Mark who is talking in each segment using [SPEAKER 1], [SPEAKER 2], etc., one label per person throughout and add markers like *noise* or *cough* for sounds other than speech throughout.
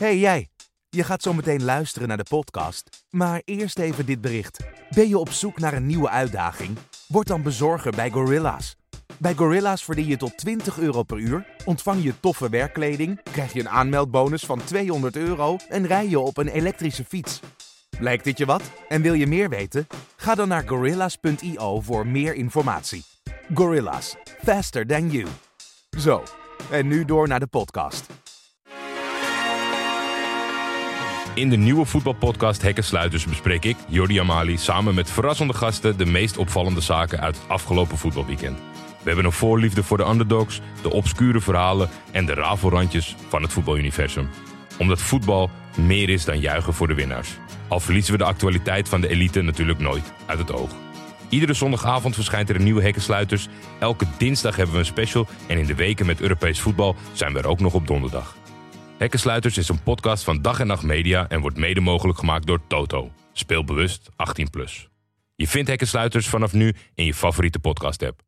[SPEAKER 1] hey jij, je gaat zo meteen luisteren naar de podcast. Maar eerst even dit bericht. Ben je op zoek naar een nieuwe uitdaging? Word dan bezorger bij Gorilla's. Bij Gorilla's verdien je tot 20 euro per uur, ontvang je toffe werkkleding, krijg je een aanmeldbonus van 200 euro en rij je op een elektrische fiets. Lijkt dit je wat? En wil je meer weten? Ga dan naar gorillas.io voor meer informatie. Gorillas, faster than you. Zo, en nu door naar de podcast.
[SPEAKER 2] In de nieuwe voetbalpodcast Hekkensluiters bespreek ik, Jordi Amali, samen met verrassende gasten de meest opvallende zaken uit het afgelopen voetbalweekend. We hebben een voorliefde voor de underdogs, de obscure verhalen en de rafelrandjes van het voetbaluniversum. Omdat voetbal meer is dan juichen voor de winnaars. Al verliezen we de actualiteit van de elite natuurlijk nooit uit het oog. Iedere zondagavond verschijnt er een nieuwe Hekkensluiters. Elke dinsdag hebben we een special en in de weken met Europees voetbal zijn we er ook nog op donderdag. Hekkensluiters is een podcast van Dag en Nacht Media en wordt mede mogelijk gemaakt door Toto. Speel bewust 18+. Plus. Je vindt Hekkensluiters vanaf nu in je favoriete podcast app.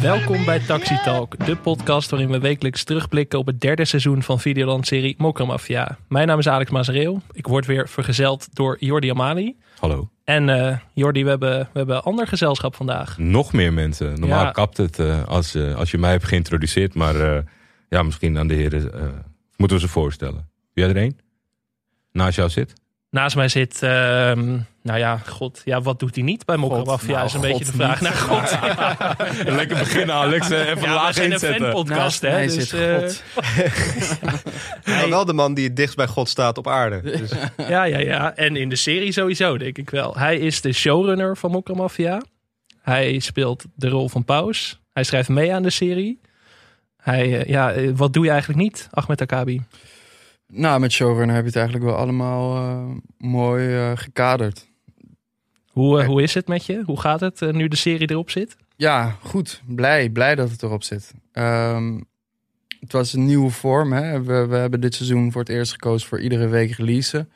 [SPEAKER 3] Welkom bij Taxi Talk, de podcast waarin we wekelijks terugblikken op het derde seizoen van Videoland-serie Mokkermafia. Mijn naam is Alex Mazareel. Ik word weer vergezeld door Jordi Amali.
[SPEAKER 2] Hallo.
[SPEAKER 3] En eh, Jordi, we hebben, we hebben ander gezelschap vandaag.
[SPEAKER 2] Nog meer mensen. Normaal
[SPEAKER 3] Ja.
[SPEAKER 2] kapt het eh, als, eh, als je mij hebt geïntroduceerd. Maar eh, ja, misschien aan de heren eh, moeten we ze voorstellen. Wie jij er één? Naast jou zit?
[SPEAKER 3] Naast mij zit, ehm, nou ja, god, ja, wat doet hij niet bij Mokkermafia
[SPEAKER 4] nou,
[SPEAKER 3] is een
[SPEAKER 4] God
[SPEAKER 3] beetje de vraag. Nou, *laughs* god.
[SPEAKER 2] Lekker beginnen Alex. Eh, Even
[SPEAKER 3] Ja,
[SPEAKER 2] laag
[SPEAKER 3] zijn een
[SPEAKER 2] inzetten.
[SPEAKER 3] fanpodcast, hè. Dus,
[SPEAKER 4] zit
[SPEAKER 3] eh,
[SPEAKER 4] God. *laughs*
[SPEAKER 5] Wel de man die het dichtst bij God staat op aarde. Dus *laughs*
[SPEAKER 3] Ja, ja, ja. En in de serie sowieso, denk ik wel. Hij is de showrunner van Mokkermafia. Hij speelt de rol van Paus. Hij schrijft mee aan de serie. Hij, eh, ja, wat doe je eigenlijk niet, Ahmed Akabi?
[SPEAKER 4] Nou, met showrunner heb je het eigenlijk wel allemaal eh, mooi eh, gekaderd.
[SPEAKER 3] Hoe, eh, hoe is het met je? Hoe gaat het nu de serie erop zit?
[SPEAKER 4] Ja, goed. Blij, blij dat het erop zit. Ehm, het was een nieuwe vorm. Hè? We, we hebben dit seizoen voor het eerst gekozen voor iedere week releasen.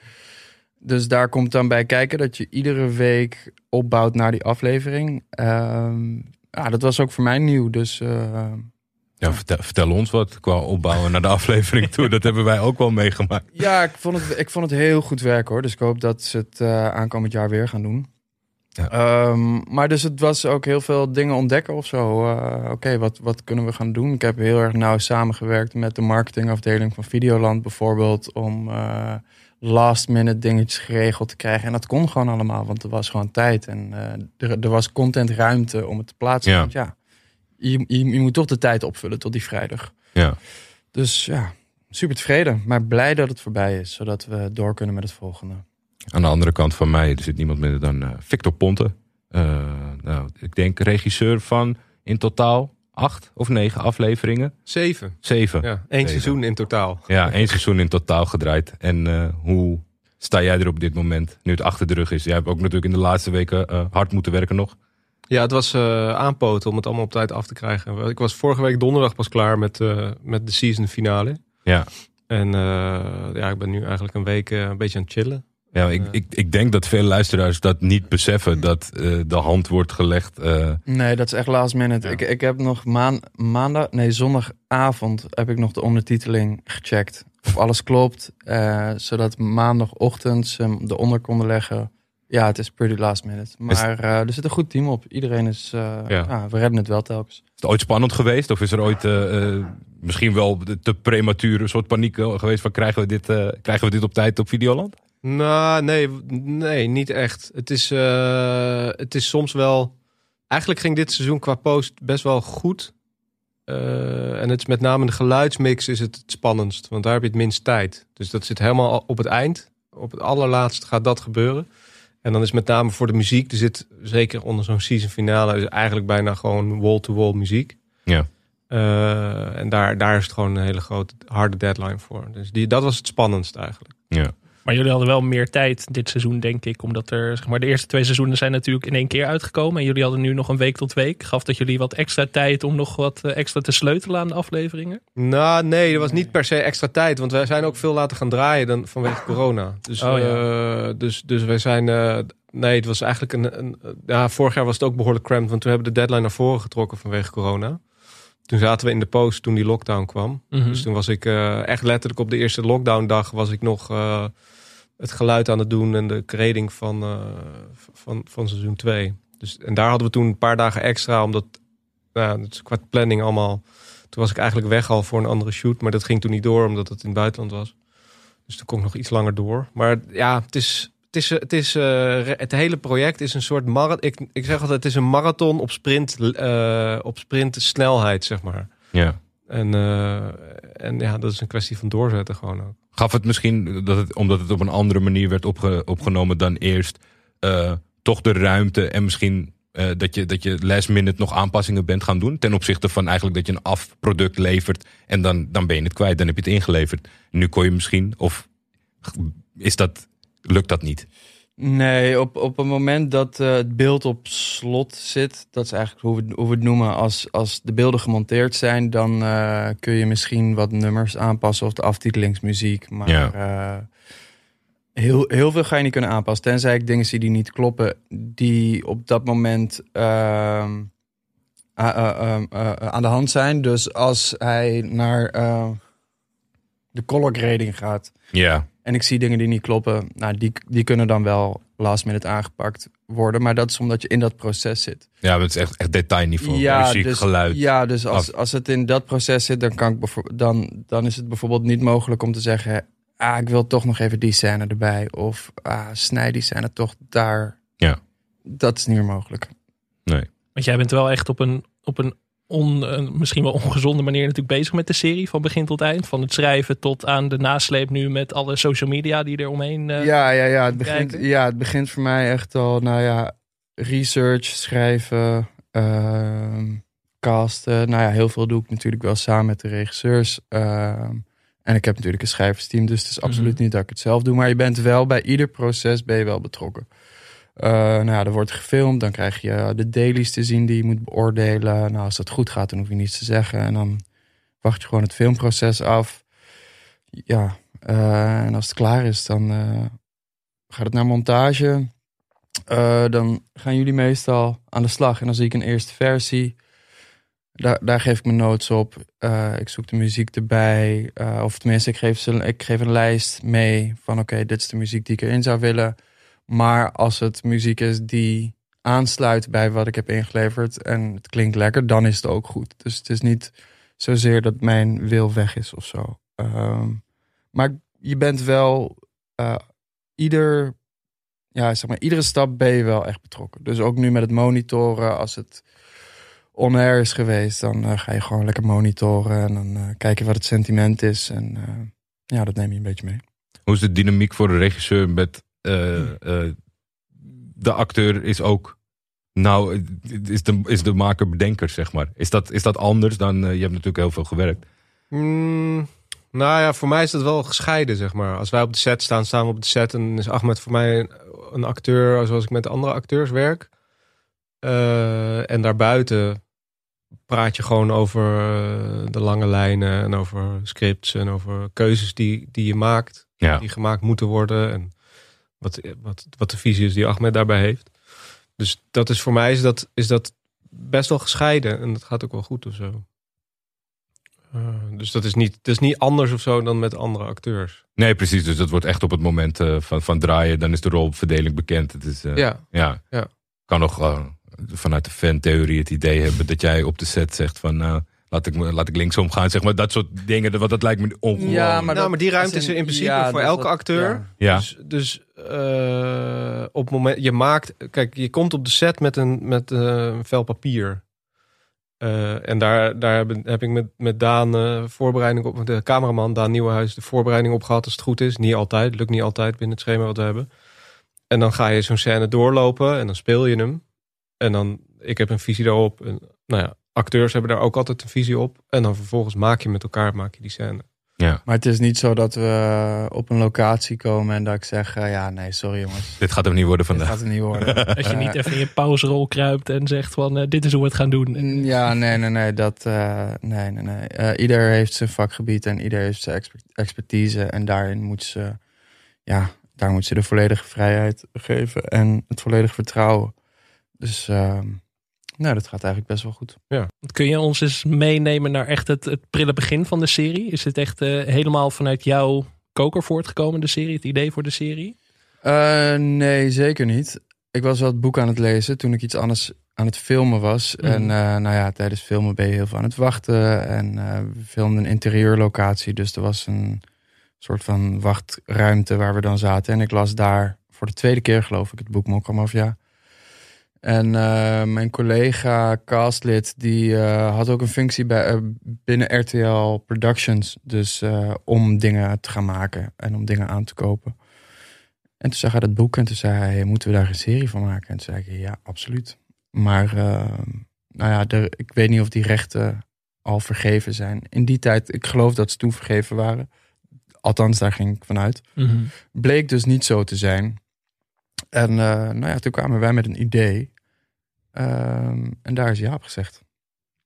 [SPEAKER 4] Dus daar komt dan bij kijken dat je iedere week opbouwt naar die aflevering. Ehm, ja, dat was ook voor mij nieuw. Dus
[SPEAKER 2] Ja, vertel, vertel ons wat qua opbouwen naar de *laughs* aflevering toe. Dat hebben wij ook wel meegemaakt.
[SPEAKER 4] Ja, ik vond, het, ik vond het heel goed werken hoor. Dus ik hoop dat ze het eh, aankomend jaar weer gaan doen.
[SPEAKER 2] Ja.
[SPEAKER 4] Ehm, maar dus het was ook heel veel dingen ontdekken of zo. Eh, Oké, wat, wat kunnen we gaan doen? Ik heb heel erg nauw samengewerkt met de marketingafdeling van Videoland bijvoorbeeld. Om eh, last minute dingetjes geregeld te krijgen. En dat kon gewoon allemaal, want er was gewoon tijd. En er, er was contentruimte om het te plaatsen.
[SPEAKER 2] Ja.
[SPEAKER 4] Want ja, je, je, je moet toch de tijd opvullen tot die vrijdag.
[SPEAKER 2] Ja.
[SPEAKER 4] Dus ja, super tevreden. Maar blij dat het voorbij is, zodat we door kunnen met het volgende.
[SPEAKER 2] Aan de andere kant van mij er zit niemand minder dan eh, Victor Ponte. Eh, nou, ik denk regisseur van in totaal acht of negen afleveringen.
[SPEAKER 5] zeven.
[SPEAKER 2] Zeven. Ja,
[SPEAKER 5] Ja, één seizoen in totaal.
[SPEAKER 2] één seizoen in totaal gedraaid. En eh, hoe sta jij er op dit moment, nu het achter de rug is? Jij hebt ook natuurlijk in de laatste weken hard moeten werken nog.
[SPEAKER 5] Ja, het was eh, aanpoten om het allemaal op tijd af te krijgen. Ik was vorige week donderdag pas klaar met, eh, met de season finale.
[SPEAKER 2] Ja.
[SPEAKER 5] En eh, ja, ik ben nu eigenlijk een week een beetje aan het chillen.
[SPEAKER 2] Ja, ik, ik, ik denk dat veel luisteraars dat niet beseffen, dat eh, de hand wordt gelegd. eh,
[SPEAKER 4] Nee, dat is echt last minute.
[SPEAKER 2] Ja.
[SPEAKER 4] Ik, ik heb nog maan, maandag, nee, zondagavond heb ik nog de ondertiteling gecheckt. Of alles klopt. eh, zodat maandagochtend ze hem eronder konden leggen. Ja, het is pretty last minute. Maar eh, er zit een goed team op. Iedereen is, eh,
[SPEAKER 2] Ja.
[SPEAKER 4] we redden het wel telkens.
[SPEAKER 2] Is het ooit spannend geweest? Of is er ooit eh, misschien wel te prematuur een soort paniek geweest van krijgen we dit, eh, krijgen we dit op tijd op Videoland?
[SPEAKER 5] Nou, nee, nee, niet echt. Het is, eh, het is soms wel. Eigenlijk ging dit seizoen qua post best wel goed. Eh, en het is met name de geluidsmix is het het spannendst. Want daar heb je het minst tijd. Dus dat zit helemaal op het eind. Op het allerlaatst gaat dat gebeuren. En dan is met name voor de muziek. Er zit zeker onder zo'n season finale. Is eigenlijk bijna gewoon wall-to-wall muziek.
[SPEAKER 2] Ja.
[SPEAKER 5] Eh, en daar, daar is het gewoon een hele grote harde deadline voor. Dus die, dat was het spannendst eigenlijk.
[SPEAKER 2] Ja.
[SPEAKER 3] Maar jullie hadden wel meer tijd dit seizoen, denk ik. Omdat er, zeg maar, de eerste twee seizoenen zijn natuurlijk in één keer uitgekomen. En jullie hadden nu nog een week tot week. Gaf dat jullie wat extra tijd om nog wat eh, extra te sleutelen aan de afleveringen?
[SPEAKER 5] Nou, nee, er was niet per se extra tijd. Want wij zijn ook veel later gaan draaien dan vanwege corona. Dus,
[SPEAKER 3] Oh,
[SPEAKER 5] eh, dus, dus wij zijn... eh, nee, het was eigenlijk een, een... Ja, vorig jaar was het ook behoorlijk cramped. Want toen hebben we de deadline naar voren getrokken vanwege corona. Toen zaten we in de post toen die lockdown kwam.
[SPEAKER 3] Mhm.
[SPEAKER 5] Dus toen was ik eh, echt letterlijk op de eerste lockdown dag... was ik nog eh, het geluid aan het doen en de kreding van, eh, van, van seizoen 2. Dus, en daar hadden we toen een paar dagen extra... omdat nou, ja, dus qua planning allemaal... Toen was ik eigenlijk weg al voor een andere shoot. Maar dat ging toen niet door, omdat het in het buitenland was. Dus toen kon ik nog iets langer door. Maar ja, het is... Het, is, het, is, eh, het hele project is een soort marathon. Ik, ik zeg altijd, het is een marathon op sprint, eh, op sprint snelheid, zeg maar.
[SPEAKER 2] Ja.
[SPEAKER 5] En, eh, en ja, dat is een kwestie van doorzetten gewoon ook.
[SPEAKER 2] Gaf het misschien, dat het, omdat het op een andere manier werd opge- opgenomen dan eerst, toch de ruimte en misschien dat, je, dat je last minute nog aanpassingen bent gaan doen? Ten opzichte van eigenlijk dat je een afproduct levert en dan, dan ben je het kwijt, dan heb je het ingeleverd. Nu kon je misschien, of is dat, lukt dat niet?
[SPEAKER 4] Nee, op, op het moment dat eh, het beeld op slot zit, dat is eigenlijk hoe we, hoe we het noemen, als, als de beelden gemonteerd zijn, dan eh, kun je misschien wat nummers aanpassen of de aftitelingsmuziek. Maar
[SPEAKER 2] Ja.
[SPEAKER 4] eh, heel, heel veel ga je niet kunnen aanpassen, tenzij ik dingen zie die niet kloppen, die op dat moment ehm, ehm, eh, aan de hand zijn. Dus als hij naar de color grading gaat,
[SPEAKER 2] Ja,
[SPEAKER 4] en ik zie dingen die niet kloppen. Nou, die, die kunnen dan wel last minute aangepakt worden. Maar dat is omdat je in dat proces zit.
[SPEAKER 2] ja het is echt, echt detailniveau. muziek,
[SPEAKER 4] dus,
[SPEAKER 2] geluid.
[SPEAKER 4] ja, dus als, als het in dat proces zit, dan, kan ik dan, dan is het bijvoorbeeld niet mogelijk om te zeggen... Ah, ik wil toch nog even die scène erbij. Of ah, snij die scène toch daar.
[SPEAKER 2] Ja.
[SPEAKER 4] Dat is niet meer mogelijk.
[SPEAKER 2] Nee.
[SPEAKER 3] Want jij bent wel echt op een, op een on, een misschien wel ongezonde manier natuurlijk bezig met de serie. Van begin tot eind. Van het schrijven tot aan de nasleep nu met alle social media die er omheen... eh,
[SPEAKER 4] ja, ja, ja, het begint,
[SPEAKER 3] kijken?
[SPEAKER 4] ja, het begint voor mij echt al, nou ja, research, schrijven, ehm, casten. Nou ja, heel veel doe ik natuurlijk wel samen met de regisseurs. Ehm, en ik heb natuurlijk een schrijversteam, dus het is absoluut
[SPEAKER 3] Mhm.
[SPEAKER 4] niet dat ik het zelf doe. Maar je bent wel bij ieder proces ben je wel betrokken. Eh, nou ja, er wordt gefilmd, dan krijg je de dailies te zien die je moet beoordelen. Nou, als dat goed gaat, dan hoef je niets te zeggen. En dan wacht je gewoon het filmproces af. Ja, eh, en als het klaar is, dan eh, gaat het naar montage. Eh, dan gaan jullie meestal aan de slag. En dan zie ik een eerste versie. Daar, daar geef ik mijn notes op. Eh, ik zoek de muziek erbij. Eh, of tenminste, ik geef, ik geef een lijst mee van... oké, dit is de muziek die ik erin zou willen. Maar als het muziek is die aansluit bij wat ik heb ingeleverd... en het klinkt lekker, dan is het ook goed. Dus het is niet zozeer dat mijn wil weg is of zo. Ehm, maar je bent wel... eh, ieder, ja, zeg maar, iedere stap ben je wel echt betrokken. Dus ook nu met het monitoren, als het on-air is geweest, dan eh, ga je gewoon lekker monitoren en dan eh, kijk je wat het sentiment is. En ja, dat neem je een beetje mee.
[SPEAKER 2] Hoe is de dynamiek voor de regisseur met de acteur is ook nou eh, is de, is de maker bedenker zeg maar is dat, is dat anders dan eh, je hebt natuurlijk heel veel gewerkt
[SPEAKER 5] Mm, nou ja, voor mij is dat wel gescheiden, zeg maar. Als wij op de set staan, staan we op de set. En is Ahmed voor mij een, een acteur zoals ik met andere acteurs werk. Eh, en daarbuiten praat je gewoon over eh, de lange lijnen en over scripts en over keuzes die, die je maakt.
[SPEAKER 2] ja
[SPEAKER 5] Die gemaakt moeten worden. En wat, wat, wat de visie is die Ahmed daarbij heeft. Dus dat is voor mij is dat, is dat best wel gescheiden. En dat gaat ook wel goed of zo. Eh, dus dat is, niet, dat is niet anders of zo dan met andere acteurs.
[SPEAKER 2] nee precies dus dat wordt echt op het moment eh, van, van draaien dan is de rolverdeling bekend het is eh,
[SPEAKER 5] Ja.
[SPEAKER 2] ja.
[SPEAKER 5] Ja.
[SPEAKER 2] kan nog vanuit de fantheorie het idee hebben dat jij op de set zegt van nou laat ik, me- laat ik linksom gaan zeg maar dat soort dingen want dat lijkt me ongewoon
[SPEAKER 4] Ja, maar
[SPEAKER 5] nou,
[SPEAKER 4] dat-
[SPEAKER 5] maar die ruimte is
[SPEAKER 4] in-
[SPEAKER 5] er in principe
[SPEAKER 4] ja,
[SPEAKER 5] voor elke
[SPEAKER 4] dat-
[SPEAKER 5] acteur.
[SPEAKER 4] ja.
[SPEAKER 2] ja
[SPEAKER 5] Dus, dus eh, op het moment, je maakt, kijk, je komt op de set met een, met, eh, een vel papier. Eh, en daar, daar heb, heb ik met, met Daan eh, voorbereiding op, de cameraman Daan Nieuwenhuis, de voorbereiding op gehad als het goed is. Niet altijd, lukt niet altijd binnen het schema wat we hebben. En dan ga je zo'n scène doorlopen en dan speel je hem. En dan, ik heb een visie daarop. En, nou ja, acteurs hebben daar ook altijd een visie op. En dan vervolgens maak je met elkaar maak je die scène.
[SPEAKER 2] Ja.
[SPEAKER 4] Maar het is niet zo dat we op een locatie komen en dat ik zeg, eh, ja nee, sorry jongens.
[SPEAKER 2] Dit gaat hem niet worden
[SPEAKER 4] Dit
[SPEAKER 2] vandaag.
[SPEAKER 4] gaat het niet worden. *laughs*
[SPEAKER 3] Als je niet even in je pauserol kruipt en zegt van eh, dit is hoe we het gaan doen.
[SPEAKER 4] Mm, Ja, nee, nee, nee. Dat, eh, nee, nee, nee. Eh, ieder heeft zijn vakgebied en ieder heeft zijn exper- expertise. En daarin moet ze, ja, daar moet ze de volledige vrijheid geven en het volledige vertrouwen. Dus, ehm, nou, dat gaat eigenlijk best wel goed.
[SPEAKER 3] Kun je ons eens meenemen naar echt het, het prille begin van de serie? Is het echt eh, helemaal vanuit jouw koker voortgekomen, de serie, het idee voor de serie?
[SPEAKER 4] Eh, nee, zeker niet. Ik was wel het boek aan het lezen toen ik iets anders aan het filmen was.
[SPEAKER 3] Mhm.
[SPEAKER 4] En eh, nou ja, tijdens filmen ben je heel veel aan het wachten. En we filmden een interieurlocatie. Dus er was een soort van wachtruimte waar we dan zaten. En ik las daar voor de tweede keer, geloof ik, het boek Mokkamafia. En eh, mijn collega castlid, die eh, had ook een functie bij, eh, binnen RTL Productions. Dus om dingen te gaan maken en om dingen aan te kopen. En toen zag hij dat boek en toen zei hij, moeten we daar een serie van maken? En toen zei ik, ja, absoluut. Maar eh, nou ja, ik weet niet of die rechten al vergeven zijn. In die tijd, ik geloof dat ze toen vergeven waren. Althans, daar ging ik vanuit. Bleek dus niet zo te zijn. En eh, nou ja, toen kwamen wij met een idee. Ehm, en daar is ja op gezegd.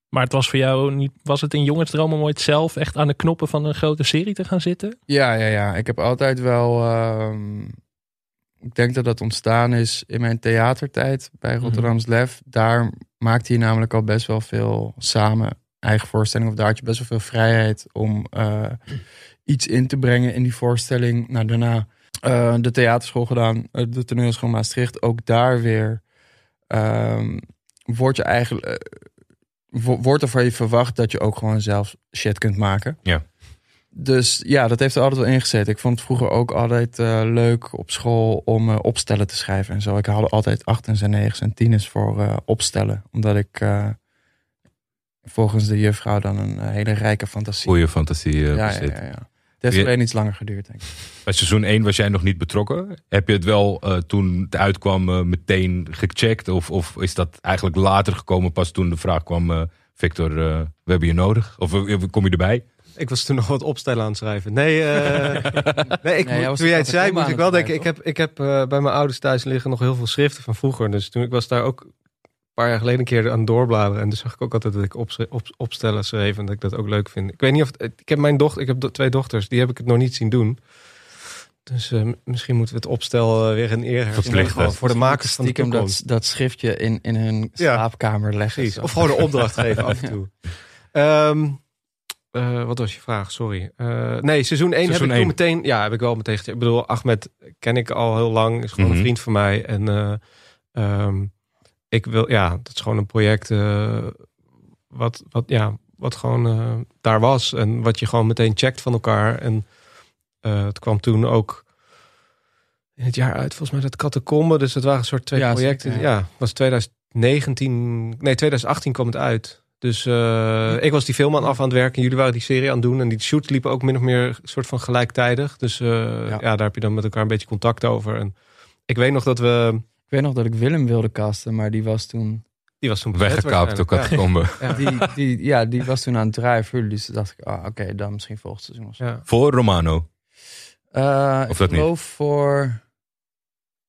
[SPEAKER 3] Maar het was voor jou niet, was het een jongensdroom om ooit zelf echt aan de knoppen van een grote serie te gaan zitten?
[SPEAKER 4] Ja, ja, ja. Ik heb altijd wel. ehm, ik denk dat dat ontstaan is in mijn theatertijd bij Rotterdams Lef. Daar maakte je namelijk al best wel veel samen eigen voorstellingen. Of daar had je best wel veel vrijheid om eh, iets in te brengen in die voorstelling. Nou, daarna eh, de theaterschool gedaan, eh, de toneelschool Maastricht. Ook daar weer ehm, wordt je eigenlijk. eh, wo- wordt er van je verwacht dat je ook gewoon zelf shit kunt maken.
[SPEAKER 2] Ja.
[SPEAKER 4] Dus ja, dat heeft er altijd wel ingezeten. Ik vond het vroeger ook altijd leuk op school om opstellen te schrijven en zo. Ik haalde altijd achtens en negens en tieners voor opstellen. Omdat ik volgens de juffrouw dan een hele rijke fantasie...
[SPEAKER 2] Goeie fantasie
[SPEAKER 4] ja, ja, ja. Het heeft alleen iets langer geduurd, denk ik.
[SPEAKER 2] Bij seizoen 1 was jij nog niet betrokken. Heb je het wel eh, toen het uitkwam eh, meteen gecheckt? Of, of is dat eigenlijk later gekomen pas toen de vraag kwam... eh, Victor, eh, we hebben je nodig? Of kom je erbij?
[SPEAKER 5] Ik was toen nog wat opstellen aan het schrijven. Nee, eh, *laughs* nee, ik,
[SPEAKER 4] Nee, jij
[SPEAKER 5] toen jij het zei, moest ik wel denken. Ik heb, ik heb eh, bij mijn ouders thuis liggen nog heel veel schriften van vroeger. Dus toen ik was daar ook paar jaar geleden een keer aan het doorbladeren. En dus zag ik ook altijd dat ik opschre- op, opstellen schreef. En dat ik dat ook leuk vind. Ik weet niet of... Het, ik heb mijn dochter, ik heb do- twee dochters. Die heb ik het nog niet zien doen. Dus eh, misschien moeten we het opstel eh, weer een eer herstellen. Gewoon Voor de makers van
[SPEAKER 4] Stiekem dat, dat schriftje in, in hun
[SPEAKER 5] Ja.
[SPEAKER 4] slaapkamer leggen.
[SPEAKER 5] Precies.
[SPEAKER 4] zo.
[SPEAKER 5] Of gewoon een opdracht geven af en toe. *laughs* Ehm, eh, wat was je vraag? Sorry. Eh, nee, seizoen 1 heb ik toen meteen... Ja, heb ik wel meteen. Ik bedoel, Ahmed ken ik al heel lang. Is gewoon
[SPEAKER 2] Mhm.
[SPEAKER 5] een vriend van mij. En eh, ehm, ik wil... Ja, dat is gewoon een project... eh, wat, wat, ja, wat gewoon eh, daar was. En wat je gewoon meteen checkt van elkaar. En eh, het kwam toen ook... In het jaar uit, volgens mij dat Catacombe. Dus het waren een soort twee
[SPEAKER 4] Ja,
[SPEAKER 5] projecten.
[SPEAKER 4] zeker,
[SPEAKER 5] ja.
[SPEAKER 4] ja.
[SPEAKER 5] was 2019... Nee, 2018 kwam het uit. Dus ik was die film aan af aan het werken. Jullie waren die serie aan het doen. En die shoots liepen ook min of meer soort van gelijktijdig. Dus ja. daar heb je dan met elkaar een beetje contact over. En ik weet nog dat we...
[SPEAKER 4] Ik weet nog dat ik Willem wilde casten, maar die was toen...
[SPEAKER 5] Die was toen
[SPEAKER 2] Weggekaapt door. Catacombe. *laughs*
[SPEAKER 4] Die, die, ja, die was toen aan het drijven. Dus toen dacht ik, ah, oké, dan misschien volgend seizoen. of zo.
[SPEAKER 5] Ja. Ja.
[SPEAKER 2] Voor Romano.
[SPEAKER 4] Eh,
[SPEAKER 2] Of
[SPEAKER 4] ik
[SPEAKER 2] dat niet?
[SPEAKER 4] geloof voor.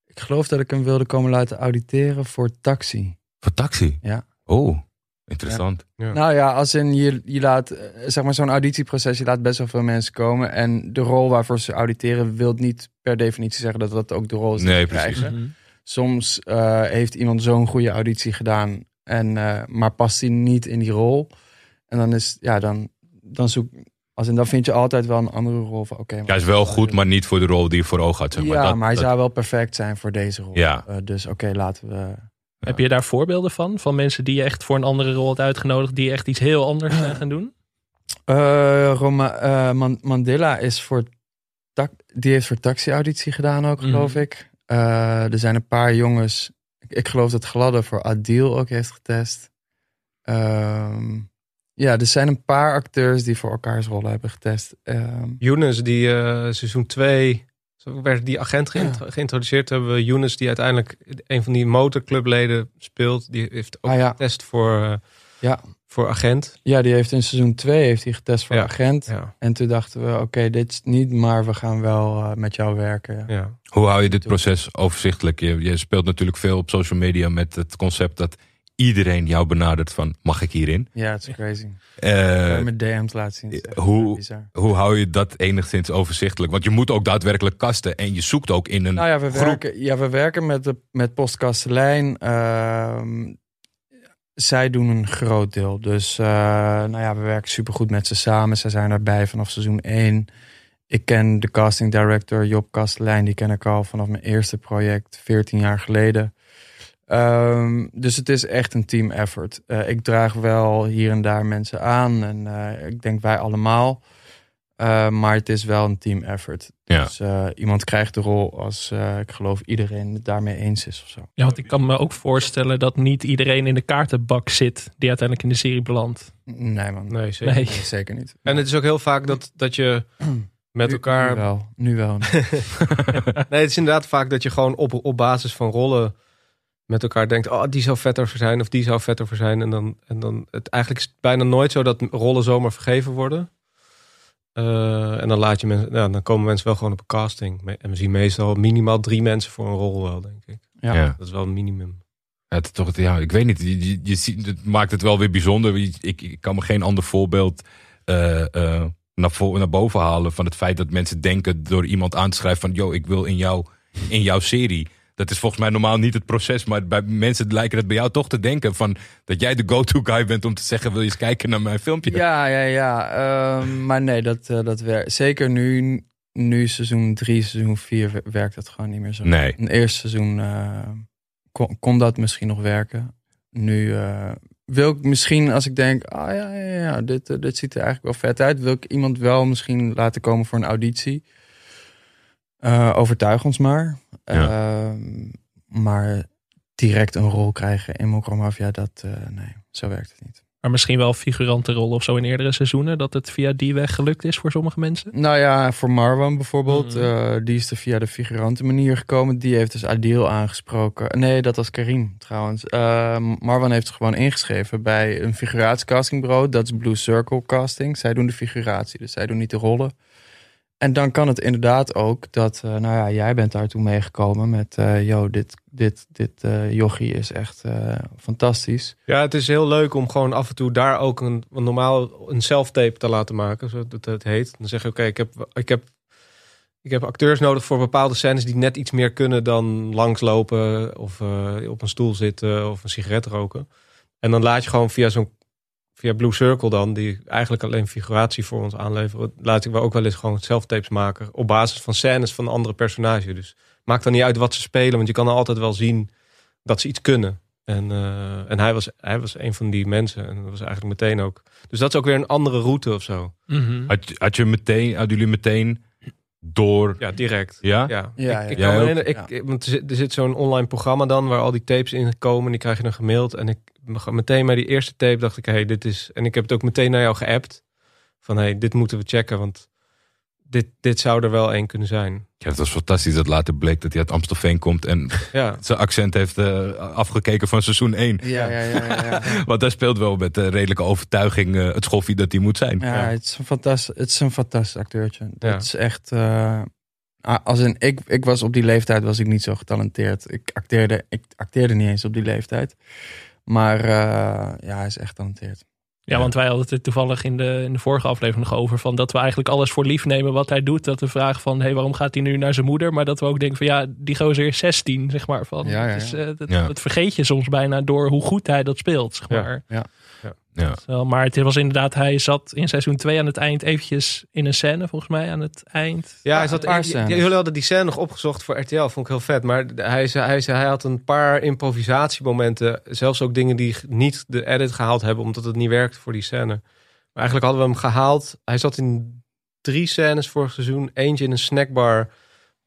[SPEAKER 4] Ik geloof dat ik hem wilde komen laten auditeren voor taxi.
[SPEAKER 2] Voor taxi?
[SPEAKER 4] Ja.
[SPEAKER 2] Oh, interessant.
[SPEAKER 5] Ja.
[SPEAKER 4] Nou ja, als in je, je laat, eh, zeg maar zo'n auditieproces, je laat best wel veel mensen komen. En de rol waarvoor ze auditeren wil niet per definitie zeggen dat dat ook de rol is die
[SPEAKER 2] Nee,
[SPEAKER 4] ze
[SPEAKER 2] precies.
[SPEAKER 4] krijgen. Soms eh, heeft iemand zo'n goede auditie gedaan, en, eh, maar past hij niet in die rol. En dan is, ja, dan, dan zoek, als in, dan vind je altijd wel een andere rol van, oké.
[SPEAKER 2] Hij is wel goed, maar niet voor de rol die je voor ogen had. Zeg maar.
[SPEAKER 4] ja,
[SPEAKER 2] Dat-
[SPEAKER 4] maar hij
[SPEAKER 2] dat-
[SPEAKER 4] zou wel perfect zijn voor deze rol.
[SPEAKER 2] Ja.
[SPEAKER 4] Eh, dus oké, laten we.
[SPEAKER 3] Heb je daar voorbeelden van? Van mensen die je echt voor een andere rol had uitgenodigd, die echt iets heel anders zijn gaan doen?
[SPEAKER 4] Eh, Roma, eh, Man- Mandela is voor. Die heeft voor taxi-auditie gedaan ook,
[SPEAKER 3] Mhm.
[SPEAKER 4] geloof ik. Eh, er zijn een paar jongens. Ik, ik geloof dat Gladde voor Adil ook heeft getest. Ehm, ja, er zijn een paar acteurs die voor elkaars rollen hebben getest. Ehm,
[SPEAKER 5] Younes, die eh, seizoen 2... Zo werd die agent geïntro- *clears throat* geïntroduceerd. Hebben we Younes, die uiteindelijk een van die motorclubleden speelt. Die heeft ook
[SPEAKER 4] Ah, ja.
[SPEAKER 5] getest voor, eh,
[SPEAKER 4] Ja.
[SPEAKER 5] Voor agent.
[SPEAKER 4] Ja, die heeft in seizoen 2 heeft hij getest voor
[SPEAKER 5] Ja.
[SPEAKER 4] agent.
[SPEAKER 5] Ja.
[SPEAKER 4] En toen dachten we, oké, dit is niet, maar we gaan wel eh, met jou werken. Ja.
[SPEAKER 5] ja.
[SPEAKER 2] Hoe hou je dit proces overzichtelijk? Je, je speelt natuurlijk veel op social media met het concept dat iedereen jou benadert van mag ik hierin?
[SPEAKER 4] Ja, het is crazy.
[SPEAKER 2] Eh,
[SPEAKER 4] Uh, met DM's laten zien.
[SPEAKER 2] hoe- hoe hou je dat enigszins overzichtelijk? Want je moet ook daadwerkelijk kasten en je zoekt ook in een
[SPEAKER 4] Nou ja, we
[SPEAKER 2] groep.
[SPEAKER 4] werken, ja, we werken met, de, met Postkastelijn. Ehm, zij doen een groot deel. Dus eh, nou ja, we werken supergoed met ze samen. Zij zijn erbij vanaf seizoen 1. Ik ken de casting director Job Kastelein. Die ken ik al vanaf mijn eerste project, 14 jaar geleden. Ehm, dus het is echt een team effort. Eh, ik draag wel hier en daar mensen aan. En eh, ik denk wij allemaal. Eh, maar het is wel een team effort.
[SPEAKER 2] Ja.
[SPEAKER 4] Dus eh, iemand krijgt de rol als eh, ik geloof iedereen het daarmee eens is of zo.
[SPEAKER 3] Ja, want ik kan me ook voorstellen dat niet iedereen in de kaartenbak zit die uiteindelijk in de serie belandt.
[SPEAKER 4] Nee man,
[SPEAKER 5] Nee, zeker.
[SPEAKER 3] Nee.
[SPEAKER 4] Nee, zeker niet.
[SPEAKER 5] En het is ook heel vaak dat, dat je *clears throat* met
[SPEAKER 4] Nu-
[SPEAKER 5] elkaar
[SPEAKER 4] Nu wel, nu wel. *laughs* *laughs*
[SPEAKER 5] Nee, het is inderdaad vaak dat je gewoon op, op basis van rollen met elkaar denkt: oh, die zou vetter voor zijn of die zou vetter voor zijn. En dan, en dan het, eigenlijk is het bijna nooit zo dat rollen zomaar vergeven worden. Eh, en dan, laat je mensen, ja, dan komen mensen wel gewoon op een casting. En we zien meestal minimaal drie mensen voor een rol wel, denk ik.
[SPEAKER 4] Ja.
[SPEAKER 2] Ja.
[SPEAKER 5] Dat is wel een minimum.
[SPEAKER 2] Het, is toch, ja, ik weet niet. Je, je, je ziet, het maakt het wel weer bijzonder. Ik, ik kan me geen ander voorbeeld eh, eh, naar, vo- naar boven halen van het feit dat mensen denken door iemand aan te schrijven van, yo, ik wil in, jou, in jouw serie. Dat is volgens mij normaal niet het proces, maar bij mensen lijken het bij jou toch te denken van dat jij de go-to guy bent om te zeggen, wil je eens kijken naar mijn filmpje?
[SPEAKER 4] Ja, ja, ja. Ehm, maar nee, dat, eh, dat werkt. Zeker nu, nu seizoen 3, seizoen 4 werkt dat gewoon niet meer zo.
[SPEAKER 2] Nee.
[SPEAKER 4] In het eerste seizoen eh, kon, kon dat misschien nog werken. Nu eh, wil ik misschien, als ik denk, ah ja, ja, ja dit, dit ziet er eigenlijk wel vet uit, wil ik iemand wel misschien laten komen voor een auditie. Eh, overtuig ons maar. Ehm, maar direct een rol krijgen in Mokromafia, dat, eh, nee, zo werkt het niet.
[SPEAKER 3] Maar misschien wel figurantenrollen of zo in eerdere seizoenen. Dat het via die weg gelukt is voor sommige mensen.
[SPEAKER 4] Nou ja, voor Marwan bijvoorbeeld.
[SPEAKER 3] Mhm.
[SPEAKER 4] eh, die is er via de figurante manier gekomen. Die heeft dus Adil aangesproken. Nee, dat was Karim trouwens. Eh, Marwan heeft gewoon ingeschreven bij een figuratiecastingbureau. Dat is Blue Circle Casting. Zij doen de figuratie, dus zij doen niet de rollen. En dan kan het inderdaad ook dat, eh, nou ja, jij bent daartoe meegekomen met, eh yo, dit, dit, dit eh jochie is echt eh, fantastisch.
[SPEAKER 5] Ja, het is heel leuk om gewoon af en toe daar ook een normaal een self-tape te laten maken, zoals dat het heet. Dan zeg je, oké, ik, heb, ik, heb, ik heb acteurs nodig voor bepaalde scènes die net iets meer kunnen dan langslopen of eh, op een stoel zitten of een sigaret roken. En dan laat je gewoon via zo'n via Blue Circle dan, die eigenlijk alleen figuratie voor ons aanleveren, laat ik wel ook wel eens gewoon self-tapes maken op basis van scènes van andere personages. Dus maakt dan niet uit wat ze spelen, want je kan altijd wel zien dat ze iets kunnen. En, eh, en hij, was, hij was een van die mensen. En dat was eigenlijk meteen ook. Dus dat is ook weer een andere route of zo.
[SPEAKER 2] Had, je- had je meteen, hadden jullie meteen door?
[SPEAKER 5] Ja, direct.
[SPEAKER 2] Ja?
[SPEAKER 5] Ja,
[SPEAKER 4] Ja,
[SPEAKER 5] ik, ik
[SPEAKER 4] ja.
[SPEAKER 5] kan me herinneren, ik, ik- want er zit, er zit zo'n online programma dan waar al die tapes in komen. Die krijg je dan gemaild. En ik meteen bij die eerste tape dacht ik, hey, dit is. En ik heb het ook meteen naar jou geappt. Van hey, dit moeten we checken. Want dit, dit zou er wel één kunnen zijn.
[SPEAKER 2] Ja, het was fantastisch dat later bleek dat hij uit Amstelveen komt en
[SPEAKER 5] Ja, *laughs*
[SPEAKER 2] zijn accent heeft eh, afgekeken van seizoen 1.
[SPEAKER 4] Ja, ja, ja. ja, ja. *laughs*
[SPEAKER 2] Want hij speelt wel met eh, redelijke overtuiging eh, het schoffie dat hij moet zijn.
[SPEAKER 4] Ja, Het, is een fantastisch, het is een fantastisch acteurtje. Dat
[SPEAKER 5] Ja.
[SPEAKER 4] is echt. als in, ik, ik was op die leeftijd was ik niet zo getalenteerd. Ik acteerde, ik acteerde niet eens op die leeftijd. Maar eh, ja, hij is echt talenteerd.
[SPEAKER 3] Ja, want wij hadden het er toevallig in de, in de vorige aflevering nog over. Van dat we eigenlijk alles voor lief nemen wat hij doet. Dat we vragen van, hé, hey, waarom gaat hij nu naar zijn moeder? Maar dat we ook denken van, ja, die gozer is 16, zeg maar. Van,
[SPEAKER 4] Ja, ja,
[SPEAKER 3] eh, dat,
[SPEAKER 2] Ja.
[SPEAKER 3] dat vergeet je soms bijna door hoe goed hij dat speelt, zeg
[SPEAKER 5] Ja.
[SPEAKER 3] maar.
[SPEAKER 2] Ja.
[SPEAKER 3] Wel, Maar het was inderdaad, hij zat in seizoen 2 aan het eind eventjes in een scène, volgens mij, aan het eind.
[SPEAKER 5] ja hij zat,
[SPEAKER 4] een paar
[SPEAKER 5] ja, jullie hadden die scène nog opgezocht voor RTL. Vond ik heel vet. Maar hij, zei, hij, zei, hij had een paar improvisatiemomenten. Zelfs ook dingen die niet de edit gehaald hebben. Omdat het niet werkte voor die scène. Maar eigenlijk hadden we hem gehaald. Hij zat in drie scènes vorig seizoen. Eentje in een snackbar.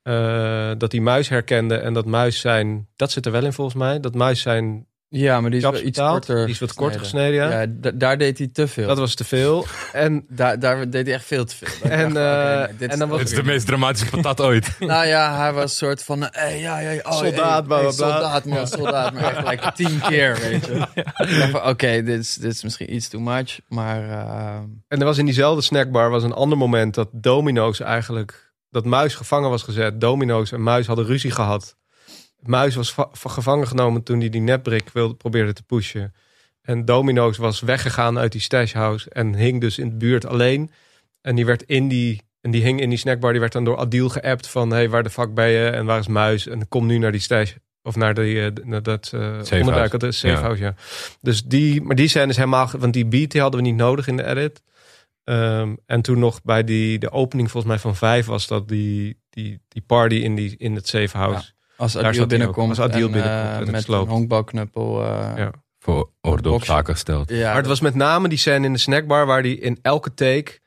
[SPEAKER 5] eh, dat die muis herkende. En dat muis zijn... Dat zit er wel in volgens mij. Dat muis zijn
[SPEAKER 4] Ja, maar die is wel iets
[SPEAKER 5] betaald.
[SPEAKER 4] korter.
[SPEAKER 5] Die is wat korter
[SPEAKER 4] gesneden.
[SPEAKER 5] gesneden, ja.
[SPEAKER 4] Ja, da- daar deed hij te veel.
[SPEAKER 5] Dat was te veel. En, *laughs*
[SPEAKER 4] daar, daar deed hij echt veel te veel.
[SPEAKER 5] En, *laughs* eh,
[SPEAKER 4] dit
[SPEAKER 5] en dan was-
[SPEAKER 2] Het is de meest dramatische patat *laughs* ooit.
[SPEAKER 4] Nou ja, hij was een soort van... eh, hey, ja, ja, oh,
[SPEAKER 5] Soldaat,
[SPEAKER 4] hey. Soldaat, man, soldaat. Maar echt gelijk tien keer, weet je. Oké, dit, is, dit is misschien iets too much. Maar eh,
[SPEAKER 5] en er was in diezelfde snackbar was een ander moment dat Domino's eigenlijk... Dat Muis gevangen was gezet. Domino's en Muis hadden ruzie gehad. Muis was va- va- gevangen genomen toen hij die netbrick wilde, probeerde te pushen. En Domino's was weggegaan uit die stashhouse en hing dus in de buurt alleen. En die werd in die... En die hing in die snackbar, die werd dan door Adil geappt van... hey, waar de fuck ben je en waar is Muis? En kom nu naar die stash... Of naar, die, eh, naar dat eh
[SPEAKER 2] Safe
[SPEAKER 5] onderduik,
[SPEAKER 2] house.
[SPEAKER 5] dat is safe
[SPEAKER 2] Ja.
[SPEAKER 5] house, ja. Dus die, maar die scène is helemaal... Want die beat die hadden we niet nodig in de edit. Ehm, en toen nog bij die, de opening volgens mij van vijf was dat die, die, die party in, die, in het safe house.
[SPEAKER 4] Als
[SPEAKER 5] Daar
[SPEAKER 4] Adil binnenkomt.
[SPEAKER 5] Als Adil
[SPEAKER 4] en,
[SPEAKER 5] binnenkomt
[SPEAKER 4] eh,
[SPEAKER 5] en
[SPEAKER 4] met een honkbalknuppel... eh,
[SPEAKER 5] Ja.
[SPEAKER 2] Voor orde op zaken gesteld.
[SPEAKER 4] ja,
[SPEAKER 5] maar het was met name die scène in de snackbar waar hij in elke take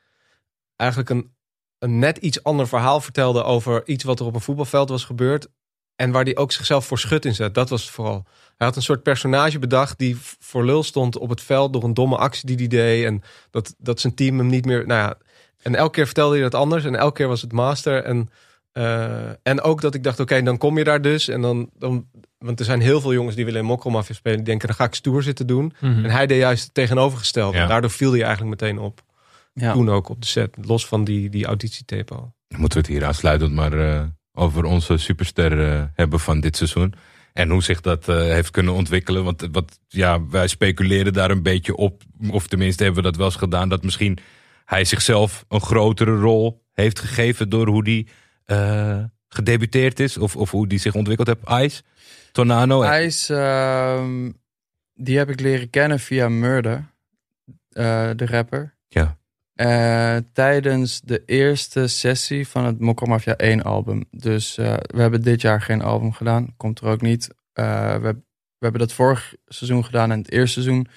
[SPEAKER 5] eigenlijk een, een net iets ander verhaal vertelde over iets wat er op een voetbalveld was gebeurd. En waar hij ook zichzelf voor schut in zet. Dat was het vooral. Hij had een soort personage bedacht die voor lul stond op het veld door een domme actie die hij deed. En dat, dat zijn team hem niet meer. Nou ja, en elke keer vertelde hij dat anders. En elke keer was het master. En, eh, en ook dat ik dacht: oké, dan kom je daar dus. En dan, dan. Want er zijn heel veel jongens die willen in Mokromafia spelen. Die denken: dan ga ik stoer zitten doen.
[SPEAKER 3] Mhm.
[SPEAKER 5] En hij deed juist het tegenovergestelde.
[SPEAKER 2] Ja.
[SPEAKER 5] Daardoor viel hij eigenlijk meteen op.
[SPEAKER 4] ja.
[SPEAKER 5] Toen ook op de set. Los van die, die auditietape al.
[SPEAKER 2] Dan moeten we het hier aansluitend maar eh, over onze superster eh, hebben van dit seizoen. En hoe zich dat eh, heeft kunnen ontwikkelen. Want wat, ja, wij speculeren daar een beetje op. Of tenminste hebben we dat wel eens gedaan. Dat misschien hij zichzelf een grotere rol heeft gegeven. Door hoe die eh, gedebuteerd is. Of, of hoe die zich ontwikkeld heeft. Ice, Tornado.
[SPEAKER 4] Ice, ehm, die heb ik leren kennen via Murder, eh, de rapper.
[SPEAKER 2] Ja.
[SPEAKER 4] Eh, tijdens de eerste sessie van het Mokromafia 1 album. Dus we hebben dit jaar geen album gedaan. Komt er ook niet. We, we hebben dat vorig seizoen gedaan en het eerste seizoen.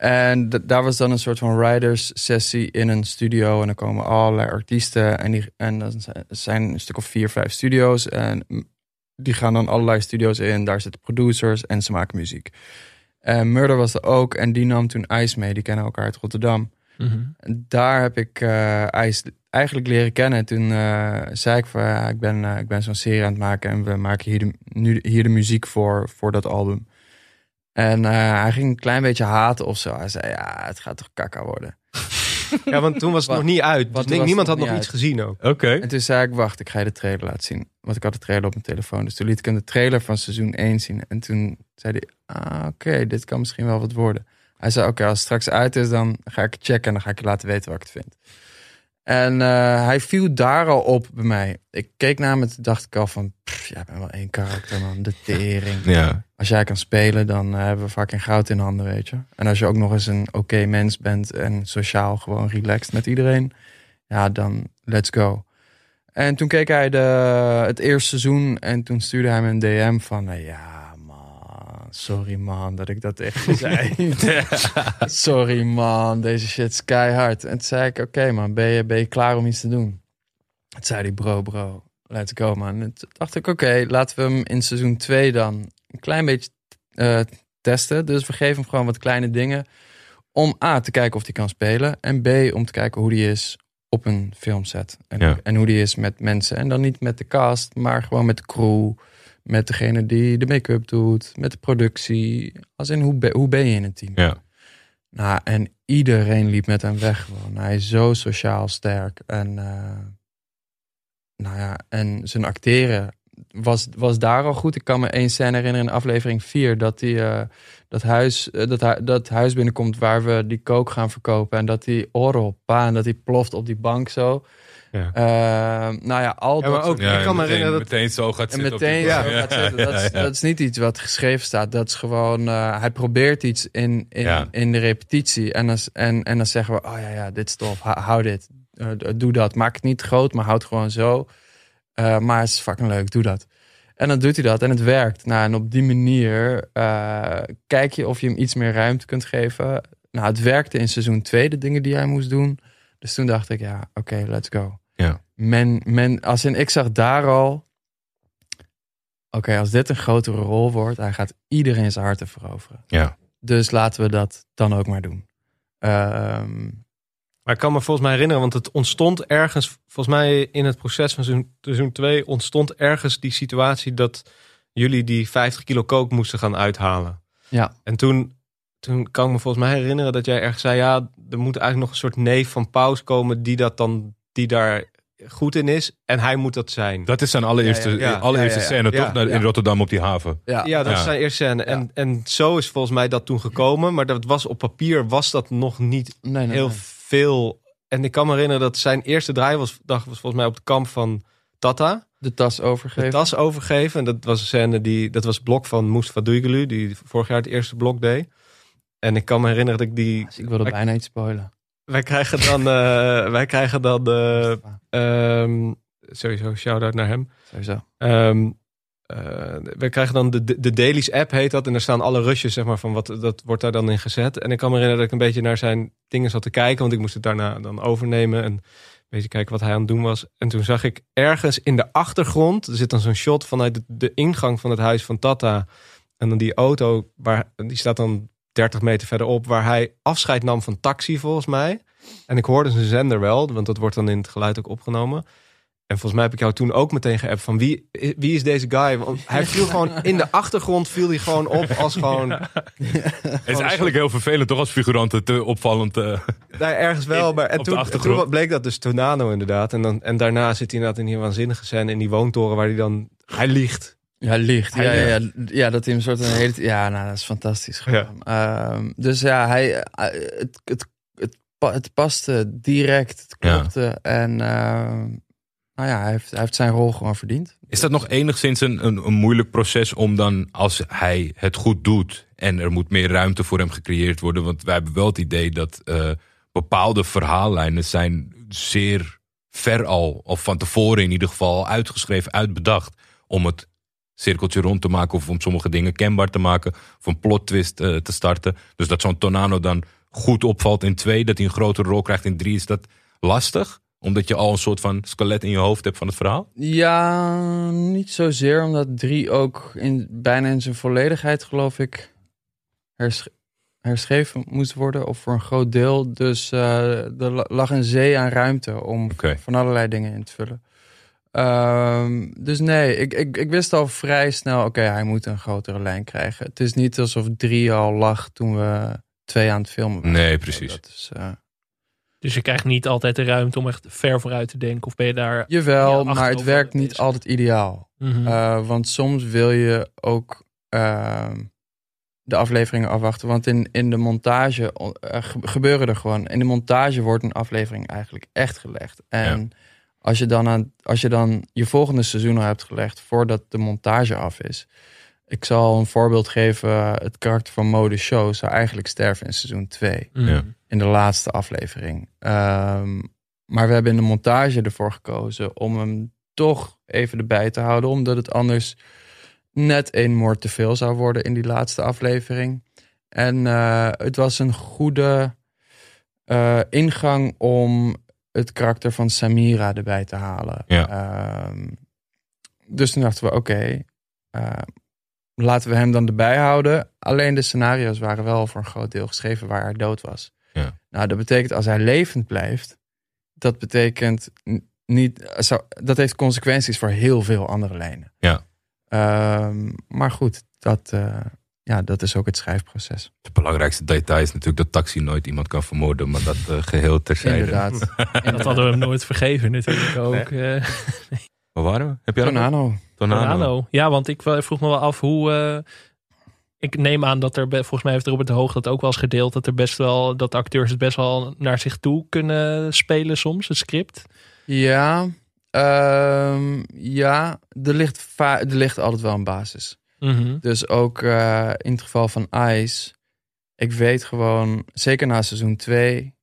[SPEAKER 4] En daar was dan een soort van writers sessie in een studio. En dan komen allerlei artiesten. En, die, en dan zijn- een stuk of vier, vijf studio's. En die gaan dan allerlei studio's in. Daar zitten producers en ze maken muziek. En Murder was er ook. En die nam toen Ice mee. Die kennen elkaar uit Rotterdam.
[SPEAKER 3] Mhm.
[SPEAKER 4] En daar heb ik eh IJs eigenlijk leren kennen. En toen eh, zei ik van ja, ik ben, eh, ik ben zo'n serie aan het maken en we maken hier de, nu, hier de muziek voor, voor dat album. En eh, hij ging een klein beetje haten of zo. Hij zei ja, het gaat toch kakka worden.
[SPEAKER 5] Ja, want toen was het *laughs*
[SPEAKER 4] Wat-
[SPEAKER 5] nog niet uit. Dus niemand had
[SPEAKER 4] nog
[SPEAKER 5] iets gezien ook.
[SPEAKER 2] Oké.
[SPEAKER 4] En toen zei ik wacht, ik ga je de trailer laten zien. Want ik had de trailer op mijn telefoon. Dus toen liet ik hem de trailer van seizoen 1 zien. En toen zei hij, ah oké, dit kan misschien wel wat worden. Hij zei oké, als het straks uit is, dan ga ik het checken en dan ga ik je laten weten wat ik het vind. En eh, hij viel daar al op bij mij. Ik keek naar hem en toen dacht ik al van, pff, jij bent wel één karakter man, de tering.
[SPEAKER 2] Ja.
[SPEAKER 4] Als jij kan spelen, dan eh, hebben we fucking goud in handen, weet je. En als je ook nog eens een oké mens bent en sociaal gewoon relaxed met iedereen, ja, dan let's go. En toen keek hij de, het eerste seizoen en toen stuurde hij me een DM van, ja sorry man dat ik dat echt *laughs* zei. *laughs* sorry man, deze shit is keihard. En toen zei ik, oké man, ben je, ben je klaar om iets te doen? Toen zei hij, bro, bro, let's go man. En toen dacht ik, oké, laten we hem in seizoen 2 dan een klein beetje eh, testen. Dus we geven hem gewoon wat kleine dingen. Om A, te kijken of hij kan spelen. En B, om te kijken hoe die is op een filmset. En,
[SPEAKER 2] Ja.
[SPEAKER 4] en hoe die is met mensen. En dan niet met de cast, maar gewoon met de crew. Met degene die de make-up doet. Met de productie. Als in, hoe, be- hoe ben je in een team?
[SPEAKER 2] Ja.
[SPEAKER 4] Nou, en iedereen liep met hem weg gewoon. Hij is zo sociaal sterk. En, eh, nou ja, en zijn acteren was, was daar al goed. Ik kan me één scène herinneren in aflevering 4... dat hij eh, dat, huis, eh, dat, hu- dat huis binnenkomt waar we die kook gaan verkopen... en dat oren op pa en dat hij ploft op die bank zo.
[SPEAKER 5] Ja.
[SPEAKER 4] Eh, nou ja, al
[SPEAKER 5] Ja, maar
[SPEAKER 4] dat
[SPEAKER 5] ook-
[SPEAKER 4] soort-
[SPEAKER 5] Ik kan me
[SPEAKER 2] meteen,
[SPEAKER 5] herinneren dat-
[SPEAKER 2] meteen zo gaat
[SPEAKER 4] en
[SPEAKER 2] zitten. op
[SPEAKER 4] meteen zo gaat zitten. Dat, is,
[SPEAKER 2] ja, ja.
[SPEAKER 4] dat is niet iets wat geschreven staat. Dat is gewoon, eh, hij probeert iets in, in,
[SPEAKER 2] Ja.
[SPEAKER 4] in de repetitie. En dan, en, en dan zeggen we, oh ja, ja, dit is tof. Hou, dit. Eh, doe dat. Maak het niet groot, maar houd het gewoon zo. Eh, maar het is fucking leuk, doe dat. En dan doet hij dat en het werkt. Nou, en op die manier eh, kijk je of je hem iets meer ruimte kunt geven. Nou, het werkte in seizoen 2, de dingen die hij moest doen. Dus toen dacht ik, ja, oké, let's go.
[SPEAKER 2] Ja.
[SPEAKER 4] Men, men, als in, ik zag daar al oké, als dit een grotere rol wordt, hij gaat iedereen zijn harten veroveren.
[SPEAKER 2] Ja.
[SPEAKER 4] Dus laten we dat dan ook maar doen. Ehm,
[SPEAKER 5] Maar ik kan me volgens mij herinneren, want het ontstond ergens, volgens mij in het proces van seizoen- seizoen 2, ontstond ergens die situatie dat jullie die 50 kilo kook moesten gaan uithalen.
[SPEAKER 4] Ja.
[SPEAKER 5] En toen, toen kan ik me volgens mij herinneren dat jij ergens zei, ja, er moet eigenlijk nog een soort neef van Paus komen die dat dan, die daar goed in is. En hij moet dat zijn.
[SPEAKER 2] Dat is zijn allereerste,
[SPEAKER 5] Ja, ja, ja.
[SPEAKER 2] allereerste
[SPEAKER 4] Ja, ja, ja.
[SPEAKER 2] scène,
[SPEAKER 5] Ja,
[SPEAKER 2] toch? In. Rotterdam op die haven.
[SPEAKER 4] ja,
[SPEAKER 5] Ja, dat
[SPEAKER 2] Ja.
[SPEAKER 5] is zijn eerste scène. En, en zo is volgens mij dat toen gekomen. Maar dat was op papier was dat nog niet
[SPEAKER 4] nee, nee,
[SPEAKER 5] heel
[SPEAKER 4] nee.
[SPEAKER 5] veel. En ik kan me herinneren dat zijn eerste draaidag was volgens mij op het kamp van Tata.
[SPEAKER 4] De tas
[SPEAKER 5] De
[SPEAKER 4] overgeven.
[SPEAKER 5] tas overgeven. En dat was een scène die, dat was het blok van Mustafa Duygulu, die vorig jaar het eerste blok deed. En ik kan me herinneren dat ik die.
[SPEAKER 4] Dus ik wilde bijna iets spoilen.
[SPEAKER 5] Wij krijgen dan, eh, *laughs* wij krijgen dan, eh, ehm, sowieso shout-out naar hem.
[SPEAKER 4] Sowieso.
[SPEAKER 5] Ehm eh, we krijgen dan de, de, de Dailies app, heet dat. En daar staan alle rushes, zeg maar, van wat dat wordt daar dan in gezet. En ik kan me herinneren dat ik een beetje naar zijn dingen zat te kijken. Want ik moest het daarna dan overnemen. En een beetje kijken wat hij aan het doen was. En toen zag ik ergens in de achtergrond. Er zit dan zo'n shot vanuit de, de ingang van het huis van Tata. En dan die auto, waar, die staat dan 30 meter verderop. Waar hij afscheid nam van taxi, volgens mij. En ik hoorde zijn zender wel, want dat wordt dan in het geluid ook opgenomen. En volgens mij heb ik jou toen ook meteen geappt van wie, wie is deze guy? Want hij viel gewoon in de achtergrond, viel hij gewoon op als gewoon... *laughs*
[SPEAKER 2] Het is eigenlijk heel vervelend, toch? Als figurant te opvallend. eh.
[SPEAKER 5] Daar ergens wel,
[SPEAKER 2] In-
[SPEAKER 5] maar en toen, bleek dat dus Tornado inderdaad. En, dan, en daarna zit hij inderdaad in die waanzinnige scène in die woontoren waar hij dan... Hij liegt.
[SPEAKER 4] Ja, licht. Ja, ja, ja, ja, dat hij een soort een hele... Ja, nou, dat is fantastisch. Ehm, dus ja, hij, eh, het, het, het, het paste direct. Het
[SPEAKER 2] Ja.
[SPEAKER 4] klopte. En ehm, nou ja, hij heeft, hij heeft zijn rol gewoon verdiend.
[SPEAKER 2] Is dat nog enigszins een, een, een moeilijk proces om dan, als hij het goed doet en er moet meer ruimte voor hem gecreëerd worden? Want wij hebben wel het idee dat eh, bepaalde verhaallijnen zijn zeer ver al, of van tevoren in ieder geval, uitgeschreven, uitbedacht. Om het cirkeltje rond te maken of om sommige dingen kenbaar te maken. Of een plot twist eh, te starten. Dus dat zo'n Tornado dan goed opvalt in twee, dat hij een grotere rol krijgt in drie, is dat lastig? Omdat je al een soort van skelet in je hoofd hebt van het verhaal?
[SPEAKER 4] Ja, niet zozeer, omdat drie ook in, bijna in zijn volledigheid, geloof ik, hersch- herschreven moest worden. Of voor een groot deel. Dus eh, er la- lag een zee aan ruimte om van allerlei dingen in te vullen. Ehm, dus nee, ik, ik, ik wist al vrij snel, oké, hij moet een grotere lijn krijgen. Het is niet alsof drie al lag toen we twee aan het filmen waren.
[SPEAKER 2] Nee, precies.
[SPEAKER 4] Dat is, eh,
[SPEAKER 3] Dus je krijgt niet altijd de ruimte om echt ver vooruit te denken. Of ben je daar...
[SPEAKER 4] jawel,
[SPEAKER 3] Ja,
[SPEAKER 4] maar het werkt niet
[SPEAKER 3] bezig.
[SPEAKER 4] altijd ideaal.
[SPEAKER 3] Mhm.
[SPEAKER 4] Uh, want soms wil je ook ehm, de afleveringen afwachten. Want in, in de montage eh, ge- gebeuren er gewoon. In de montage wordt een aflevering eigenlijk echt gelegd. En als, je dan aan, als je dan je volgende seizoen al hebt gelegd voordat de montage af is. Ik zal een voorbeeld geven. Het karakter van Mode Show zou eigenlijk sterven in seizoen 2
[SPEAKER 3] Mhm.
[SPEAKER 2] Ja.
[SPEAKER 4] in de laatste aflevering. Ehm, maar we hebben in de montage ervoor gekozen om hem toch even erbij te houden, omdat het anders net één moord te veel zou worden in die laatste aflevering. En eh, het was een goede eh, ingang om het karakter van Samira erbij te halen.
[SPEAKER 2] Ja.
[SPEAKER 4] Ehm, dus toen dachten we, oké, eh, laten we hem dan erbij houden. Alleen de scenario's waren wel voor een groot deel geschreven waar hij dood was.
[SPEAKER 2] Ja.
[SPEAKER 4] Nou, dat betekent als hij levend blijft, dat betekent niet, zou- dat heeft consequenties voor heel veel andere lijnen.
[SPEAKER 2] Ja.
[SPEAKER 4] Ehm, maar goed, dat, eh, ja, dat is ook het schrijfproces.
[SPEAKER 2] Het belangrijkste detail is natuurlijk dat taxi nooit iemand kan vermoorden, maar dat eh, geheel terzijde.
[SPEAKER 4] Inderdaad. *laughs*
[SPEAKER 3] Dat hadden we hem nooit vergeven natuurlijk ook. eh
[SPEAKER 2] Waar waren we? Heb jij dat nog?
[SPEAKER 4] Tornado.
[SPEAKER 2] Tornado.
[SPEAKER 3] Tornado. Ja, want ik wel- vroeg me wel af hoe... eh, ik neem aan dat er, volgens mij heeft Robert de Hoog dat ook wel eens gedeeld, dat er best wel, dat acteurs het best wel naar zich toe kunnen spelen soms, het script.
[SPEAKER 4] Ja, ehm, ja er, ligt er ligt altijd wel een basis.
[SPEAKER 3] Mhm.
[SPEAKER 4] Dus ook eh, in het geval van Ice. Ik weet gewoon, zeker na seizoen 2,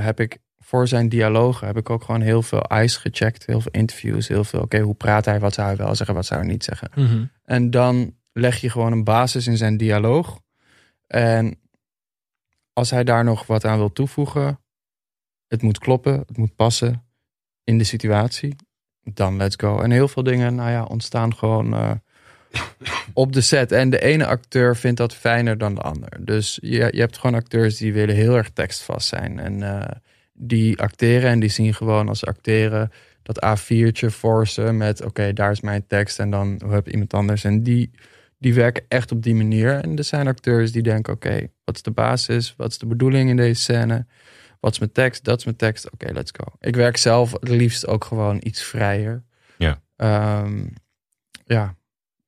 [SPEAKER 4] heb ik voor zijn dialogen heb ik ook gewoon heel veel Ice gecheckt. Heel veel interviews, heel veel, oké, hoe praat hij? Wat zou hij wel zeggen, wat zou hij niet zeggen?
[SPEAKER 3] Mhm.
[SPEAKER 4] En dan leg je gewoon een basis in zijn dialoog. En als hij daar nog wat aan wil toevoegen, het moet kloppen, het moet passen in de situatie, dan let's go. En heel veel dingen, nou ja, ontstaan gewoon eh, op de set. En de ene acteur vindt dat fijner dan de ander. Dus je, je hebt gewoon acteurs die willen heel erg tekstvast zijn. En eh, die acteren en die zien gewoon als acteren dat A4'tje voor ze met oké, daar is mijn tekst en dan heb iemand anders. En die, die werken echt op die manier. En er zijn acteurs die denken oké, wat is de basis? Wat is de bedoeling in deze scène? Wat is mijn tekst? Dat is mijn tekst. Oké, let's go. Ik werk zelf het liefst ook gewoon iets vrijer.
[SPEAKER 2] Ja.
[SPEAKER 4] Ehm, ja.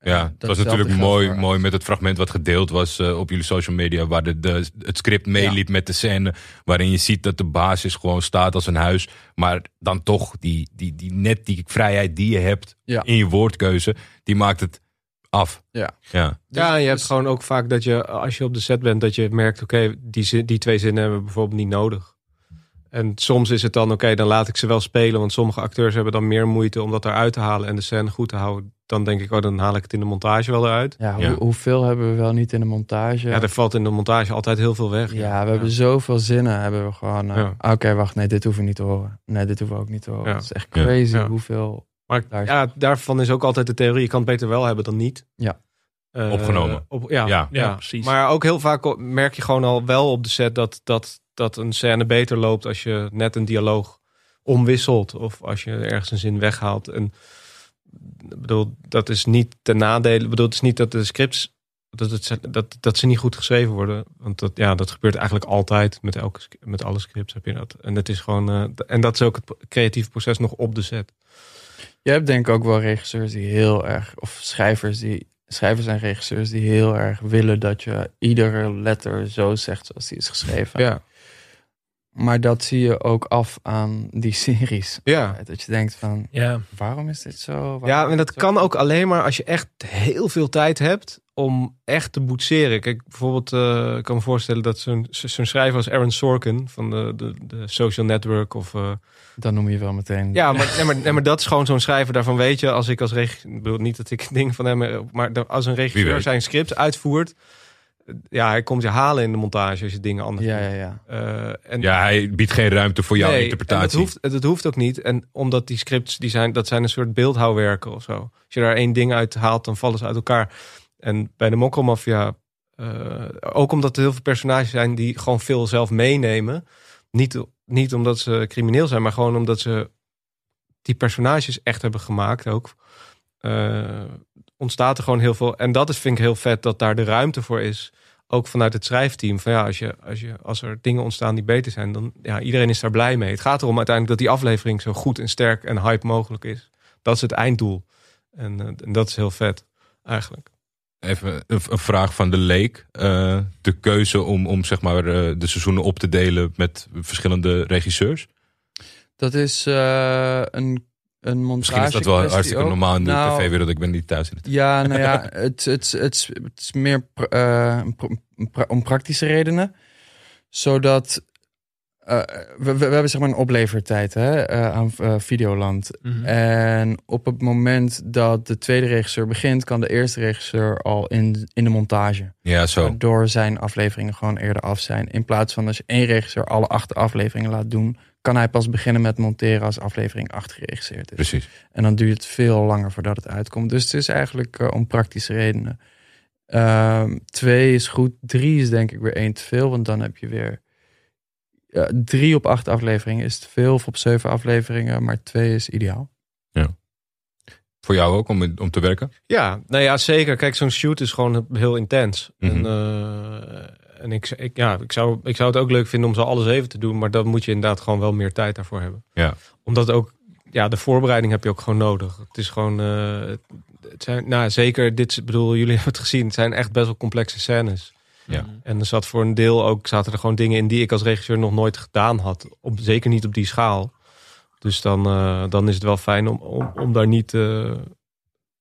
[SPEAKER 2] Ja,
[SPEAKER 4] Dat
[SPEAKER 2] het was natuurlijk mooi,
[SPEAKER 4] voor
[SPEAKER 2] mooi met het fragment wat gedeeld was eh, op jullie social media. Waar de, de, het script meeliep met de scène. Waarin je ziet dat de basis gewoon staat als een huis. Maar dan toch, die, die, die, net die vrijheid die je hebt
[SPEAKER 4] Ja.
[SPEAKER 2] in je woordkeuze. Die maakt het af.
[SPEAKER 4] Ja.
[SPEAKER 2] Ja,
[SPEAKER 5] Ja, en je hebt
[SPEAKER 4] dus-
[SPEAKER 5] gewoon ook vaak dat je, als je op de set bent, dat je merkt, oké, die, zin- die twee zinnen hebben we bijvoorbeeld niet nodig. En soms is het dan, oké, dan laat ik ze wel spelen, want sommige acteurs hebben dan meer moeite om dat eruit te halen en de scène goed te houden. Dan denk ik, oh, dan haal ik het in de montage wel eruut.
[SPEAKER 4] Ja,
[SPEAKER 2] Ja.
[SPEAKER 4] Hoe, hoeveel hebben we wel niet in de montage?
[SPEAKER 5] Ja, er valt in de montage altijd heel veel weg.
[SPEAKER 4] Ja, we hebben zoveel zinnen. Hebben we gewoon. eh,
[SPEAKER 5] Ja.
[SPEAKER 4] Oké, wacht, nee, dit hoeven we niet te horen. Nee, dit hoeven we ook niet te horen.
[SPEAKER 5] Ja.
[SPEAKER 4] Het is echt crazy
[SPEAKER 5] Ja.
[SPEAKER 4] hoeveel.
[SPEAKER 5] Maar
[SPEAKER 4] Daar
[SPEAKER 5] ja, daarvan is ook altijd de theorie, je kan het beter wel hebben dan niet.
[SPEAKER 4] Ja.
[SPEAKER 5] Eh,
[SPEAKER 2] Opgenomen.
[SPEAKER 5] Op, ja,
[SPEAKER 2] Ja.
[SPEAKER 5] ja.
[SPEAKER 3] Ja, precies.
[SPEAKER 5] Maar ook heel vaak merk je gewoon al wel op de set dat, dat, dat een scène beter loopt als je net een dialoog omwisselt. Of als je ergens een zin weghaalt. En ik bedoel, dat is niet ten nadele. Ik bedoel, het is niet dat de scripts. Dat, het, dat, dat ze niet goed geschreven worden. Want dat, ja, dat gebeurt eigenlijk altijd. Met, elke, met alle scripts heb je dat. En, het is gewoon, eh, en dat is ook het creatieve proces nog op de set.
[SPEAKER 4] Je hebt denk ik ook wel regisseurs die heel erg. Of schrijvers die. Schrijvers en regisseurs die heel erg willen dat je iedere letter zo zegt zoals die is geschreven.
[SPEAKER 5] Ja.
[SPEAKER 4] Maar dat zie je ook af aan die series.
[SPEAKER 5] Ja.
[SPEAKER 4] Dat je denkt van,
[SPEAKER 3] Ja,
[SPEAKER 4] waarom is dit zo? Waarom
[SPEAKER 5] Ja, en dat
[SPEAKER 4] zo?
[SPEAKER 5] kan ook alleen maar als je echt heel veel tijd hebt om echt te boetseren. Kijk, bijvoorbeeld, eh, ik kan me voorstellen dat zo'n zo'n schrijver als Aaron Sorkin van de, de, de Social Network of... eh,
[SPEAKER 4] Dan noem je wel meteen.
[SPEAKER 5] ja, maar, *laughs* nee, maar, nee, maar dat is gewoon zo'n schrijver. Daarvan weet je, als ik als regisseur... Ik bedoel niet dat ik *laughs* dingen van hem... eh, Maar als een regisseur zijn script uitvoert... Ja, hij komt je halen in de montage als je dingen anders
[SPEAKER 4] ja,
[SPEAKER 5] doet.
[SPEAKER 4] ja, ja.
[SPEAKER 5] Eh, en
[SPEAKER 2] ja, hij biedt geen ruimte voor jouw
[SPEAKER 5] Nee,
[SPEAKER 2] interpretatie.
[SPEAKER 5] Dat, hoeft, dat hoeft ook niet. En omdat die scripts, die zijn, dat zijn een soort beeldhouwwerken of zo. Als je daar één ding uit haalt, dan vallen ze uit elkaar. En bij de Mokromafia, eh ook omdat er heel veel personages zijn die gewoon veel zelf meenemen. Niet, niet omdat ze crimineel zijn, maar gewoon omdat ze die personages echt hebben gemaakt ook. eh, ontstaat er gewoon heel veel. En dat is, vind ik heel vet, dat daar de ruimte voor is ook vanuit het schrijfteam. Van ja, als, je, als, je, als er dingen ontstaan die beter zijn, dan ja, iedereen is daar blij mee. Het gaat erom uiteindelijk dat die aflevering zo goed en sterk en hype mogelijk is. Dat is het einddoel. En, eh, en dat is heel vet, eigenlijk.
[SPEAKER 2] Even een, een vraag van de leek. Eh, de keuze om, om zeg maar, eh, de seizoenen op te delen met verschillende regisseurs.
[SPEAKER 4] Dat is eh, een, een montage.
[SPEAKER 2] Misschien is dat wel hartstikke
[SPEAKER 4] ook.
[SPEAKER 2] normaal in de
[SPEAKER 4] Nou,
[SPEAKER 2] tv-wereld. Ik ben niet thuis in het.
[SPEAKER 4] Ja, nou ja, *laughs* het, het, het, het is meer eh, om praktische redenen. Zodat eh, we, we, we hebben zeg maar een oplevertijd hè, eh, aan Videoland.
[SPEAKER 3] Mhm.
[SPEAKER 4] En op het moment dat de tweede regisseur begint, kan de eerste regisseur al in, in de montage.
[SPEAKER 2] Ja, zo.
[SPEAKER 4] Waardoor zijn afleveringen gewoon eerder af zijn. In plaats van als je één regisseur alle acht afleveringen laat doen, kan hij pas beginnen met monteren als aflevering 8 geregisseerd is.
[SPEAKER 2] Precies.
[SPEAKER 4] En dan duurt het veel langer voordat het uitkomt. Dus het is eigenlijk eh, om praktische redenen. Ehm, twee is goed. Drie is denk ik weer één te veel. Want dan heb je weer... ja, drie op acht afleveringen is te veel. Of op zeven afleveringen. Maar twee is ideaal.
[SPEAKER 2] Voor jou ook om, om te werken?
[SPEAKER 5] Ja, nou ja, zeker. Kijk, zo'n shoot is gewoon heel intens.
[SPEAKER 2] Mhm.
[SPEAKER 5] En, eh, en ik, ik, ja, ik, zou, ik zou het ook leuk vinden om ze alles even te doen. Maar dan moet je inderdaad gewoon wel meer tijd daarvoor hebben.
[SPEAKER 2] Ja.
[SPEAKER 5] Omdat ook, ja, de voorbereiding heb je ook gewoon nodig. Het is gewoon, eh, het zijn, nou zeker, dit, bedoel, jullie *laughs* hebben het gezien. Het zijn echt best wel complexe scènes.
[SPEAKER 2] Ja.
[SPEAKER 5] En er zat voor een deel ook, zaten er gewoon dingen in die ik als regisseur nog nooit gedaan had. Op, zeker niet op die schaal. Dus dan, eh, dan is het wel fijn om, om, om daar niet, eh,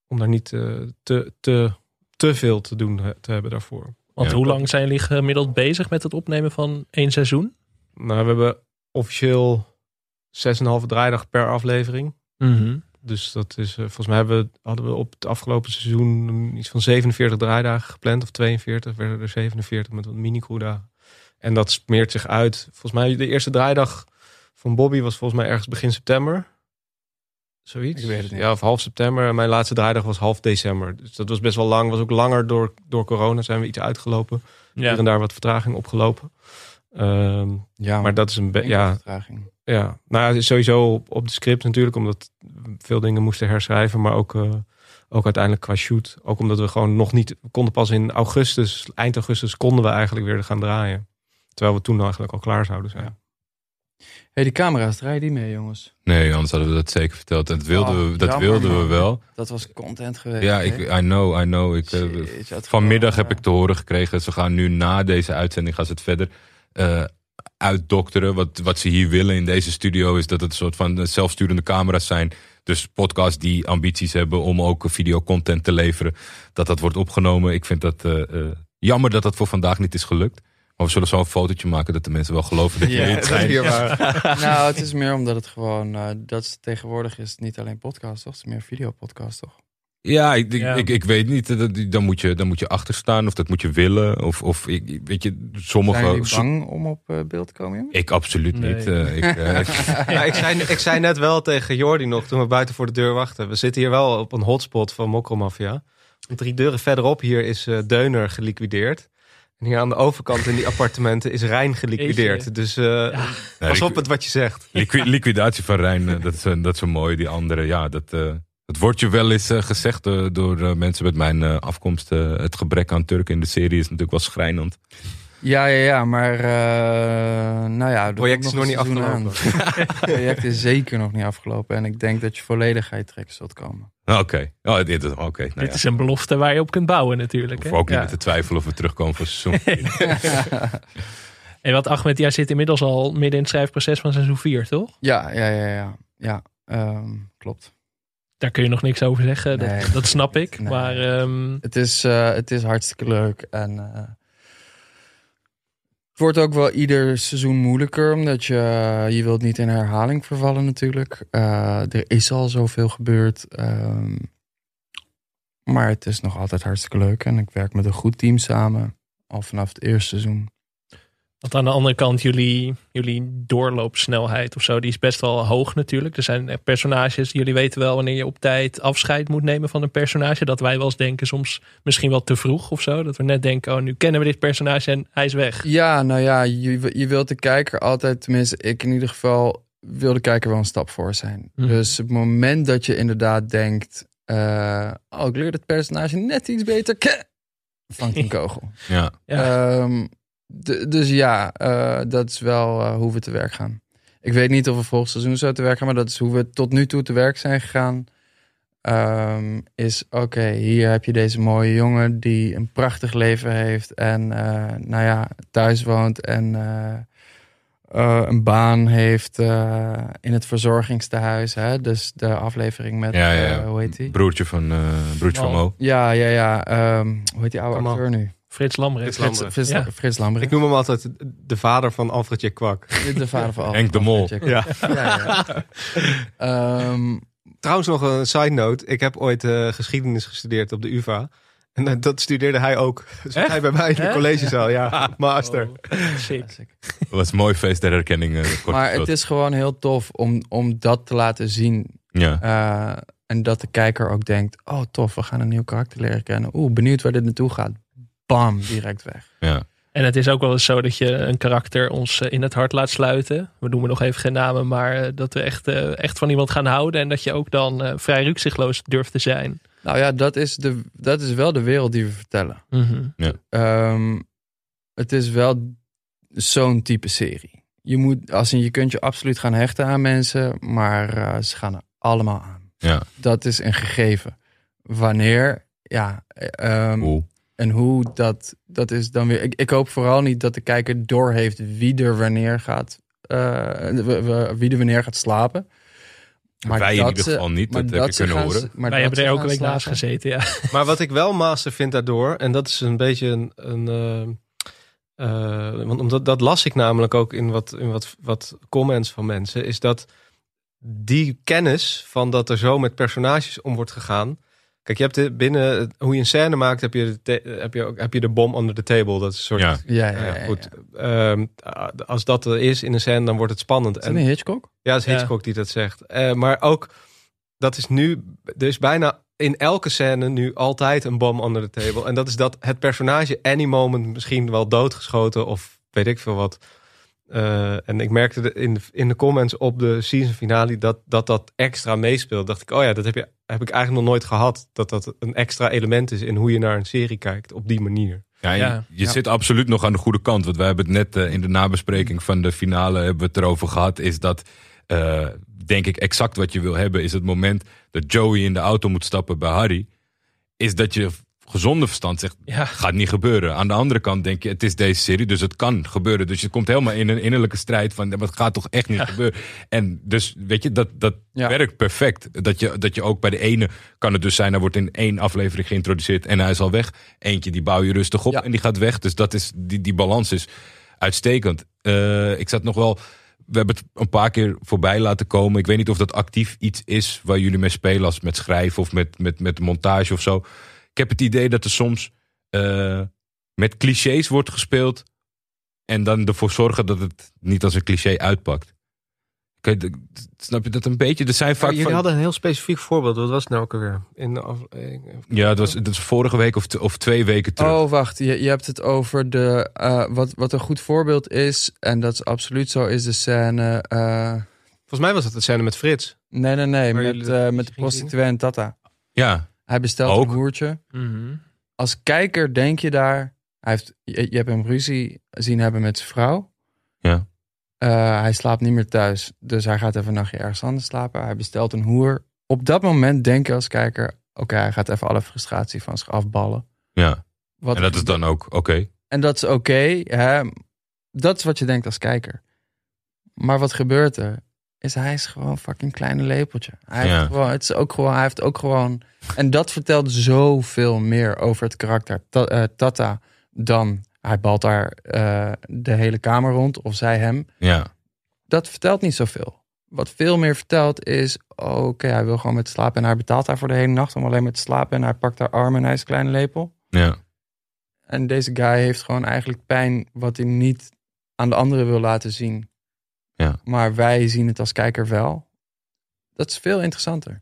[SPEAKER 5] om daar niet te, te, te veel te doen te hebben daarvoor.
[SPEAKER 3] Want
[SPEAKER 2] Ja.
[SPEAKER 3] hoe lang zijn jullie gemiddeld bezig met het opnemen van één seizoen?
[SPEAKER 5] Nou, we hebben officieel 6,5 draaidag per aflevering. Dus dat is, eh, volgens mij hebben we, hadden we op het afgelopen seizoen iets van 47 draaidagen gepland. Of 42, werden er 47 met wat mini-crewdagen. En dat smeert zich uit. Volgens mij de eerste draaidag van Bobby was volgens mij ergens begin september. Zoiets.
[SPEAKER 4] Ik weet het niet.
[SPEAKER 5] Ja, of half september. En mijn laatste draaidag was half december. Dus dat was best wel lang. Was ook langer door, door corona. Zijn we iets uitgelopen. Hier
[SPEAKER 3] Ja.
[SPEAKER 5] en daar wat vertraging opgelopen. Ehm,
[SPEAKER 4] Ja,
[SPEAKER 5] maar dat is een beetje... Ja,
[SPEAKER 4] vertraging.
[SPEAKER 5] ja. Nou ja, sowieso op, op de script natuurlijk. Omdat we veel dingen moesten herschrijven. Maar ook, eh, ook uiteindelijk qua shoot. Ook omdat we gewoon nog niet... We konden pas in augustus, eind augustus, konden we eigenlijk weer gaan draaien. Terwijl we toen eigenlijk al klaar zouden zijn.
[SPEAKER 4] Ja. Hey, die camera's, draai die mee, jongens.
[SPEAKER 2] Nee, anders hadden we dat zeker verteld. En dat wilden,
[SPEAKER 4] Oh,
[SPEAKER 2] we, dat
[SPEAKER 4] jammer,
[SPEAKER 2] wilden we wel.
[SPEAKER 4] Dat was content geweest.
[SPEAKER 2] Ja, ik, I know, I know. Ik, eh,
[SPEAKER 4] Shit,
[SPEAKER 2] vanmiddag heb ik te horen gekregen. Ze gaan nu na deze uitzending gaan ze het verder eh, uitdokteren. Wat, wat ze hier willen in deze studio is dat het een soort van zelfsturende camera's zijn. Dus podcasts die ambities hebben om ook videocontent te leveren. Dat dat wordt opgenomen. Ik vind dat eh, jammer dat dat voor vandaag niet is gelukt. Maar we zullen zo een fotootje maken dat de mensen wel geloven dat je
[SPEAKER 4] Ja,
[SPEAKER 2] in het
[SPEAKER 5] waar. *laughs*
[SPEAKER 4] nou, het is meer omdat het gewoon... eh, dat is, tegenwoordig is het niet alleen podcast, toch? Het is meer videopodcast, toch?
[SPEAKER 2] Ja, ik, ik,
[SPEAKER 3] Ja.
[SPEAKER 2] Ik, ik weet niet. Dat- Dan moet, je, dan moet je achter staan of dat moet je willen. Of, of ik, weet je, sommige.
[SPEAKER 4] Zijn jullie bang om op eh, beeld te komen, jongen?
[SPEAKER 2] Ik absoluut
[SPEAKER 3] Nee.
[SPEAKER 2] niet. eh, ik, eh, *laughs*
[SPEAKER 5] Ja, ik, zei, ik zei net wel tegen Jordi nog toen we buiten voor de deur wachten. We zitten hier wel op een hotspot van Mokromafia. Drie deuren verderop hier is eh, Deuner geliquideerd. En hier aan de overkant in die appartementen is Rijn geliquideerd. Dus eh,
[SPEAKER 3] Ja.
[SPEAKER 5] pas op met wat je zegt.
[SPEAKER 2] liqui- *laughs* liquidatie van Rijn, eh, dat is, eh, dat is een mooi. Die andere, ja, dat, eh, het wordt je wel eens gezegd door mensen met mijn afkomst. het gebrek aan Turken in de serie is natuurlijk wel schrijnend.
[SPEAKER 4] Ja, ja, ja, maar uh, nou ja... er
[SPEAKER 5] project is nog niet afgelopen.
[SPEAKER 4] aan. *laughs* Het project is zeker nog niet afgelopen. En ik denk dat je volledig uit je trekken zult komen.
[SPEAKER 2] Ah, Oké, oh, dit is oké. nou
[SPEAKER 3] Dit
[SPEAKER 2] ja.
[SPEAKER 3] is een belofte waar je op kunt bouwen natuurlijk.
[SPEAKER 2] Hoef ook niet
[SPEAKER 3] Ja.
[SPEAKER 2] meer te twijfelen of we terugkomen voor seizoen. *laughs* vier.
[SPEAKER 3] En wat Ahmed, jij zit inmiddels al midden in het schrijfproces van seizoen 4, toch?
[SPEAKER 4] Ja, ja, ja, ja. Ja, ehm, klopt.
[SPEAKER 3] Daar kun je nog niks over zeggen.
[SPEAKER 4] Nee.
[SPEAKER 3] Dat, dat snap ik.
[SPEAKER 4] Nee.
[SPEAKER 3] Maar ehm,
[SPEAKER 4] Het is, eh, het is hartstikke leuk. En eh, het wordt ook wel ieder seizoen moeilijker. Omdat je, je wilt niet in herhaling vervallen natuurlijk. Eh, er is al zoveel gebeurd. ehm, maar het is nog altijd hartstikke leuk. En ik werk met een goed team samen. Al vanaf het eerste seizoen.
[SPEAKER 3] Want aan de andere kant, jullie, jullie doorloopsnelheid of zo, die is best wel hoog natuurlijk. Er zijn personages, jullie weten wel wanneer je op tijd afscheid moet nemen van een personage. Dat wij wel eens denken, soms misschien wel te vroeg of zo. Dat we net denken, oh nu kennen we dit personage en hij is weg.
[SPEAKER 4] Ja, nou ja, je, je wilt de kijker altijd, tenminste ik in ieder geval, wil de kijker wel een stap voor zijn.
[SPEAKER 3] Mhm.
[SPEAKER 4] Dus het moment dat je inderdaad denkt, eh, oh ik leer het personage net iets beter, ke- vangt een kogel.
[SPEAKER 2] ja.
[SPEAKER 3] Ja.
[SPEAKER 4] Ehm, d- dus ja, eh, dat is wel eh, hoe we te werk gaan. Ik weet niet of we volgend seizoen zo te werk gaan, maar dat is hoe we tot nu toe te werk zijn gegaan. Ehm, is oké, hier heb je deze mooie jongen die een prachtig leven heeft en eh, nou ja, thuis woont en eh, eh, een baan heeft eh, in het verzorgingstehuis. Hè? Dus de aflevering met,
[SPEAKER 2] Ja, ja, ja.
[SPEAKER 4] eh, hoe heet die?
[SPEAKER 2] Broertje van, eh broertje van. Mo.
[SPEAKER 4] Ja, ja, ja. ehm, hoe heet die oude
[SPEAKER 5] Kamal.
[SPEAKER 4] acteur nu?
[SPEAKER 3] Frits Lambrecht.
[SPEAKER 5] Frits
[SPEAKER 4] Frits, Frits,
[SPEAKER 3] Ja.
[SPEAKER 4] Frits Lambrecht.
[SPEAKER 5] Ik noem hem altijd de vader van Alfred J. Kwak.
[SPEAKER 4] De vader van
[SPEAKER 2] Henk de Mol.
[SPEAKER 4] Ja. ja, ja. Ehm,
[SPEAKER 5] Trouwens nog een side note. Ik heb ooit eh, geschiedenis gestudeerd op de UvA. En eh, dat studeerde hij ook. *laughs* Dus
[SPEAKER 3] Echt?
[SPEAKER 5] hij bij mij in de collegezaal. Ja, master.
[SPEAKER 3] Oh, sick.
[SPEAKER 2] Dat was een mooi feest der herkenning. eh, kort
[SPEAKER 4] maar het is gewoon heel tof om, om dat te laten zien.
[SPEAKER 2] Ja.
[SPEAKER 4] Eh, en dat de kijker ook denkt, oh tof, we gaan een nieuw karakter leren kennen. Oeh, benieuwd waar dit naartoe gaat. Bam, direct weg.
[SPEAKER 2] ja.
[SPEAKER 3] En het is ook wel eens zo dat je een karakter ons eh, in het hart laat sluiten. We noemen nog even geen namen, maar eh, dat we echt, eh, echt van iemand gaan houden. En dat je ook dan eh, vrij rukzichtloos durft te zijn.
[SPEAKER 4] Nou ja, dat is, de, dat is wel de wereld die we vertellen.
[SPEAKER 3] Mhm.
[SPEAKER 4] Ehm, het is wel zo'n type serie. Je, moet, als in, je kunt je absoluut gaan hechten aan mensen, maar eh, ze gaan er allemaal aan.
[SPEAKER 2] Ja.
[SPEAKER 4] Dat is een gegeven. Wanneer, ja,
[SPEAKER 2] Cool.
[SPEAKER 4] En hoe dat, dat is dan weer. Ik, ik hoop vooral niet dat de kijker doorheeft wie er wanneer gaat, eh, wie er wanneer gaat slapen.
[SPEAKER 2] Wij in
[SPEAKER 4] dat
[SPEAKER 2] ieder
[SPEAKER 4] ze-
[SPEAKER 2] geval niet,
[SPEAKER 4] maar
[SPEAKER 2] dat heb je
[SPEAKER 4] ze
[SPEAKER 2] kunnen
[SPEAKER 4] gaan-
[SPEAKER 2] horen.
[SPEAKER 4] maar
[SPEAKER 3] Wij
[SPEAKER 4] dat
[SPEAKER 3] hebben er elke week naast gezeten, ja. *laughs*
[SPEAKER 5] Maar wat ik wel master vind daardoor, en dat is een beetje een. een eh, eh, want omdat, dat las ik namelijk ook in, wat, in wat, wat comments van mensen, is dat die kennis van dat er zo met personages om wordt gegaan. Kijk, je hebt de, binnen hoe je een scène maakt, heb je, de heb je, ook, heb je de bom under the table. Dat is een soort.
[SPEAKER 2] Ja.
[SPEAKER 4] Ja, ja, ja,
[SPEAKER 5] ja,
[SPEAKER 4] ja.
[SPEAKER 5] goed. Ehm, als dat er is in een scène, dan wordt het spannend.
[SPEAKER 4] Is dat een Hitchcock?
[SPEAKER 5] Ja, het is
[SPEAKER 3] Ja.
[SPEAKER 5] Hitchcock die dat zegt. Eh, maar ook dat is nu, er is bijna in elke scène nu altijd een bom onder de table. En dat is dat het personage any moment misschien wel doodgeschoten of weet ik veel wat. Eh, en ik merkte de- in de, in de comments op de season finale dat dat, dat extra meespeelt. Dacht ik, oh ja, dat heb, je, heb ik eigenlijk nog nooit gehad. Dat dat een extra element is in hoe je naar een serie kijkt op die manier.
[SPEAKER 2] Ja, je zit absoluut nog aan de goede kant. Want wij hebben het net eh, in de nabespreking van de finale hebben we het erover gehad. Is dat, eh, denk ik, exact wat je wil hebben. Is het moment dat Joey in de auto moet stappen bij Harry. Is dat je gezonde verstand zegt,
[SPEAKER 3] Ja.
[SPEAKER 2] gaat niet gebeuren. Aan de andere kant denk je, het is deze serie, dus het kan gebeuren. Dus je komt helemaal in een innerlijke strijd van, "Ja, maar het gaat toch echt niet gebeuren. En dus, weet je, dat, dat
[SPEAKER 4] Ja.
[SPEAKER 2] werkt perfect. Dat je, dat je ook bij de ene, kan het dus zijn, hij wordt in één aflevering geïntroduceerd en hij is al weg. Eentje, die bouw je rustig op en die gaat weg. Dus dat is, die, die balans is uitstekend. Eh, ik zat nog wel, we hebben het een paar keer voorbij laten komen. Ik weet niet of dat actief iets is waar jullie mee spelen, als met schrijven of met, met, met montage of zo. Ik heb het idee dat er soms eh, met clichés wordt gespeeld. En dan ervoor zorgen dat het niet als een cliché uitpakt. Kijk, snap je dat een beetje? Er zijn vaak.
[SPEAKER 5] jullie hadden een heel specifiek voorbeeld. Wat was het nou ook alweer? In de af- eh,
[SPEAKER 2] Ja, dat was, dat was vorige week of, of twee weken terug.
[SPEAKER 4] Oh, wacht. Je, je hebt het over de. eh, wat, wat een goed voorbeeld is, en dat is absoluut zo, is de scène. eh,
[SPEAKER 5] Volgens mij was het de scène met Frits.
[SPEAKER 4] nee, nee, nee.
[SPEAKER 5] Waar
[SPEAKER 4] Met,
[SPEAKER 5] jullie
[SPEAKER 4] eh,
[SPEAKER 5] dat
[SPEAKER 4] met de prostituee en Tata.
[SPEAKER 2] Ja,
[SPEAKER 4] Hij bestelt
[SPEAKER 2] Ook.
[SPEAKER 4] een hoertje.
[SPEAKER 3] Mhm.
[SPEAKER 4] Als kijker denk je daar. Hij heeft, je, je hebt hem ruzie zien hebben met zijn vrouw.
[SPEAKER 2] Ja.
[SPEAKER 4] Eh, hij slaapt niet meer thuis. Dus hij gaat even een nachtje ergens anders slapen. Hij bestelt een hoer. Op dat moment denk je als kijker. Oké, hij gaat even alle frustratie van zich afballen.
[SPEAKER 2] ja.
[SPEAKER 4] Wat
[SPEAKER 2] En dat is dan ook oké.
[SPEAKER 4] En dat is oké. hè. dat is wat je denkt als kijker. Maar wat gebeurt er? Is hij is gewoon fucking kleine lepeltje. Hij,
[SPEAKER 2] Ja.
[SPEAKER 4] heeft gewoon, het is ook gewoon, hij heeft ook gewoon. En dat vertelt zoveel meer over het karakter eh, Tata dan hij balt daar eh, de hele kamer rond of zij hem.
[SPEAKER 2] Ja.
[SPEAKER 4] Dat vertelt niet zoveel. Wat veel meer vertelt is, oké, hij wil gewoon met slapen en hij betaalt haar voor de hele nacht om alleen met te slapen en hij pakt haar arm en hij is een kleine lepel.
[SPEAKER 2] Ja.
[SPEAKER 4] En deze guy heeft gewoon eigenlijk pijn wat hij niet aan de anderen wil laten zien.
[SPEAKER 2] Ja.
[SPEAKER 4] Maar wij zien het als kijker wel. Dat is veel interessanter.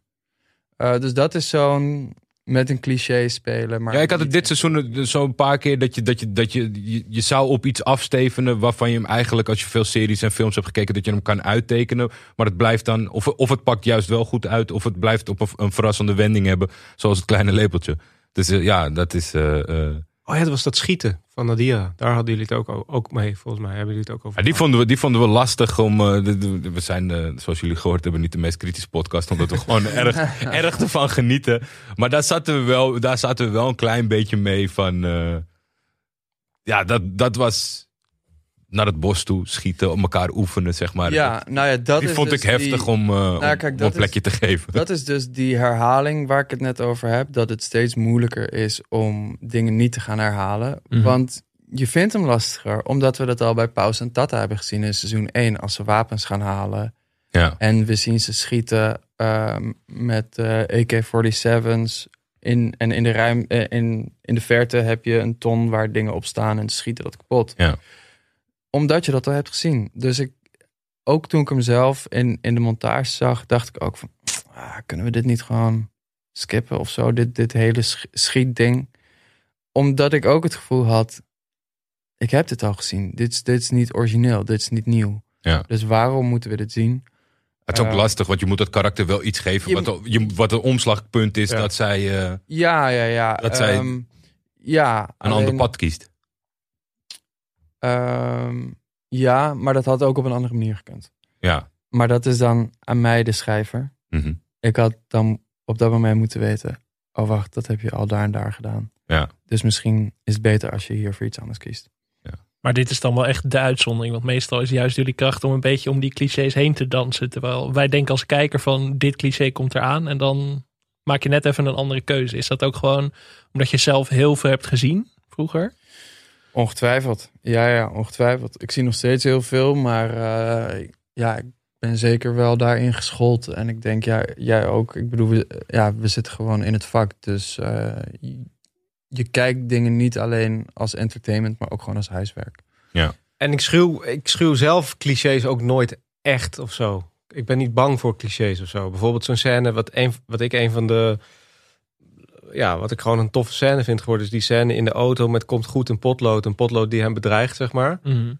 [SPEAKER 4] Eh, dus dat is zo'n met een cliché spelen. Maar
[SPEAKER 2] ja, ik had het dit seizoen zo'n paar keer dat je, dat je, dat je, je, je zou op iets afstevenen waarvan je hem eigenlijk, als je veel series en films hebt gekeken, dat je hem kan uittekenen. Maar het blijft dan, of, of het pakt juist wel goed uit, of het blijft op een, een verrassende wending hebben, zoals het kleine lepeltje. Dus eh, ja, dat is. eh,
[SPEAKER 5] Oh ja, dat was dat schieten van Nadia. Daar hadden jullie het ook, ook mee, volgens mij. Hebben jullie het ook over
[SPEAKER 2] Ja, die, vonden we, die vonden we lastig om. eh, we zijn, eh, zoals jullie gehoord hebben, niet de meest kritische podcast. Omdat we gewoon *laughs* erg, erg ervan genieten. Maar daar zaten, we wel, daar zaten we wel een klein beetje mee van. eh, ja, dat, dat was naar het bos toe schieten, op elkaar oefenen, zeg maar.
[SPEAKER 4] Ja, nou ja, dat
[SPEAKER 2] die
[SPEAKER 4] is
[SPEAKER 2] vond
[SPEAKER 4] dus
[SPEAKER 2] ik heftig
[SPEAKER 4] die-
[SPEAKER 2] om, eh, om-
[SPEAKER 4] kijk,
[SPEAKER 2] om
[SPEAKER 4] dat
[SPEAKER 2] een plekje te geven.
[SPEAKER 4] Dat is dus die herhaling waar ik het net over heb. Dat het steeds moeilijker is om dingen niet te gaan herhalen.
[SPEAKER 3] Mhm.
[SPEAKER 4] Want je vindt hem lastiger. Omdat we dat al bij Paus en Tata hebben gezien in seizoen 1. Als ze wapens gaan halen.
[SPEAKER 2] Ja,
[SPEAKER 4] En we zien ze schieten ehm, met eh, AK-47's. In, en in de, ruim, eh, in, in de verte heb je een ton waar dingen op staan en ze schieten dat kapot.
[SPEAKER 2] Ja.
[SPEAKER 4] Omdat je dat al hebt gezien. Dus ik, ook toen ik hem zelf in, in de montage zag, dacht ik ook van... *tsk* Ah, kunnen we dit niet gewoon skippen of zo? Dit, dit hele sch- schietding. Omdat ik ook het gevoel had... Ik heb dit al gezien. Dit is, dit is niet origineel. Dit is niet nieuw.
[SPEAKER 2] Ja.
[SPEAKER 4] Dus waarom moeten we dit zien?
[SPEAKER 2] het is ook
[SPEAKER 4] Eh,
[SPEAKER 2] lastig, want je moet dat karakter wel iets geven.
[SPEAKER 4] je-
[SPEAKER 2] wat, je, wat een omslagpunt is
[SPEAKER 5] Ja.
[SPEAKER 2] dat zij eh,
[SPEAKER 4] Ja, ja, ja.
[SPEAKER 2] Dat zij
[SPEAKER 4] Ehm, ja,
[SPEAKER 2] een
[SPEAKER 4] alleen,
[SPEAKER 2] ander pad kiest.
[SPEAKER 4] Ehm, ja, maar dat had ook op een andere manier gekund.
[SPEAKER 2] Ja.
[SPEAKER 4] Maar dat is dan aan mij, de schrijver.
[SPEAKER 2] Mhm.
[SPEAKER 4] Ik had dan op dat moment moeten weten... oh wacht, dat heb je al daar en daar gedaan.
[SPEAKER 2] Ja.
[SPEAKER 4] Dus misschien is het beter als je hier voor iets anders kiest.
[SPEAKER 3] Maar dit is dan wel echt de uitzondering. Want meestal is juist jullie kracht om een beetje om die clichés heen te dansen. Terwijl wij denken als kijker van dit cliché komt eraan. En dan maak je net even een andere keuze. Is dat ook gewoon omdat je zelf heel veel hebt gezien vroeger?
[SPEAKER 4] Ongetwijfeld. Ja, ja, ongetwijfeld. Ik zie nog steeds heel veel, maar eh, ja, ik ben zeker wel daarin geschoold. En ik denk, ja, jij ook. Ik bedoel, we, ja, we zitten gewoon in het vak. Dus eh, je, kijkt dingen niet alleen als entertainment, maar ook gewoon als huiswerk.
[SPEAKER 5] En ik schuw, ik schuw zelf clichés ook nooit echt of zo. ik ben niet bang voor clichés of zo. Bijvoorbeeld zo'n scène, wat, een, wat ik een van de. Ja, wat ik gewoon een toffe scène vind geworden, is die scène in de auto met komt goed een potlood. Een potlood die hem bedreigt, zeg maar.
[SPEAKER 3] Mhm.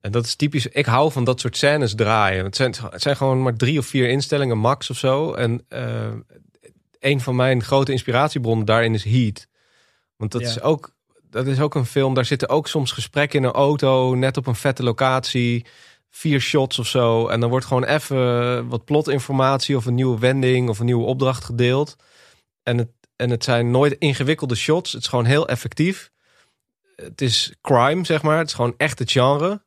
[SPEAKER 5] En dat is typisch. Ik hou van dat soort scènes draaien. Het zijn, het zijn gewoon maar drie of vier instellingen, max of zo. En eh, een van mijn grote inspiratiebronnen daarin is Heat. Want dat,
[SPEAKER 3] Ja.
[SPEAKER 5] is ook, dat is ook een film. Daar zitten ook soms gesprekken in een auto, net op een vette locatie. Vier shots of zo. En dan wordt gewoon even wat plotinformatie of een nieuwe wending of een nieuwe opdracht gedeeld. En het, en het zijn nooit ingewikkelde shots. Het is gewoon heel effectief. Het is crime, zeg maar. Het is gewoon echt het genre.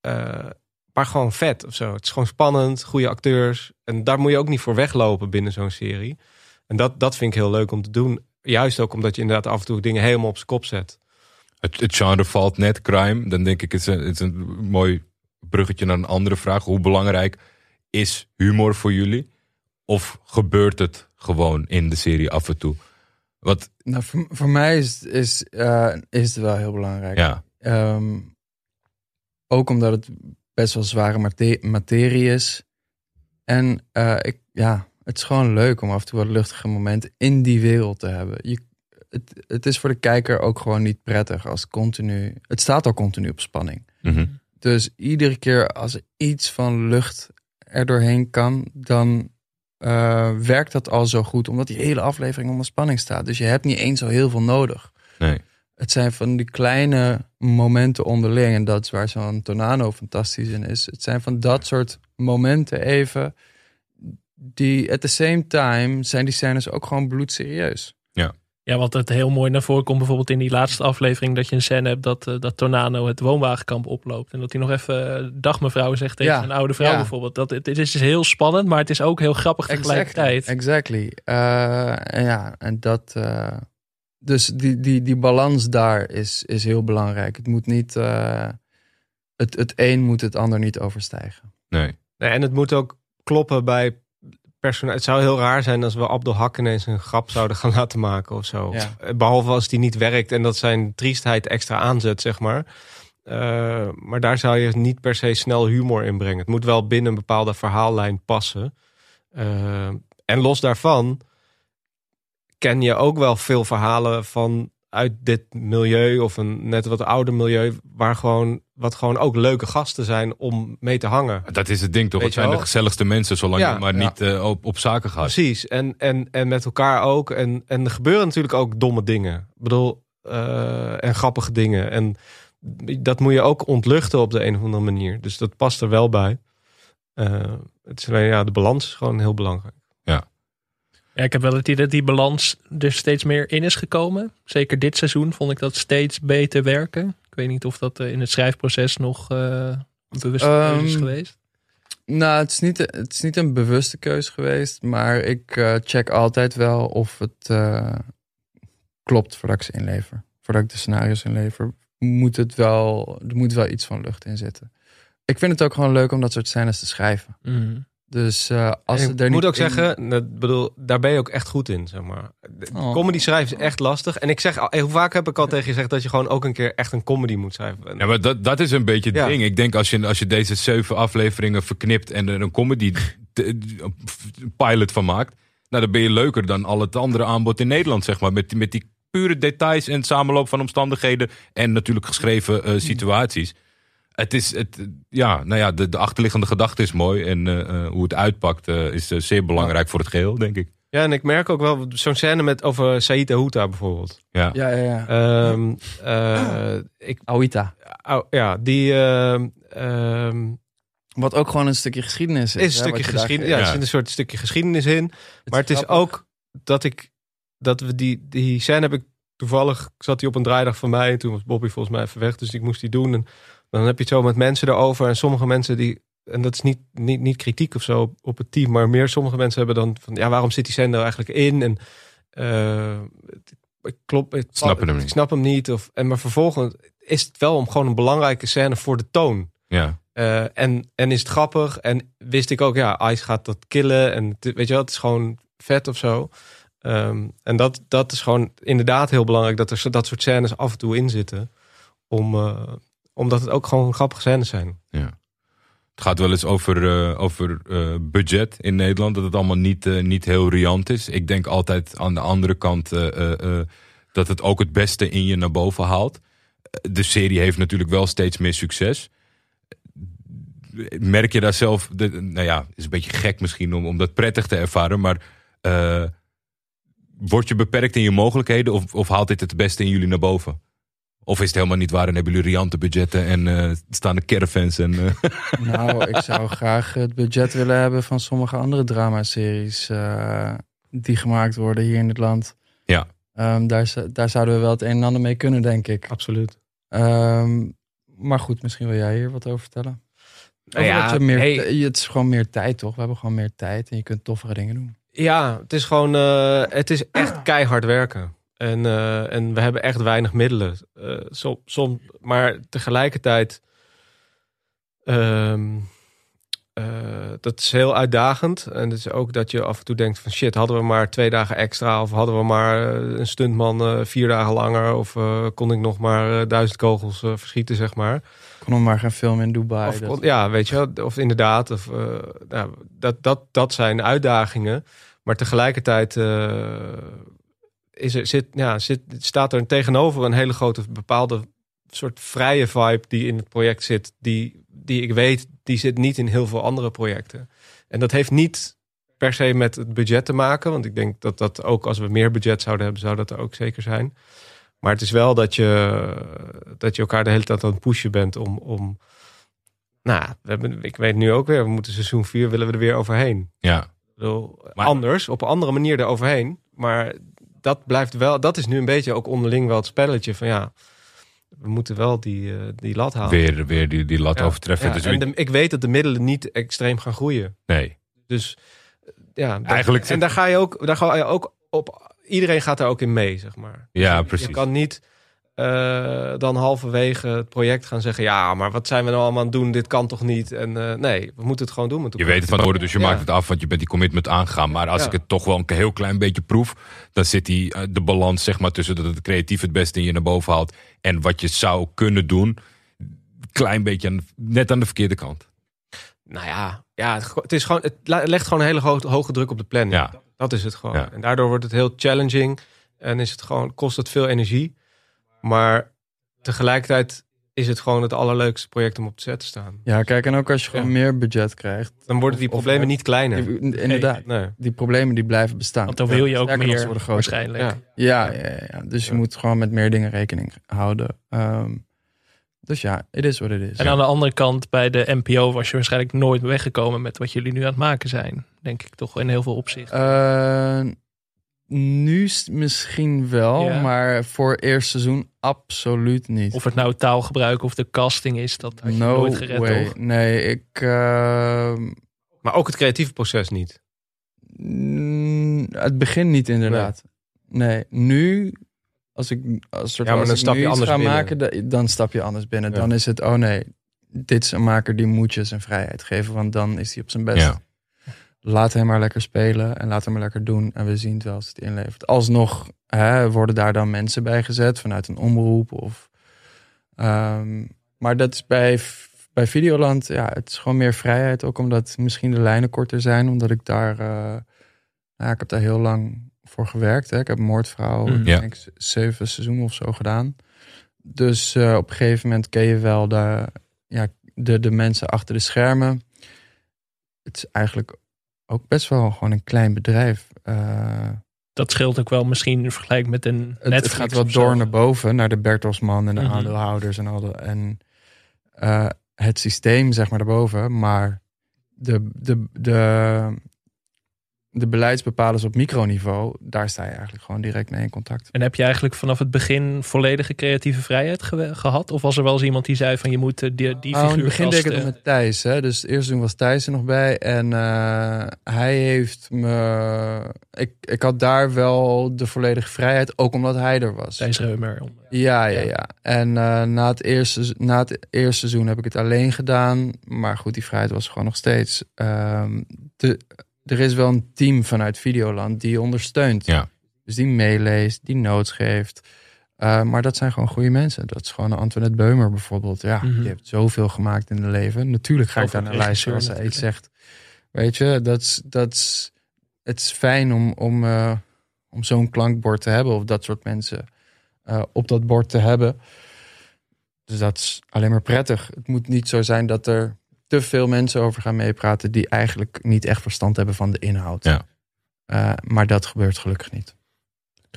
[SPEAKER 5] Eh, maar gewoon vet of zo. Het is gewoon spannend, goede acteurs. En daar moet je ook niet voor weglopen binnen zo'n serie. En dat, dat vind ik heel leuk om te doen. Juist ook omdat je inderdaad af en toe dingen helemaal op zijn kop zet.
[SPEAKER 2] Het, het genre valt net crime. Dan denk ik, is, een, het is een mooi bruggetje naar een andere vraag. Hoe belangrijk is humor voor jullie? Of gebeurt het gewoon in de serie af en toe? Wat,
[SPEAKER 4] Nou, voor, voor mij is, is, eh, is het wel heel belangrijk.
[SPEAKER 2] ja,
[SPEAKER 4] Ehm, ook omdat het best wel zware mate- materie is. En eh, ik, ja, het is gewoon leuk om af en toe wat luchtige momenten in die wereld te hebben. Je, het, het is voor de kijker ook gewoon niet prettig als continu. Het staat al continu op spanning.
[SPEAKER 2] mhm.
[SPEAKER 4] Dus iedere keer als er iets van lucht er doorheen kan, dan eh, werkt dat al zo goed, omdat die hele aflevering onder spanning staat. Dus je hebt niet eens zo heel veel nodig.
[SPEAKER 2] nee.
[SPEAKER 4] Het zijn van die kleine momenten onderling. En dat is waar zo'n Tornado fantastisch in is. Het zijn van dat soort momenten even. Die at the same time zijn die scènes ook gewoon bloedserieus.
[SPEAKER 3] Ja, wat het heel mooi naar voren komt, bijvoorbeeld in die laatste aflevering, dat je een scène hebt dat, eh, dat Tornado het woonwagenkamp oploopt. En dat hij nog even eh, dag mevrouw zegt tegen
[SPEAKER 4] Ja,
[SPEAKER 3] een oude vrouw
[SPEAKER 4] ja.
[SPEAKER 3] bijvoorbeeld. Dat, het, het is dus heel spannend, maar het is ook heel grappig tegelijkertijd.
[SPEAKER 4] Exactly. Eh, en ja, en dat. eh, dus die, die, die balans daar is, is heel belangrijk. Het moet niet. eh, het, het een moet het ander niet overstijgen.
[SPEAKER 2] nee.
[SPEAKER 5] Nee, en het moet ook kloppen bij personage. Het zou heel raar zijn als we Abdel Hak ineens een grap zouden gaan laten maken of zo.
[SPEAKER 4] Ja.
[SPEAKER 5] Eh, Behalve als die niet werkt en dat zijn triestheid extra aanzet, zeg maar. Eh, maar daar zou je niet per se snel humor in brengen. Het moet wel binnen een bepaalde verhaallijn passen. Eh, en los daarvan ken je ook wel veel verhalen van uit dit milieu of een net wat ouder milieu waar gewoon wat gewoon ook leuke gasten zijn om mee te hangen.
[SPEAKER 2] Dat is het ding toch? Het zijn de gezelligste mensen, zolang
[SPEAKER 5] Ja,
[SPEAKER 2] je maar
[SPEAKER 4] ja.
[SPEAKER 2] niet eh, op, op zaken gaat.
[SPEAKER 5] Precies. En, en, en met elkaar ook. En, en er gebeuren natuurlijk ook domme dingen. Ik bedoel, eh, en grappige dingen. En dat moet je ook ontluchten op de een of andere manier. Dus dat past er wel bij. Eh, het is alleen, ja, de balans is gewoon heel belangrijk.
[SPEAKER 3] Ja, ik heb wel het idee dat die balans er steeds meer in is gekomen. Zeker dit seizoen vond ik dat steeds beter werken. Ik weet niet of dat eh, in het schrijfproces nog eh, een bewuste keuze is
[SPEAKER 4] Ehm,
[SPEAKER 3] geweest.
[SPEAKER 4] Nou, het is niet, het is niet een bewuste keus geweest. Maar ik eh, check altijd wel of het klopt voordat ik ze inlever. Voordat ik de scenario's inlever, moet het wel, er moet wel iets van lucht in zitten. Ik vind het ook gewoon leuk om dat soort scènes te schrijven.
[SPEAKER 3] Mhm.
[SPEAKER 4] Dus eh, als ze er
[SPEAKER 5] moet ook
[SPEAKER 4] in-
[SPEAKER 5] zeggen, dat, bedoel, daar ben je ook echt goed in, zeg maar.
[SPEAKER 4] Oh.
[SPEAKER 5] Comedy schrijven is echt lastig. En ik zeg, al- hoe vaak heb ik al tegen je gezegd dat je gewoon ook een keer echt een comedy moet schrijven.
[SPEAKER 2] Ja, maar dat, dat is een beetje het
[SPEAKER 5] Ja.
[SPEAKER 2] ding. Ik denk als je, als je deze zeven afleveringen verknipt en er een comedy *laughs* pilot van maakt, nou, dan ben je leuker dan al het andere aanbod in Nederland, zeg maar. Met, die- met die pure details en samenloop van omstandigheden en natuurlijk geschreven eh, situaties. Het is, het, ja, nou ja, de, de achterliggende gedachte is mooi en eh, eh, hoe het uitpakt eh, is eh, zeer belangrijk voor het geheel, denk ik.
[SPEAKER 5] Ja, en ik merk ook wel zo'n scène met over Said Aouta bijvoorbeeld.
[SPEAKER 2] Ja.
[SPEAKER 4] Ja, ja, ja.
[SPEAKER 5] Ehm, eh, ik,
[SPEAKER 4] Awita.
[SPEAKER 5] au- ja, die ehm, ehm,
[SPEAKER 4] Wat ook gewoon een stukje geschiedenis is.
[SPEAKER 5] is een
[SPEAKER 4] hè,
[SPEAKER 5] stukje geschiedenis. Ja,
[SPEAKER 4] geeft.
[SPEAKER 5] er zit een soort stukje geschiedenis in. Maar het is
[SPEAKER 4] grappig.
[SPEAKER 5] ook dat ik dat we die die scène heb ik toevallig zat die op een draaidag van mij. Toen was Bobby volgens mij even weg, dus ik moest die doen. En dan heb je het zo met mensen erover en sommige mensen die en dat is niet, niet, niet kritiek of zo op het team, maar meer sommige mensen hebben dan van ja, waarom zit die scène er eigenlijk in? En eh, het- ik klop, het,
[SPEAKER 2] Snappen hem niet.
[SPEAKER 5] Ik snap hem niet. Of, en maar vervolgens is het wel om gewoon een belangrijke scène voor de toon.
[SPEAKER 2] Ja.
[SPEAKER 5] Eh, en, en is het grappig. En wist ik ook, ja, Ice gaat dat killen. En weet je wel, het is gewoon vet of zo. Ehm, en dat, dat is gewoon inderdaad heel belangrijk dat er dat soort scènes af en toe in zitten. Om, eh, omdat het ook gewoon grappige scènes zijn.
[SPEAKER 2] Ja. Het gaat wel eens over, eh, over eh, budget in Nederland. Dat het allemaal niet, eh, niet heel riant is. Ik denk altijd aan de andere kant dat het ook het beste in je naar boven haalt. De serie heeft natuurlijk wel steeds meer succes. Merk je daar zelf, nou ja, is een beetje gek misschien om, om dat prettig te ervaren. Maar word je beperkt in je mogelijkheden of, of haalt dit het beste in jullie naar boven? Of is het helemaal niet waar en hebben jullie riante budgetten en eh, staan de caravans en... eh, *laughs*
[SPEAKER 4] Nou, ik zou graag het budget willen hebben van sommige andere dramaseries eh die gemaakt worden hier in het land.
[SPEAKER 2] Ja.
[SPEAKER 4] Ehm, daar, daar zouden we wel het een en ander mee kunnen, denk ik.
[SPEAKER 5] Absoluut.
[SPEAKER 4] Ehm, maar goed, misschien wil jij hier wat over vertellen.
[SPEAKER 5] Nou
[SPEAKER 4] Over
[SPEAKER 5] ja,
[SPEAKER 4] meer,
[SPEAKER 5] hey.
[SPEAKER 4] Het is gewoon meer tijd, toch? We hebben gewoon meer tijd en je kunt toffere dingen doen.
[SPEAKER 5] Ja, het is gewoon, eh, het is echt keihard werken. En, eh, en we hebben echt weinig middelen. Som, som, maar tegelijkertijd, ehm, eh, dat is heel uitdagend. En het is ook dat je af en toe denkt van shit, hadden we maar twee dagen extra of hadden we maar een stuntman vier dagen langer of kon ik nog maar duizend kogels verschieten, zeg maar.
[SPEAKER 4] Kon nog maar gaan filmen in Dubai.
[SPEAKER 5] Of,
[SPEAKER 4] dat-
[SPEAKER 5] kon- ja, weet je. Of inderdaad. Of, nou, dat, dat, dat zijn uitdagingen. Maar tegelijkertijd is er, zit, ja, zit, staat er tegenover een hele grote bepaalde soort vrije vibe die in het project zit. Die, die ik weet, die zit niet in heel veel andere projecten. En dat heeft niet per se met het budget te maken. Want ik denk dat dat ook als we meer budget zouden hebben, zou dat er ook zeker zijn. Maar het is wel dat je, dat je elkaar de hele tijd aan het pushen bent om. om nou, we hebben, ik weet nu ook weer, we moeten seizoen 4 willen we er weer overheen.
[SPEAKER 2] ja,
[SPEAKER 5] bedoel,
[SPEAKER 2] Maar-
[SPEAKER 5] anders, op een andere manier eroverheen. Maar dat blijft wel, dat is nu een beetje ook onderling wel het spelletje van ja, we moeten wel die, eh, die lat halen.
[SPEAKER 2] weer, weer die, die lat
[SPEAKER 5] Ja,
[SPEAKER 2] overtreffen.
[SPEAKER 5] ja,
[SPEAKER 2] dus
[SPEAKER 5] en de- ik weet dat de middelen niet extreem gaan groeien.
[SPEAKER 2] nee,
[SPEAKER 5] Dus eh, ja, dat-
[SPEAKER 2] Eigenlijk
[SPEAKER 5] en daar ga je ook, daar ga je ook op. Iedereen gaat daar ook in mee, zeg maar.
[SPEAKER 2] Ja,
[SPEAKER 5] je,
[SPEAKER 2] precies.
[SPEAKER 5] Je kan niet eh, dan halverwege het project gaan zeggen: ja, maar wat zijn we nou allemaal aan het doen? Dit kan toch niet? En eh, nee, we moeten het gewoon doen met
[SPEAKER 2] je weet het van tevoren, dus je
[SPEAKER 5] Ja.
[SPEAKER 2] maakt het af, want je bent die commitment aangegaan. Maar als
[SPEAKER 5] Ja.
[SPEAKER 2] ik het toch wel een heel klein beetje proef, dan zit die, eh, de balans zeg maar, tussen dat het creatief het beste in je naar boven haalt en wat je zou kunnen doen, klein beetje aan, net aan de verkeerde kant.
[SPEAKER 5] Nou ja, ja het, is gewoon, het le- legt gewoon een hele hoge, hoge druk op de planning.
[SPEAKER 2] Ja.
[SPEAKER 5] Dat is het gewoon.
[SPEAKER 2] Ja.
[SPEAKER 5] En daardoor wordt het heel challenging en is het gewoon, kost het veel energie. Maar tegelijkertijd is het gewoon het allerleukste project om op de set te staan.
[SPEAKER 4] Ja, kijk, en ook als je gewoon
[SPEAKER 5] Ja.
[SPEAKER 4] meer budget krijgt.
[SPEAKER 5] Dan worden die
[SPEAKER 4] Of- of
[SPEAKER 5] problemen
[SPEAKER 4] het-
[SPEAKER 5] niet kleiner.
[SPEAKER 4] die- Inderdaad,
[SPEAKER 5] Nee.
[SPEAKER 4] die problemen die blijven bestaan.
[SPEAKER 3] Want dan wil je ook meer waarschijnlijk.
[SPEAKER 5] Ja.
[SPEAKER 4] Ja, ja, ja, ja. dus je moet gewoon met meer dingen rekening houden. Ehm, dus ja, it is what it is.
[SPEAKER 3] En aan de andere kant, bij de NPO was je waarschijnlijk nooit weggekomen met wat jullie nu aan het maken zijn. Denk ik toch in heel veel opzichten.
[SPEAKER 4] Eh, nu misschien wel,
[SPEAKER 3] Ja.
[SPEAKER 4] maar voor eerst seizoen absoluut niet.
[SPEAKER 3] Of het nou taalgebruik of de casting is, dat had je
[SPEAKER 4] no
[SPEAKER 3] nooit gered,
[SPEAKER 4] way.
[SPEAKER 3] toch?
[SPEAKER 4] Nee, ik... ehm,
[SPEAKER 5] Maar ook het creatieve proces niet.
[SPEAKER 4] mm, het begin niet inderdaad. Nee, nu... Als ik, als soort,
[SPEAKER 5] Ja, maar
[SPEAKER 4] als
[SPEAKER 5] dan
[SPEAKER 4] ik
[SPEAKER 5] stap
[SPEAKER 4] nu
[SPEAKER 5] je anders
[SPEAKER 4] ga
[SPEAKER 5] binnen.
[SPEAKER 4] maken, da- dan stap je anders binnen.
[SPEAKER 5] Ja.
[SPEAKER 4] Dan is het, oh nee, dit is een maker die moet je zijn vrijheid geven, want dan is hij op zijn best.
[SPEAKER 2] Ja.
[SPEAKER 4] Laat hem maar lekker spelen en laat hem maar lekker doen. En we zien het wel als het inlevert. Alsnog hè, worden daar dan mensen bij gezet vanuit een omroep. Of, ehm, maar dat is bij, bij Videoland, ja, het is gewoon meer vrijheid. Ook omdat misschien de lijnen korter zijn. Omdat ik daar, eh, nou, ik heb daar heel lang voor gewerkt. Hè. Ik heb Moordvrouw.
[SPEAKER 2] Ja.
[SPEAKER 4] denk ik, zeven seizoenen of zo gedaan. Dus eh, op een gegeven moment ken je wel de, ja, de, de mensen achter de schermen. Het is eigenlijk ook best wel gewoon een klein bedrijf. Eh,
[SPEAKER 3] Dat scheelt ook wel misschien in vergelijking met een Netflix
[SPEAKER 4] het gaat wel door naar boven, naar de Bertelsman en de
[SPEAKER 3] Mhm.
[SPEAKER 4] aandeelhouders en al de, en eh, het systeem, zeg maar, daarboven. Maar de, de, de, de beleidsbepalers op microniveau, daar sta je eigenlijk gewoon direct mee in contact.
[SPEAKER 3] En heb je eigenlijk vanaf het begin volledige creatieve vrijheid ge- gehad? Of was er wel eens iemand die zei van je moet eh, die, die
[SPEAKER 4] Oh, in
[SPEAKER 3] figuur
[SPEAKER 4] het begin deed ik het met Thijs. Hè? Dus het eerste toen was Thijs er nog bij. En eh, hij heeft me... Ik, ik had daar wel de volledige vrijheid. Ook omdat hij er was.
[SPEAKER 3] Thijs Reumer.
[SPEAKER 4] Ja, ja, ja. En eh, na, het eerste, na het eerste seizoen heb ik het alleen gedaan. Maar goed, die vrijheid was gewoon nog steeds. ehm, de, er is wel een team vanuit Videoland die je ondersteunt.
[SPEAKER 2] Ja.
[SPEAKER 4] Dus die meeleest, die notes geeft. Eh, maar dat zijn gewoon goede mensen. Dat is gewoon Antoinette Beumer bijvoorbeeld. Ja,
[SPEAKER 3] Mhm.
[SPEAKER 4] die heeft zoveel gemaakt in het leven. Natuurlijk ga ik daar naar luisteren als zij iets zegt. Weet je, dat is, dat is, het is fijn om, om, eh, om zo'n klankbord te hebben. Of dat soort mensen eh, op dat bord te hebben. Dus dat is alleen maar prettig. Het moet niet zo zijn dat er te veel mensen over gaan meepraten... die eigenlijk niet echt verstand hebben van de inhoud.
[SPEAKER 2] Ja.
[SPEAKER 4] Eh, maar dat gebeurt gelukkig niet.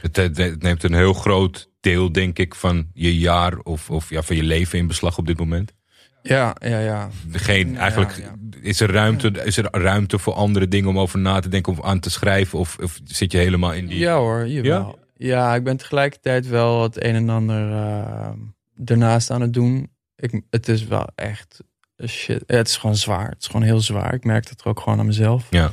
[SPEAKER 2] Het, het- neemt een heel groot deel, denk ik, van je jaar of, of ja, van je leven in beslag op dit moment.
[SPEAKER 4] Ja, ja, ja.
[SPEAKER 2] Geen,
[SPEAKER 4] Ja,
[SPEAKER 2] eigenlijk
[SPEAKER 4] ja.
[SPEAKER 2] Is, er ruimte, is er ruimte voor andere dingen om over na te denken of aan te schrijven? Of, of zit je helemaal in die.
[SPEAKER 4] Ja hoor, jawel. Ja? ik ben tegelijkertijd wel het een en ander eh, ernaast aan het doen. Ik, het is wel echt shit. Het is gewoon zwaar. Het is gewoon heel zwaar. Ik merk dat er ook gewoon aan mezelf.
[SPEAKER 2] Ja.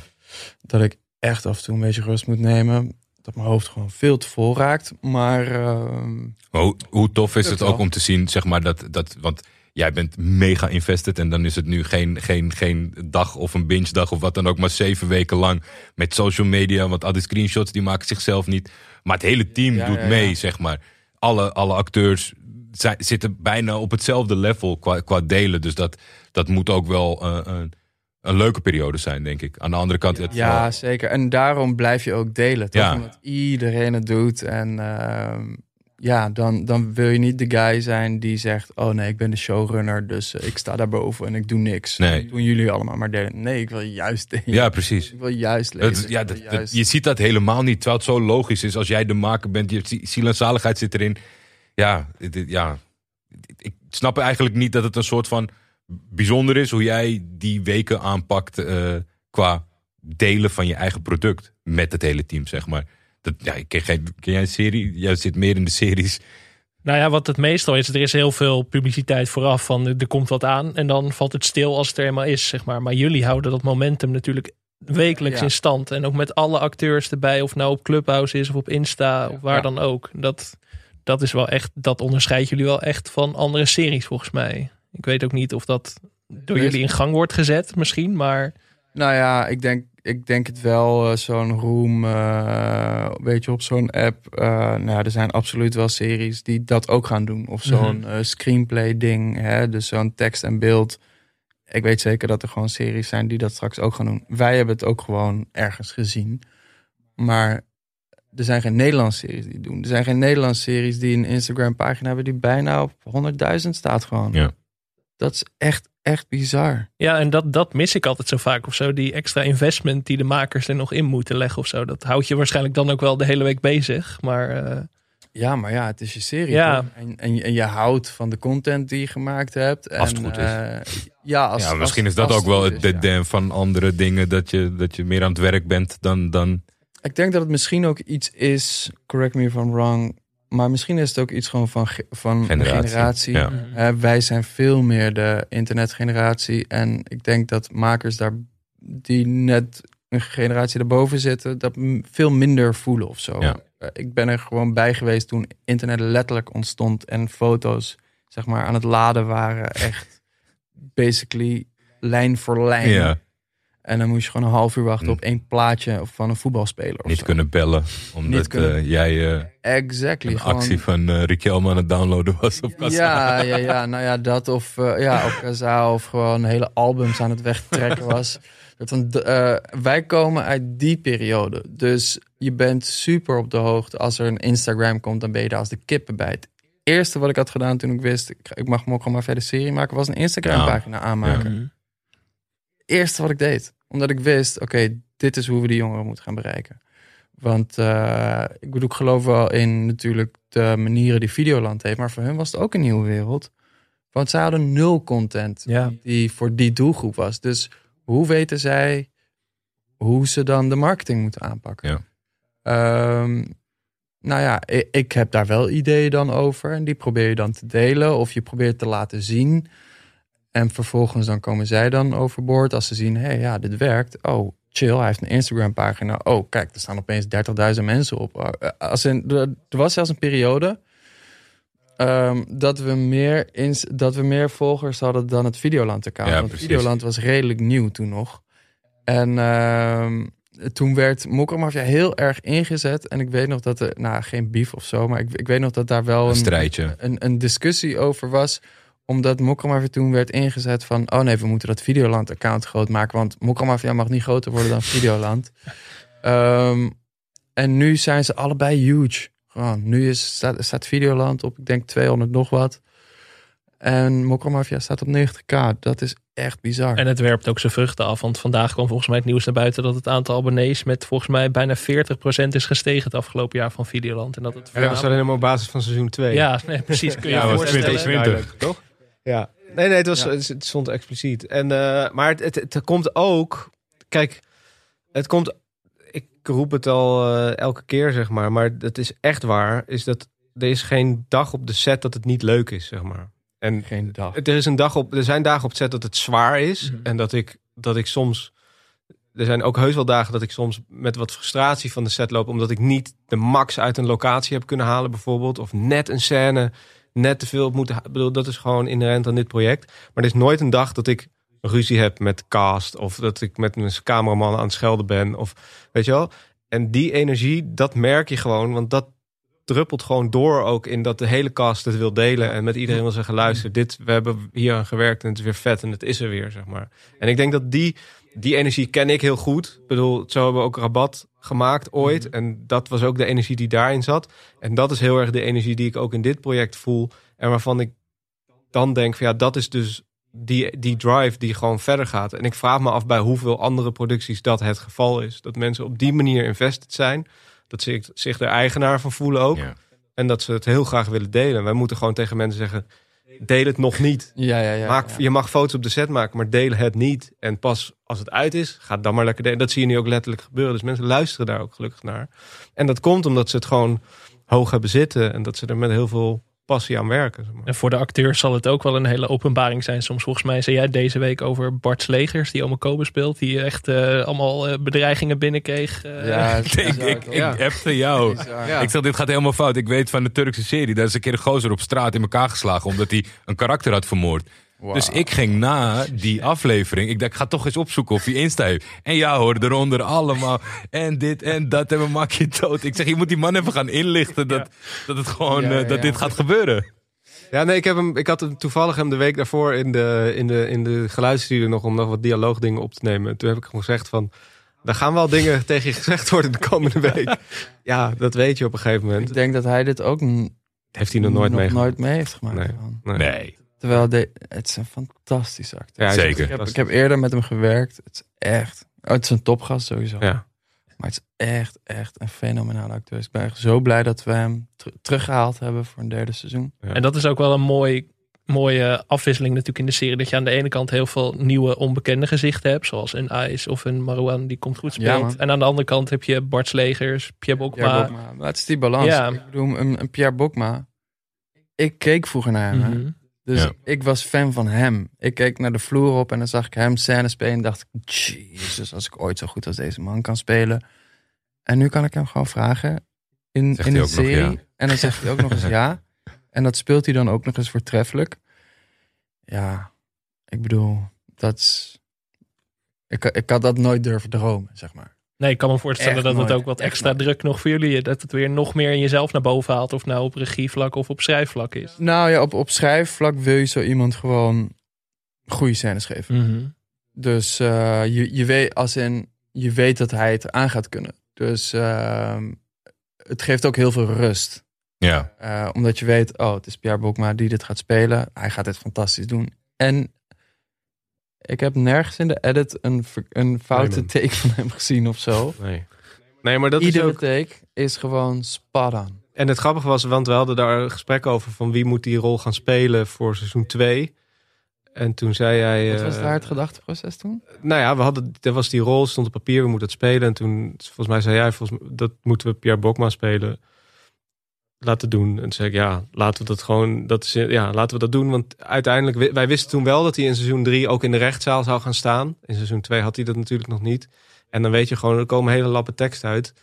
[SPEAKER 4] Dat ik echt af en toe een beetje rust moet nemen. Dat mijn hoofd gewoon veel te vol raakt. Maar ehm,
[SPEAKER 2] Maar hoe, hoe tof is het ook om te zien, zeg maar, dat, dat. Want jij bent mega invested en dan is het nu geen, geen, geen dag of een binge dag of wat dan ook, maar zeven weken lang met social media. Want al die screenshots die maken zichzelf niet. Maar het hele team
[SPEAKER 4] Ja,
[SPEAKER 2] doet
[SPEAKER 4] ja.
[SPEAKER 2] mee, zeg maar. Alle, alle acteurs zijn, zitten bijna op hetzelfde level qua, qua delen. Dus dat, dat moet ook wel eh, een, een leuke periode zijn, denk ik. Aan de andere kant, het
[SPEAKER 4] ja, zeker. En daarom blijf je ook delen. Toch?
[SPEAKER 2] Ja.
[SPEAKER 4] Omdat iedereen het doet. En ehm, ja, dan, dan wil je niet de guy zijn die zegt... oh nee, ik ben de showrunner, dus eh, ik sta daarboven en ik doe niks.
[SPEAKER 2] Nee.
[SPEAKER 4] Doen jullie allemaal maar delen. Nee, ik wil juist delen.
[SPEAKER 2] ja, precies.
[SPEAKER 4] Ik wil juist lezen.
[SPEAKER 2] Ja, dat- je ziet dat helemaal niet. Terwijl het zo logisch is als jij de maker bent. Je ziel en zaligheid zit erin. Ja, dit- ja, ik snap eigenlijk niet dat het een soort van bijzonder is hoe jij die weken aanpakt eh, qua delen van je eigen product met het hele team, zeg maar. Dat, ja, ik ken, geen, ken jij een serie? Jij zit meer in de series.
[SPEAKER 3] Nou ja, wat het meestal is, er is heel veel publiciteit vooraf van er komt wat aan en dan valt het stil als het er eenmaal is, zeg maar. Maar jullie houden dat momentum natuurlijk wekelijks
[SPEAKER 4] Ja.
[SPEAKER 3] in stand en ook met alle acteurs erbij, of nou op Clubhouse is of op Insta of waar
[SPEAKER 4] Ja.
[SPEAKER 3] dan ook. Dat, dat is wel echt, dat onderscheidt jullie wel echt van andere series volgens mij. Ik weet ook niet of dat door jullie in gang wordt gezet misschien, maar
[SPEAKER 4] Nou ja, ik denk, ik denk het wel. eh, zo'n room, eh, weet je, op zo'n app. eh, nou, ja, er zijn absoluut wel series die dat ook gaan doen. Of zo'n
[SPEAKER 3] Mhm.
[SPEAKER 4] screenplay ding. Hè? Dus zo'n tekst en beeld. Ik weet zeker dat er gewoon series zijn die dat straks ook gaan doen. Wij hebben het ook gewoon ergens gezien. Maar er zijn geen Nederlandse series die het doen. Er zijn geen Nederlandse series die een Instagram pagina hebben die bijna op 100.000 staat gewoon.
[SPEAKER 2] Ja.
[SPEAKER 4] Dat is echt, echt bizar.
[SPEAKER 3] ja, en dat, dat mis ik altijd zo vaak of zo. Die extra investment die de makers er nog in moeten leggen of zo. Dat houdt je waarschijnlijk dan ook wel de hele week bezig, maar... eh,
[SPEAKER 4] Ja, maar ja, het is je serie.
[SPEAKER 3] Ja.
[SPEAKER 4] En, en, je- en je houdt van de content die je gemaakt hebt. En,
[SPEAKER 2] Als het goed is.
[SPEAKER 4] eh, ja, als,
[SPEAKER 2] ja, misschien
[SPEAKER 4] als-
[SPEAKER 2] is dat ook wel het
[SPEAKER 4] is,
[SPEAKER 2] de
[SPEAKER 4] ja.
[SPEAKER 2] van andere dingen. Dat je, dat je meer aan het werk bent dan. dan
[SPEAKER 4] Ik denk dat het misschien ook iets is, correct me if I'm wrong, maar misschien is het ook iets gewoon van, van
[SPEAKER 2] Generatie,
[SPEAKER 4] generatie.
[SPEAKER 2] ja.
[SPEAKER 4] Wij zijn veel meer de internetgeneratie. En ik denk dat makers daar, die net een generatie daarboven zitten, dat veel minder voelen of zo.
[SPEAKER 2] Ja.
[SPEAKER 4] Eh, ik ben er gewoon bij geweest toen internet letterlijk ontstond en foto's zeg maar aan het laden waren. Echt basically lijn voor lijn.
[SPEAKER 2] ja,
[SPEAKER 4] En dan moest je gewoon een half uur wachten
[SPEAKER 2] Mm.
[SPEAKER 4] op één plaatje van een voetbalspeler. Of
[SPEAKER 2] niet
[SPEAKER 4] zo.
[SPEAKER 2] kunnen bellen. Omdat
[SPEAKER 4] kunnen-
[SPEAKER 2] eh, jij eh,
[SPEAKER 4] Exactly.
[SPEAKER 2] een
[SPEAKER 4] gewoon-
[SPEAKER 2] actie van eh Riquelme aan het downloaden was op.
[SPEAKER 4] Ja, ja, ja, nou ja, dat of eh, ja, op Kaza of gewoon hele albums aan het wegtrekken was. *laughs* Dat dan, eh, wij komen uit die periode. Dus je bent super op de hoogte. Als er een Instagram komt, dan ben je daar als de kippen bij. Het eerste wat ik had gedaan toen ik wist, ik, ik mag me maar verder serie maken, was een Instagram pagina aanmaken.
[SPEAKER 3] mhm.
[SPEAKER 4] Eerste wat ik deed. Omdat ik wist, oké, dit is hoe we die jongeren moeten gaan bereiken. Want eh, ik bedoel, ik geloof wel in natuurlijk de manieren die Videoland heeft. Maar voor hun was het ook een nieuwe wereld. Want zij hadden nul content
[SPEAKER 3] Ja.
[SPEAKER 4] die voor die doelgroep was. Dus hoe weten zij hoe ze dan de marketing moeten aanpakken?
[SPEAKER 2] Ja.
[SPEAKER 4] Ehm, nou ja, ik, ik heb daar wel ideeën dan over. En die probeer je dan te delen. Of je probeert te laten zien. En vervolgens dan komen zij dan overboord. Als ze zien, hé hey, ja, dit werkt. Oh, chill, hij heeft een Instagram pagina. Oh, kijk, er staan opeens 30.000 mensen op. Uh, Als in, er was zelfs een periode... ehm, dat, we meer ins- dat we meer volgers hadden dan het Videoland-account.
[SPEAKER 2] Ja,
[SPEAKER 4] Want
[SPEAKER 2] precies.
[SPEAKER 4] Videoland was redelijk nieuw toen nog. En ehm, toen werd Mokkermafia heel erg ingezet. En ik weet nog dat er, nou geen beef of zo, maar ik, ik weet nog dat daar wel
[SPEAKER 2] Een
[SPEAKER 4] een, een discussie over was. Omdat Mokkermafia toen werd ingezet van, oh nee, we moeten dat Videoland-account groot maken. Want Mokkermafia mag niet groter worden dan Videoland. *laughs* Ehm, en nu zijn ze allebei huge. Gewoon, nu is, staat, staat Videoland op, ik denk 200 nog wat. En Mokkermafia staat op 90k. Dat is echt bizar.
[SPEAKER 3] En het werpt ook zijn vruchten af. Want vandaag kwam volgens mij het nieuws naar buiten dat het aantal abonnees met volgens mij bijna 40% is gestegen het afgelopen jaar van Videoland. En dat het
[SPEAKER 5] dat was alleen maar op basis van seizoen 2.
[SPEAKER 3] Ja, nee, precies. Kun je
[SPEAKER 2] Ja,
[SPEAKER 3] je voorstellen.
[SPEAKER 2] 2020, toch?
[SPEAKER 5] Ja. Nee, nee, het, was,
[SPEAKER 4] Ja.
[SPEAKER 5] het stond expliciet. En, eh, maar het, het, het komt ook... Kijk, het komt... Ik roep het al eh, elke keer, zeg maar. Maar het is echt waar. Is dat er is geen dag op de set dat het niet leuk is, zeg maar. En
[SPEAKER 4] Geen dag.
[SPEAKER 5] er, is een dag op, er zijn dagen op het set dat het zwaar is.
[SPEAKER 3] Mhm.
[SPEAKER 5] En dat ik, dat ik soms... Er zijn ook heus wel dagen dat ik soms met wat frustratie van de set loop. Omdat ik niet de max uit een locatie heb kunnen halen bijvoorbeeld. Of net een scène net te veel heb moeten... Ik bedoel, dat is gewoon inherent aan dit project. Maar er is nooit een dag dat ik ruzie heb met cast. Of dat ik met mijn cameraman aan het schelden ben. Of weet je wel. En die energie, dat merk je gewoon. Want dat druppelt gewoon door ook in dat de hele cast het wil delen. En met iedereen wil zeggen, luister, dit, we hebben hier aan gewerkt en het is weer vet en het is er weer, zeg maar. En ik denk dat die, die energie ken ik heel goed. Ik bedoel, zo hebben we ook Rabat gemaakt ooit. En dat was ook de energie die daarin zat. En dat is heel erg de energie die ik ook in dit project voel. En waarvan ik dan denk van ja, dat is dus die, die drive die gewoon verder gaat. En ik vraag me af bij hoeveel andere producties dat het geval is. Dat mensen op die manier invested zijn. Dat ze zich er eigenaar van voelen ook.
[SPEAKER 2] Ja.
[SPEAKER 5] En dat ze het heel graag willen delen. Wij moeten gewoon tegen mensen zeggen: deel het nog niet.
[SPEAKER 4] Ja, ja, ja.
[SPEAKER 5] Maak,
[SPEAKER 4] ja.
[SPEAKER 5] Je mag foto's op de set maken, maar deel het niet. En pas als het uit is, ga dan maar lekker delen. Dat zie je nu ook letterlijk gebeuren. Dus mensen luisteren daar ook gelukkig naar. En dat komt omdat ze het gewoon hoog hebben zitten. En dat ze er met heel veel passie aan werken. zeg maar.
[SPEAKER 3] En voor de acteurs zal het ook wel een hele openbaring zijn. Soms volgens mij zei jij deze week over Bart Slegers, die Ome Kobe speelt. Die echt eh, allemaal eh, bedreigingen binnenkreeg. eh.
[SPEAKER 4] Ja, *laughs*
[SPEAKER 2] Ik, ik, appte jou. *laughs*
[SPEAKER 5] Ja.
[SPEAKER 2] Ik zeg, dit gaat helemaal fout. Ik weet van de Turkse serie, daar is een keer een gozer op straat in elkaar geslagen omdat hij een karakter had vermoord. Dus ik ging na die aflevering, ik dacht, ik ga toch eens opzoeken of hij Insta heeft. En ja hoor, eronder allemaal en dit en dat en we maken je dood. Ik zeg, je moet die man even gaan inlichten dat, dat het gewoon,
[SPEAKER 4] Ja,
[SPEAKER 2] eh, dat
[SPEAKER 4] ja.
[SPEAKER 2] dit gaat gebeuren.
[SPEAKER 5] Ja, nee, ik, heb hem, ik had hem toevallig hem de week daarvoor in de, in de, in de geluidsstudio nog om nog wat dialoogdingen op te nemen. Toen heb ik hem gezegd van, er gaan wel dingen *laughs* tegen je gezegd worden de komende week. Ja, dat weet je op een gegeven moment.
[SPEAKER 4] Ik denk dat hij dit ook
[SPEAKER 5] Heeft hij nog nooit
[SPEAKER 4] mee heeft gemaakt.
[SPEAKER 5] Nee. Nee,
[SPEAKER 4] Terwijl de, het is een fantastische acteur.
[SPEAKER 5] Ja,
[SPEAKER 2] Zeker.
[SPEAKER 4] Ik heb, ik heb eerder met hem gewerkt. Het is echt. Oh, het is een topgast sowieso.
[SPEAKER 5] Ja.
[SPEAKER 4] Maar het is echt, echt een fenomenale acteur. Dus ik ben echt zo blij dat we hem ter- teruggehaald hebben voor een derde seizoen.
[SPEAKER 5] Ja.
[SPEAKER 3] En dat is ook wel een mooi, mooie afwisseling natuurlijk in de serie. Dat je aan de ene kant heel veel nieuwe onbekende gezichten hebt. Zoals een Ice of een Marouane die komt goed
[SPEAKER 4] Ja,
[SPEAKER 3] speelt.
[SPEAKER 4] man.
[SPEAKER 3] en aan de andere kant heb je Bart Slegers, Pierre Bokma.
[SPEAKER 4] Pierre Bokma. Maar het is die balans.
[SPEAKER 3] Ja.
[SPEAKER 4] Ik bedoel, een, een Pierre Bokma. Ik keek vroeger naar hem. hè.
[SPEAKER 3] Mhm.
[SPEAKER 4] Dus
[SPEAKER 2] Ja.
[SPEAKER 4] ik was fan van hem. Ik keek naar de vloer op en dan zag ik hem scène spelen. En dacht ik, jezus, als ik ooit zo goed als deze man kan spelen. En nu kan ik hem gewoon vragen in,
[SPEAKER 2] Zegt
[SPEAKER 4] in een serie.
[SPEAKER 2] ja?
[SPEAKER 4] En dan zegt hij ook nog eens ja. *laughs* En dat speelt hij dan ook nog eens voortreffelijk. Ja, ik bedoel, dat is... Ik, ik had dat nooit durven dromen, zeg maar.
[SPEAKER 3] Nee, ik kan me voorstellen
[SPEAKER 4] Echt
[SPEAKER 3] dat het ook wat extra
[SPEAKER 4] nooit.
[SPEAKER 3] druk nog voor jullie... dat het weer nog meer in jezelf naar boven haalt. Of nou op regievlak of op schrijfvlak is.
[SPEAKER 4] Nou ja, op, op schrijfvlak wil je zo iemand gewoon goede scènes geven. Dus eh, je, je, weet, als in, je weet dat hij het aan gaat kunnen. Dus ehm, het geeft ook heel veel rust.
[SPEAKER 2] ja.
[SPEAKER 4] Eh, omdat je weet, oh, het is Pierre Bokma die dit gaat spelen. Hij gaat dit fantastisch doen. En ik heb nergens in de edit een, een foute
[SPEAKER 5] Nee,
[SPEAKER 4] take van hem gezien of zo.
[SPEAKER 5] Nee. Nee, maar dat is ook...
[SPEAKER 4] take is gewoon spot on.
[SPEAKER 5] En het grappige was, want we hadden daar een gesprek over van wie moet die rol gaan spelen voor seizoen 2. En toen zei jij...
[SPEAKER 4] Wat was
[SPEAKER 5] eh,
[SPEAKER 4] daar het gedachteproces toen?
[SPEAKER 5] Nou ja, we hadden, er was die rol, stond op papier, we moeten het spelen. En toen, volgens mij zei jij, volgens dat moeten we Pierre Bokma spelen. Laten doen. En toen zei ik, ja, laten we dat gewoon, dat is, ja, laten we dat doen. Want uiteindelijk, wi- wij wisten toen wel dat hij in seizoen 3 ook in de rechtszaal zou gaan staan. In seizoen 2 had hij dat natuurlijk nog niet. En dan weet je gewoon, er komen hele lappen tekst uit.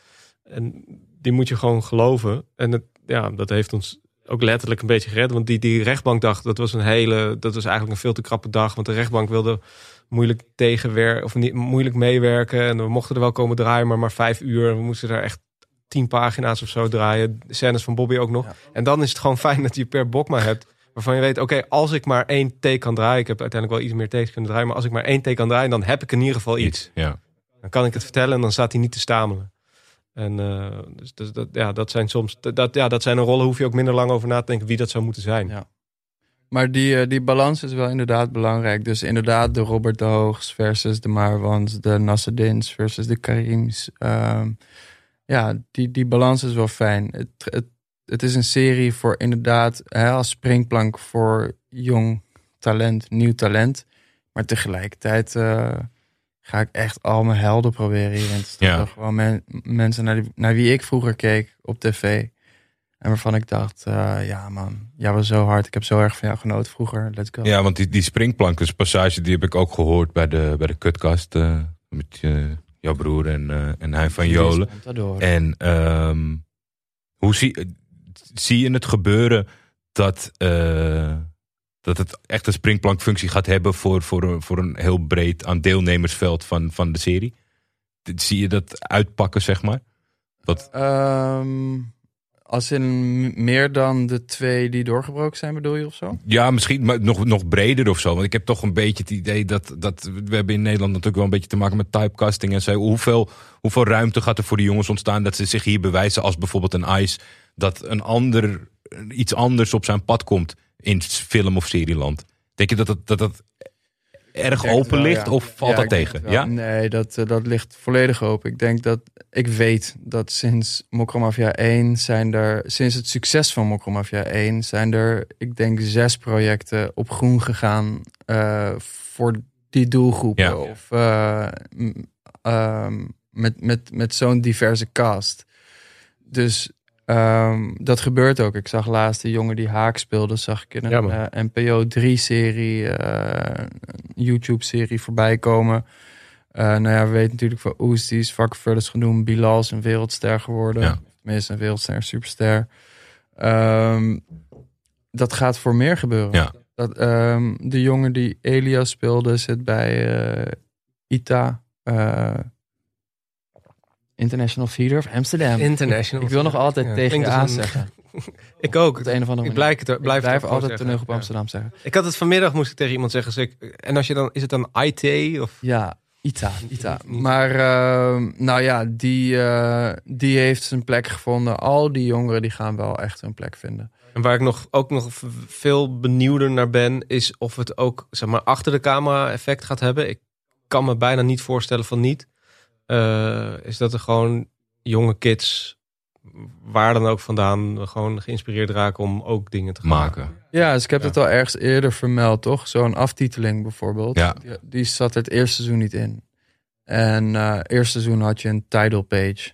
[SPEAKER 5] En die moet je gewoon geloven. En het, ja, dat heeft ons ook letterlijk een beetje gered. Want die, die rechtbank dacht, dat was een hele, dat was eigenlijk een veel te krappe dag. Want de rechtbank wilde moeilijk tegenwerken of niet moeilijk meewerken. En we mochten er wel komen draaien, maar maar vijf uur. We moesten daar echt tien pagina's of zo draaien. Scènes van Bobby ook nog.
[SPEAKER 4] Ja.
[SPEAKER 5] En dan is het gewoon fijn dat je per Bokma hebt. Waarvan je weet, oké, als ik maar één take kan draaien. Ik heb uiteindelijk wel iets meer takes kunnen draaien. Maar als ik maar één take kan draaien, dan heb ik in ieder geval iets.
[SPEAKER 2] Iets. Ja.
[SPEAKER 5] Dan kan ik het vertellen en dan staat hij niet te stamelen. En eh, dus, dus dat, ja, dat zijn soms, dat, ja, dat zijn een rollen, hoef je ook minder lang over na te denken wie dat zou moeten zijn.
[SPEAKER 4] Ja. Maar die, eh, die balans is wel inderdaad belangrijk. Dus inderdaad de Robert de Hoogs versus de Marwans, de Nasseddins versus de Karims. Ehm, ja, die, die balans is wel fijn. Het, het, het is een serie voor inderdaad hè, als springplank voor jong talent, nieuw talent. Maar tegelijkertijd eh, ga ik echt al mijn helden proberen hierin te stoppen.
[SPEAKER 2] Ja.
[SPEAKER 4] Gewoon men- mensen naar, die- naar wie ik vroeger keek op tv. En waarvan ik dacht, eh, ja man, jij was zo hard. Ik heb zo erg van jou genoten vroeger. Let's go.
[SPEAKER 2] Ja, want die, die springplankenspassage die heb ik ook gehoord bij de, bij de kutkast. eh, met eh, jouw broer en, eh, en hij van Jolen. En ehm, hoe zie, zie je het gebeuren dat, eh, dat het echt een springplankfunctie gaat hebben voor, voor, een, voor een heel breed aan deelnemersveld van, van de serie? Zie je dat uitpakken, zeg maar? Wat,
[SPEAKER 4] Ehm, als in meer dan de twee die doorgebroken zijn, bedoel je of zo?
[SPEAKER 2] ja, misschien maar nog, nog breder of zo. Want ik heb toch een beetje het idee dat, dat we hebben in Nederland natuurlijk wel een beetje te maken met typecasting en zo. Hoeveel, hoeveel ruimte gaat er voor die jongens ontstaan dat ze zich hier bewijzen als bijvoorbeeld een Ice dat een ander iets anders op zijn pad komt in film of serieland? Denk je dat dat, dat, dat erg open
[SPEAKER 4] wel,
[SPEAKER 2] ligt
[SPEAKER 4] ja.
[SPEAKER 2] of valt
[SPEAKER 4] Ja,
[SPEAKER 2] dat tegen? Ja?
[SPEAKER 4] Nee, dat, eh, dat ligt volledig open. Ik denk dat, ik weet dat sinds Mokromafia 1 zijn er, sinds het succes van Mokromafia 1 zijn er, ik denk, zes projecten op groen gegaan eh, voor die doelgroepen. Of eh, ehm, met, met, met zo'n diverse cast. Dus ehm, dat gebeurt ook. Ik zag laatst de jongen die Haak speelde, zag ik in een eh, NPO 3-serie, eh, YouTube-serie voorbij komen. Eh, nou ja, we weten natuurlijk van Oes, die is genoemd. Bilal is een wereldster geworden.
[SPEAKER 2] Ja.
[SPEAKER 4] Tenminste, een wereldster, een superster. Ehm, dat gaat voor meer gebeuren.
[SPEAKER 2] Ja.
[SPEAKER 4] Dat, ehm, de jongen die Elias speelde zit bij ITA. International Theater of Amsterdam.
[SPEAKER 5] International.
[SPEAKER 4] Ik wil nog altijd
[SPEAKER 5] Ja,
[SPEAKER 4] tegen je aan zeggen. *laughs*
[SPEAKER 5] Ik ook.
[SPEAKER 4] Op de een of andere
[SPEAKER 5] Ik blijf het,
[SPEAKER 4] Ik
[SPEAKER 5] blijf, het
[SPEAKER 4] altijd
[SPEAKER 5] gewoon
[SPEAKER 4] toneel op
[SPEAKER 5] zeggen.
[SPEAKER 4] Amsterdam zeggen.
[SPEAKER 5] Ik had het vanmiddag, moest ik tegen iemand zeggen. zeg ik, en als je dan, is het dan IT? Of,
[SPEAKER 4] Ja, Ita. Ita. Maar ehm, nou ja, die, eh, die heeft zijn plek gevonden. Al die jongeren die gaan wel echt hun plek vinden.
[SPEAKER 5] en waar ik nog, ook nog veel benieuwder naar ben, is of het ook zeg maar, achter de camera effect gaat hebben. Ik kan me bijna niet voorstellen van niet. Eh, is dat er gewoon jonge kids, waar dan ook vandaan, gewoon geïnspireerd raken om ook dingen te gaan
[SPEAKER 2] Maken.
[SPEAKER 4] Ja, dus ik heb
[SPEAKER 5] Ja.
[SPEAKER 4] het al ergens eerder vermeld, toch? Zo'n aftiteling bijvoorbeeld.
[SPEAKER 2] Ja.
[SPEAKER 4] Die, die zat er het eerste seizoen niet in. En eh eerste seizoen had je een title page.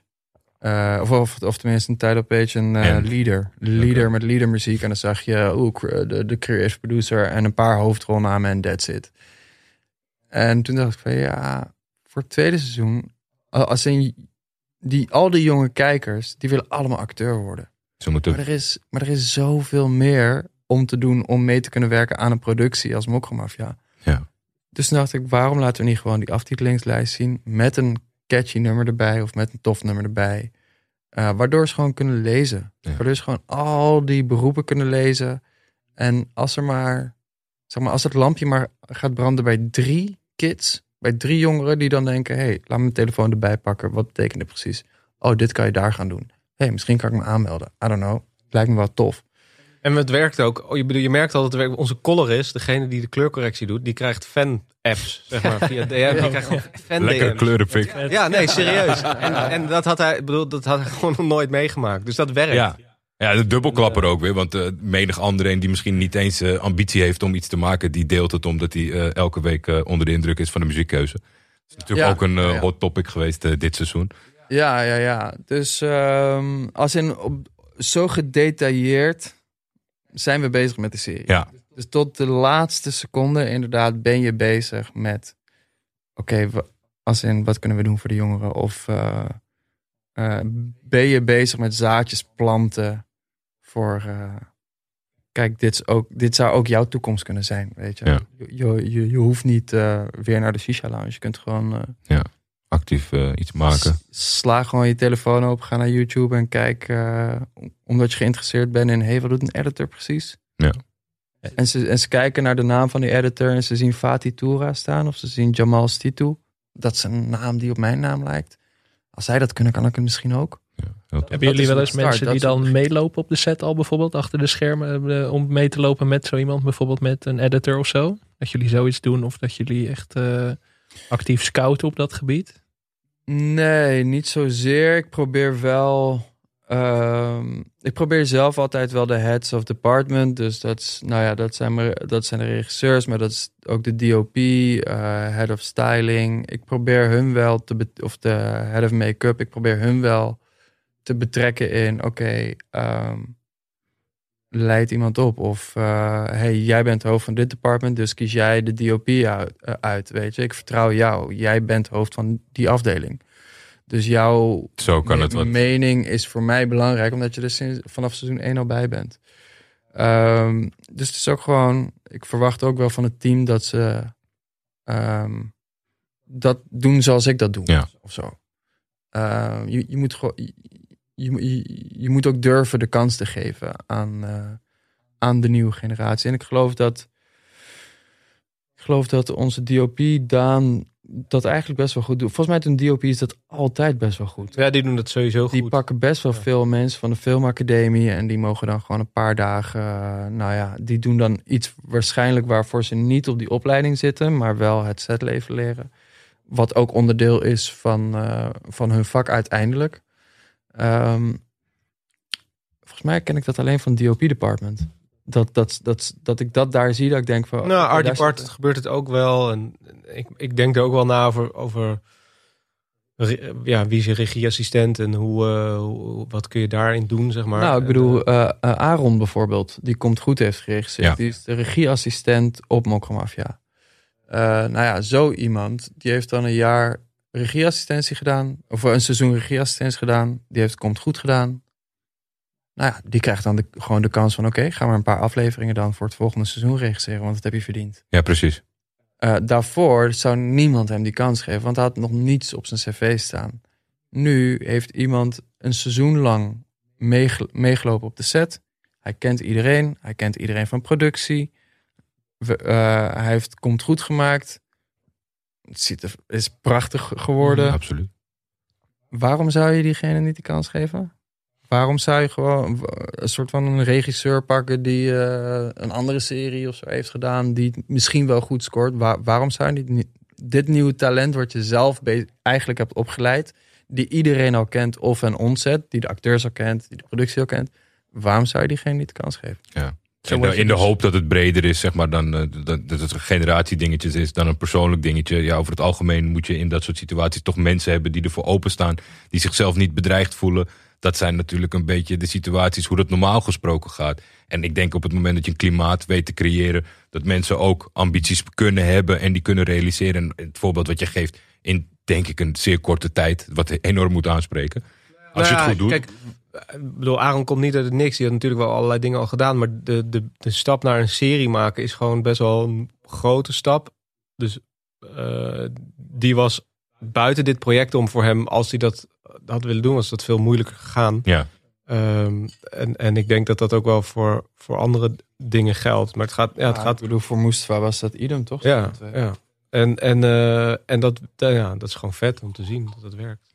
[SPEAKER 4] Eh, of, of, of tenminste een title page, een eh,
[SPEAKER 2] En?
[SPEAKER 4] leader. Leader
[SPEAKER 2] Oké.
[SPEAKER 4] met leadermuziek. En dan zag je oeh, de, de creative producer en een paar hoofdrolnamen en that's it. En toen dacht ik van ja, voor het tweede seizoen, als in die, al die jonge kijkers, die willen allemaal acteur worden.
[SPEAKER 2] Ze moeten
[SPEAKER 4] Maar er, is, maar er is zoveel meer om te doen om mee te kunnen werken aan een productie als Mokromafia.
[SPEAKER 2] Ja.
[SPEAKER 4] Dus toen dacht ik, waarom laten we niet gewoon die aftitelingslijst zien met een catchy nummer erbij of met een tof nummer erbij. Eh, waardoor ze gewoon kunnen lezen.
[SPEAKER 2] Ja.
[SPEAKER 4] Waardoor ze gewoon al die beroepen kunnen lezen. En als er maar, zeg maar, als het lampje maar gaat branden bij drie kids, bij drie jongeren die dan denken, hé, hey, laat me mijn telefoon erbij pakken. Wat betekent dit precies? Oh, dit kan je daar gaan doen. Hé, hey, misschien kan ik me aanmelden. I don't know. Lijkt me wel tof.
[SPEAKER 5] En het werkt ook. Oh, je, bedoel, je merkt al dat het werkt. Onze colorist, degene die de kleurcorrectie doet, die krijgt fan-apps. Zeg maar, via DM. Die krijgt fan
[SPEAKER 2] lekker kleurenpik.
[SPEAKER 5] Ja, nee, serieus. En, en dat had hij, bedoel, dat had hij gewoon nog nooit meegemaakt. Dus dat werkt.
[SPEAKER 2] Ja. Ja, de dubbelklapper ook weer. Want eh, menig andere die misschien niet eens eh, ambitie heeft om iets te maken, die deelt het omdat hij eh, elke week onder de indruk is van de muziekkeuze. Dat is natuurlijk
[SPEAKER 4] Ja.
[SPEAKER 2] ook een
[SPEAKER 4] Ja,
[SPEAKER 2] hot topic geweest dit seizoen.
[SPEAKER 4] Ja, ja, ja. Dus ehm, als in op, zo gedetailleerd zijn we bezig met de serie.
[SPEAKER 2] Ja.
[SPEAKER 4] Dus tot de laatste seconde inderdaad ben je bezig met... Oké, als in wat kunnen we doen voor de jongeren? Of eh, ben je bezig met zaadjes planten voor, eh, kijk, dit, is ook, dit zou ook jouw toekomst kunnen zijn, weet je.
[SPEAKER 2] Ja.
[SPEAKER 4] Je, je, hoeft niet eh, weer naar de shisha lounge. Je kunt gewoon eh,
[SPEAKER 2] Actief iets maken.
[SPEAKER 4] sla gewoon je telefoon op, ga naar YouTube en kijk, omdat je geïnteresseerd bent in, hey, wat doet een editor precies?
[SPEAKER 2] Ja.
[SPEAKER 4] En ze, en ze kijken naar de naam van die editor en ze zien Fatih Toura staan of ze zien Jamal Stitu. Dat is een naam die op mijn naam lijkt. Als zij dat kunnen, kan ik het misschien ook.
[SPEAKER 2] Ja.
[SPEAKER 3] Hebben jullie wel
[SPEAKER 4] een
[SPEAKER 3] eens
[SPEAKER 4] start,
[SPEAKER 3] mensen die dan meelopen op de set al bijvoorbeeld achter de schermen eh, om mee te lopen met zo iemand, bijvoorbeeld met een editor of zo? Dat jullie zoiets doen of dat jullie echt eh, actief scouten op dat gebied?
[SPEAKER 4] Nee, niet zozeer. Ik probeer wel. Ehm, ik probeer zelf altijd wel de heads of department. Dus dat, is, nou ja, dat, zijn, dat zijn de regisseurs, maar dat is ook de DOP, eh, head of styling. Ik probeer hun wel te. of de head of make-up. Ik probeer hun wel te betrekken in. Oké, ehm, leid iemand op. Of eh, hey, jij bent hoofd van dit department, dus kies jij de DOP uit, eh, uit. Weet je, ik vertrouw jou. Jij bent hoofd van die afdeling. Dus jouw
[SPEAKER 2] Zo kan het
[SPEAKER 4] me-
[SPEAKER 2] wat.
[SPEAKER 4] mening is voor mij belangrijk, omdat je er sinds, vanaf seizoen 1 al bij bent. Ehm, dus het is ook gewoon, ik verwacht ook wel van het team dat ze ehm, dat doen zoals ik dat doe.
[SPEAKER 2] Ja.
[SPEAKER 4] Of zo. Ehm, je, je, moet gewoon, je, je, je- je moet ook durven de kans te geven aan, eh, aan de nieuwe generatie. En ik geloof dat, ik geloof dat onze DOP Daan dat eigenlijk best wel goed doet. Volgens mij DOP is dat altijd best wel goed.
[SPEAKER 5] Ja, die doen dat sowieso
[SPEAKER 4] Die
[SPEAKER 5] goed.
[SPEAKER 4] pakken best wel
[SPEAKER 5] Ja.
[SPEAKER 4] veel mensen van de filmacademie en die mogen dan gewoon een paar dagen, eh, nou ja, die doen dan iets waarschijnlijk waarvoor ze niet op die opleiding zitten, maar wel het setleven leren. Wat ook onderdeel is van, eh, van hun vak uiteindelijk. Ehm, volgens mij ken ik dat alleen van het DOP department. Dat, dat, dat, dat ik dat daar zie, dat ik denk van...
[SPEAKER 5] Nou,
[SPEAKER 4] oké,
[SPEAKER 5] Art
[SPEAKER 4] daar
[SPEAKER 5] Depart
[SPEAKER 4] zit-
[SPEAKER 5] gebeurt het ook wel. En ik, ik denk er ook wel na over, over ja, wie is je regieassistent en hoe, eh, hoe- wat kun je daarin doen, zeg maar.
[SPEAKER 4] nou, ik bedoel,
[SPEAKER 5] eh,
[SPEAKER 4] eh, Aaron bijvoorbeeld, die komt goed heeft geregisseerd.
[SPEAKER 2] Ja.
[SPEAKER 4] Die is de regieassistent op Mokromafia. Eh nou ja, zo iemand, die heeft dan een jaar regieassistentie gedaan. Of een seizoen regieassistentie gedaan. Die heeft komt goed gedaan. Nou ja, die krijgt dan de, gewoon de kans van... oké, ga maar een paar afleveringen dan voor het volgende seizoen regisseren... want dat heb je verdiend.
[SPEAKER 2] Ja, precies.
[SPEAKER 4] Eh, daarvoor zou niemand hem die kans geven, want hij had nog niets op zijn cv staan. Nu heeft iemand een seizoen lang meege- meegelopen op de set. Hij kent iedereen, hij kent iedereen van productie. We- eh, hij heeft komt goed gemaakt. Het ziet er, is prachtig geworden.
[SPEAKER 2] Absoluut.
[SPEAKER 4] Waarom zou je diegene niet de kans geven? Waarom zou je gewoon een soort van een regisseur pakken die eh, een andere serie of zo heeft gedaan, die misschien wel goed scoort? Waar- waarom zou je niet dit nieuwe talent wat je zelf eigenlijk hebt opgeleid, die iedereen al kent of een onzet, die de acteurs al kent, die de productie al kent, waarom zou je diegene niet de kans geven?
[SPEAKER 2] In de, in de hoop dat het breder is, zeg maar, dan eh, dat, dat het een generatiedingetjes is, dan een persoonlijk dingetje. Ja, over het algemeen moet je in dat soort situaties toch mensen hebben die ervoor openstaan, die zichzelf niet bedreigd voelen. Dat zijn natuurlijk een beetje de situaties hoe dat normaal gesproken gaat. En ik denk op het moment dat je een klimaat weet te creëren, dat mensen ook ambities kunnen hebben en die kunnen realiseren. En het voorbeeld wat je geeft in, denk ik, een zeer korte tijd, wat enorm moet aanspreken. Als je
[SPEAKER 5] Nou
[SPEAKER 2] het
[SPEAKER 5] ja,
[SPEAKER 2] goed doet.
[SPEAKER 5] Kijk, ik bedoel, Aaron komt niet uit het niks. Die had natuurlijk wel allerlei dingen al gedaan. Maar de, de, de stap naar een serie maken is gewoon best wel een grote stap. Dus eh, die was buiten dit project om voor hem, als hij dat had willen doen, was dat veel moeilijker gegaan.
[SPEAKER 2] ja,
[SPEAKER 5] Ehm, en, en ik denk dat dat ook wel voor, voor andere dingen geldt. Maar het gaat, ja, het
[SPEAKER 4] Ja,
[SPEAKER 5] gaat
[SPEAKER 4] ik bedoel, voor Mustafa was dat idem toch?
[SPEAKER 5] ja, ja. En, en, eh, en dat, ja, dat is gewoon vet om te zien dat het werkt.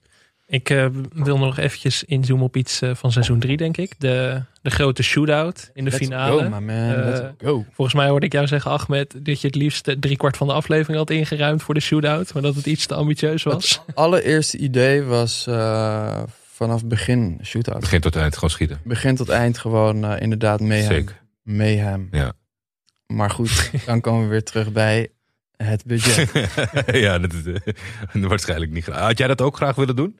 [SPEAKER 3] Ik eh, wil nog eventjes inzoomen op iets eh, van seizoen 3, denk ik. De, de grote shootout in de
[SPEAKER 4] Let's
[SPEAKER 3] finale.
[SPEAKER 4] Go, my man.
[SPEAKER 3] Eh,
[SPEAKER 4] Let's go.
[SPEAKER 3] Volgens mij hoorde ik jou zeggen, Ahmed, dat je het liefst driekwart van de aflevering had ingeruimd voor de shootout. Maar dat het iets te ambitieus was.
[SPEAKER 4] Het allereerste idee was eh, vanaf begin shootout.
[SPEAKER 2] begin tot eind gewoon schieten.
[SPEAKER 4] Begin tot eind gewoon inderdaad mayhem. Mayhem.
[SPEAKER 2] Ja.
[SPEAKER 4] Maar goed, *laughs* dan komen we weer terug bij het budget. *laughs*
[SPEAKER 2] ja, dat is *laughs* waarschijnlijk niet graag. Had jij dat ook graag willen doen?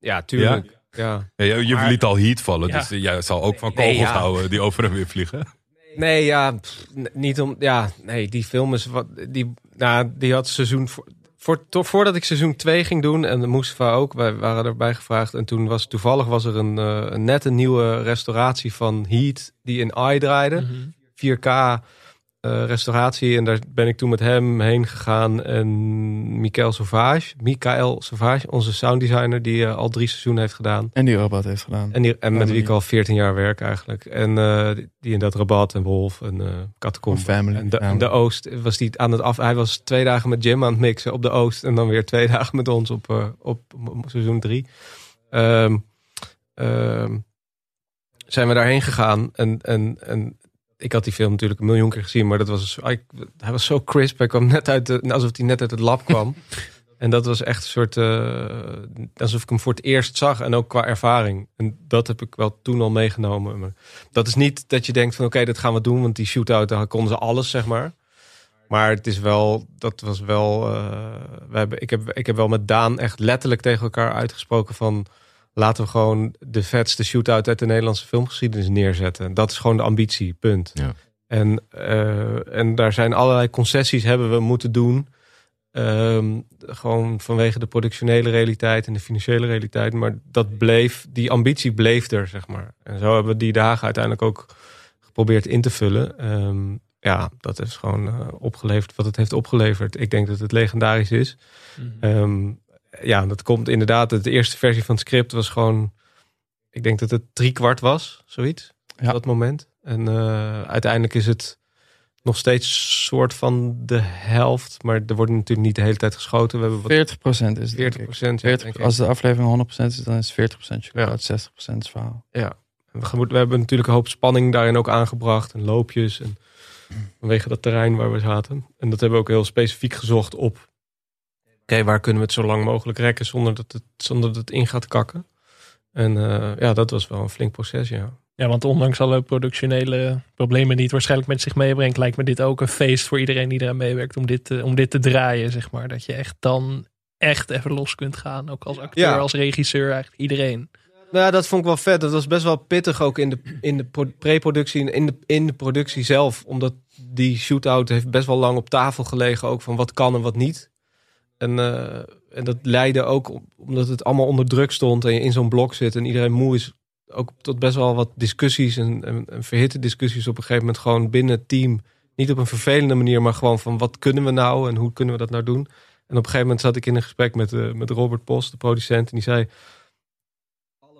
[SPEAKER 5] Ja, tuurlijk. Ja.
[SPEAKER 2] Ja, je je
[SPEAKER 3] Maar-
[SPEAKER 2] liet al heat vallen,
[SPEAKER 3] Ja.
[SPEAKER 2] dus jij zal ook van
[SPEAKER 5] Nee,
[SPEAKER 2] kogels
[SPEAKER 5] ja.
[SPEAKER 2] houden die over en weer vliegen.
[SPEAKER 5] Nee, ja, pff, niet om. Ja, nee, die film is wat. Die, nou, die had seizoen. voor- voor, to- voordat ik seizoen 2 ging doen, en Mustafa ook, wij waren erbij gevraagd. En toen was toevallig was er een, een net een nieuwe restauratie van Heat die in AI draaide. 4K eh, restauratie. En daar ben ik toen met hem heen gegaan. En Michael Sauvage, Michael Sauvage, onze sounddesigner, die eh, al drie seizoenen heeft gedaan.
[SPEAKER 4] En die robot heeft gedaan.
[SPEAKER 5] En, die, en met wie ik al 14 jaar werk eigenlijk. En eh, die- in dat Rabat en Wolf en eh Catacomb.
[SPEAKER 4] Family.
[SPEAKER 5] En de, Oost was die aan het af. Hij was twee dagen met Jim aan het mixen op de Oost. En dan weer twee *laughs* dagen met ons op, op seizoen drie. Ehm, ehm, zijn we daarheen gegaan. En, en, en ik had die film natuurlijk een miljoen keer gezien. Maar dat was, hij, was zo crisp. Hij kwam net uit de, alsof hij net uit het lab kwam. *laughs* En dat was echt een soort. eh, alsof ik hem voor het eerst zag. En ook qua ervaring. En dat heb ik wel toen al meegenomen. Maar dat is niet dat je denkt van oké, dat gaan we doen. Want die shootout, daar konden ze alles, zeg maar. Maar het is wel, dat was wel. eh, we hebben, ik, heb, ik heb wel met Daan echt letterlijk tegen elkaar uitgesproken van. Laten we gewoon de vetste shootout uit de Nederlandse filmgeschiedenis neerzetten. Dat is gewoon de ambitie, punt.
[SPEAKER 2] Ja.
[SPEAKER 5] En, eh, en daar zijn allerlei concessies hebben we moeten doen. Ehm, gewoon vanwege de productionele realiteit en de financiële realiteit. Maar dat bleef, die ambitie bleef er, zeg maar. En zo hebben we die dagen uiteindelijk ook geprobeerd in te vullen. Ehm, ja, dat is gewoon eh, opgeleverd wat het heeft opgeleverd. Ik denk dat het legendarisch is. Ehm, ja, dat komt inderdaad. De eerste versie van het script was gewoon. Ik denk dat het drie kwart was, zoiets.
[SPEAKER 4] Ja.
[SPEAKER 5] Op dat moment. En eh, uiteindelijk is het nog steeds soort van de helft. Maar er wordt natuurlijk niet de hele tijd geschoten. We hebben wat
[SPEAKER 4] 40 procent is het, denk
[SPEAKER 5] 40
[SPEAKER 4] ik.
[SPEAKER 5] procent.
[SPEAKER 4] 40, als de aflevering 100% is, dan is 40 procent
[SPEAKER 5] Ja.
[SPEAKER 4] 60 procent verhaal.
[SPEAKER 5] Ja. We, we hebben natuurlijk een hoop spanning daarin ook aangebracht. En loopjes. En vanwege dat terrein waar we zaten. En dat hebben we ook heel specifiek gezocht op. Oké, waar kunnen we het zo lang mogelijk rekken zonder dat het, zonder dat het in gaat kakken. En eh, ja, dat was wel een flink proces, ja.
[SPEAKER 3] Ja, want ondanks alle productionele problemen die het waarschijnlijk met zich meebrengt, lijkt me dit ook een feest voor iedereen die eraan meewerkt om dit, te- om dit te draaien, zeg maar. Dat je echt dan echt even los kunt gaan. Ook als acteur,
[SPEAKER 5] Ja.
[SPEAKER 3] als regisseur, eigenlijk iedereen.
[SPEAKER 5] Nou, ja, dat vond ik wel vet. Dat was best wel pittig ook in de, in de pro- pre-productie en in de, in de productie zelf. Omdat die shootout heeft best wel lang op tafel gelegen. Ook van wat kan en wat niet. En, eh, en dat leidde ook om- omdat het allemaal onder druk stond. En je in zo'n blok zit en iedereen moe is. Ook tot best wel wat discussies en verhitte discussies op een gegeven moment. Gewoon binnen het team. Niet op een vervelende manier, maar gewoon van wat kunnen we nou en hoe kunnen we dat nou doen. En op een gegeven moment zat ik in een gesprek met, eh, met Robert Post, de producent. En die zei,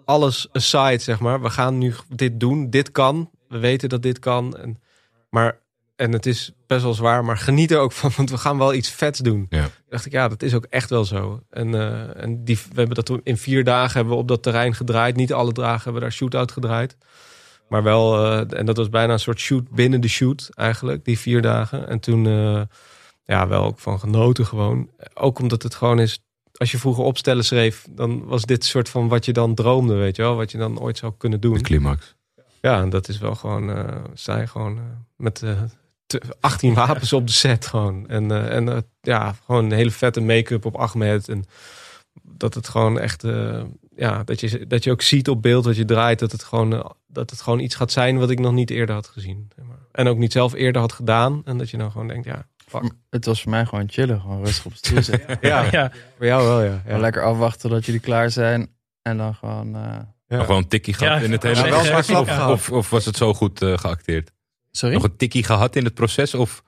[SPEAKER 5] alles aside, zeg maar. We gaan nu dit doen. Dit kan. We weten dat dit kan. En, maar, en het is best wel zwaar, maar geniet er ook van. Want we gaan wel iets vets doen.
[SPEAKER 2] Ja.
[SPEAKER 5] Dacht ik, ja, dat is ook echt wel zo. En, eh, en die, we hebben dat toen in vier dagen hebben we op dat terrein gedraaid. Niet alle dagen hebben we daar shootout gedraaid. Maar wel, eh, en dat was bijna een soort shoot binnen de shoot eigenlijk, die vier dagen. En toen, eh, ja, wel ook van genoten gewoon. Ook omdat het gewoon is, als je vroeger opstellen schreef, dan was dit soort van wat je dan droomde, weet je wel. Wat je dan ooit zou kunnen doen.
[SPEAKER 2] De climax.
[SPEAKER 5] Ja, en dat is wel gewoon, je gewoon met 18 wapens op de set gewoon. En, eh, en eh, ja, gewoon een hele vette make-up op Ahmed. En dat het gewoon echt, eh, ja, dat je, dat je ook ziet op beeld wat je draait, dat het, gewoon, dat het gewoon iets gaat zijn wat ik nog niet eerder had gezien. zeg maar. En ook niet zelf eerder had gedaan. En dat je dan gewoon denkt, ja, fuck.
[SPEAKER 4] Het was voor mij gewoon chillen, gewoon rustig op de stoel *laughs* zitten.
[SPEAKER 5] Ja,
[SPEAKER 3] Ja,
[SPEAKER 5] voor jou wel, ja. ja.
[SPEAKER 4] Lekker afwachten tot jullie klaar zijn. En dan gewoon... eh,
[SPEAKER 5] Ja.
[SPEAKER 2] Gewoon een tikkie gehad
[SPEAKER 3] Ja,
[SPEAKER 2] in het
[SPEAKER 3] ja,
[SPEAKER 2] hele *laughs* Of, of, was het zo goed geacteerd?
[SPEAKER 4] Sorry?
[SPEAKER 2] Nog een tikkie gehad in het proces? Of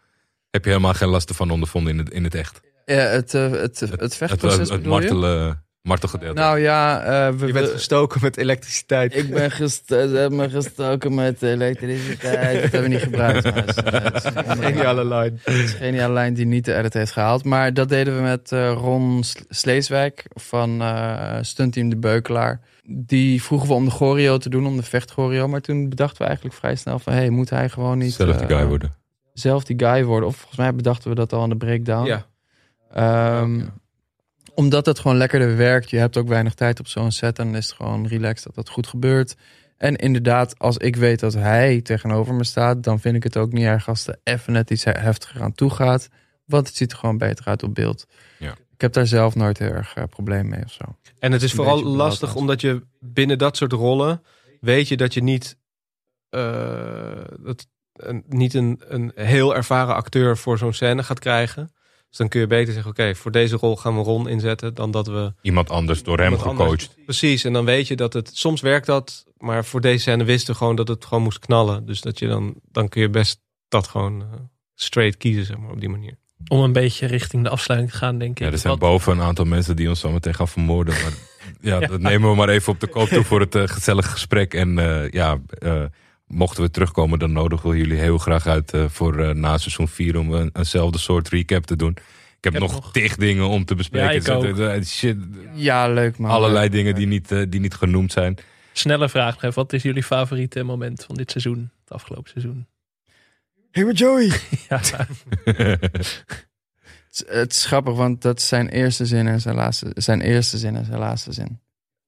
[SPEAKER 2] heb je helemaal geen last ervan ondervonden in het, in het echt?
[SPEAKER 4] Ja, het, eh, het, het,
[SPEAKER 2] Het,
[SPEAKER 4] vechtproces
[SPEAKER 2] het, het
[SPEAKER 4] je?
[SPEAKER 2] martelen, martelgedeelte.
[SPEAKER 4] Nou ja, eh, we,
[SPEAKER 5] Je bent gestoken met elektriciteit.
[SPEAKER 4] ik ben gest ze hebben me gestoken met elektriciteit. Dat hebben we niet gebruikt. Maar het is, eh, het is een andere-
[SPEAKER 5] Geniale line.
[SPEAKER 4] Het is een geniale lijn die niet de edit heeft gehaald. Maar dat deden we met eh, Ron Sleeswijk van eh Stuntteam De Beukelaar. Die vroegen we om de choreo te doen, om de vechtchoreo. Maar toen bedachten we eigenlijk vrij snel van... hey, moet hij gewoon niet
[SPEAKER 2] Zelf die
[SPEAKER 4] eh,
[SPEAKER 2] guy worden.
[SPEAKER 4] zelf die guy worden? Of volgens mij bedachten we dat al aan de breakdown.
[SPEAKER 5] Ja.
[SPEAKER 4] Ehm,
[SPEAKER 2] Ja.
[SPEAKER 4] Omdat het gewoon lekkerder werkt. Je hebt ook weinig tijd op zo'n set. En dan is het gewoon relaxed dat dat goed gebeurt. En inderdaad, als ik weet dat hij tegenover me staat... dan vind ik het ook niet erg als er even net iets heftiger aan toe gaat. Want het ziet er gewoon beter uit op beeld. Ik heb daar zelf nooit heel erg eh, probleem mee of zo.
[SPEAKER 5] En het is vooral lastig omdat je binnen dat soort rollen weet je dat je niet, eh, dat, een, niet een, een heel ervaren acteur voor zo'n scène gaat krijgen. Dus dan kun je beter zeggen, oké, voor deze rol gaan we Ron inzetten dan dat we...
[SPEAKER 2] Iemand anders door hem
[SPEAKER 5] anders-
[SPEAKER 2] gecoacht.
[SPEAKER 5] Precies, en dan weet je dat het... Soms werkt dat, maar voor deze scène wisten we gewoon dat het gewoon moest knallen. Dus dat je dan, dan kun je best dat gewoon eh, straight kiezen, zeg maar, op die manier.
[SPEAKER 3] Om een beetje richting de afsluiting te gaan, denk ik.
[SPEAKER 2] Ja, er zijn
[SPEAKER 3] Wat-
[SPEAKER 2] boven een aantal mensen die ons zo meteen gaan vermoorden. Maar *laughs* ja,
[SPEAKER 3] Ja.
[SPEAKER 2] dat nemen we maar even op de koop toe voor het eh, gezellige gesprek. En eh, ja, eh, mochten we terugkomen, dan nodigen we jullie heel graag uit voor na seizoen 4 om een, eenzelfde soort recap te doen. Ik heb
[SPEAKER 3] heb
[SPEAKER 2] nog,
[SPEAKER 3] nog-
[SPEAKER 2] tig dingen om te bespreken.
[SPEAKER 3] Ja, ik
[SPEAKER 2] zitten-
[SPEAKER 3] ook.
[SPEAKER 2] Shit,
[SPEAKER 4] Ja, leuk man.
[SPEAKER 2] allerlei dingen die niet, die niet genoemd zijn.
[SPEAKER 3] Snelle vraag. Wat is jullie favoriete moment van dit seizoen? Het afgelopen seizoen?
[SPEAKER 4] Hey, maar Joey. *laughs*
[SPEAKER 3] Ja, *laughs*
[SPEAKER 4] Het, is- het is grappig, want dat is zijn eerste zin en zijn laatste, zijn eerste zin en zijn laatste zin.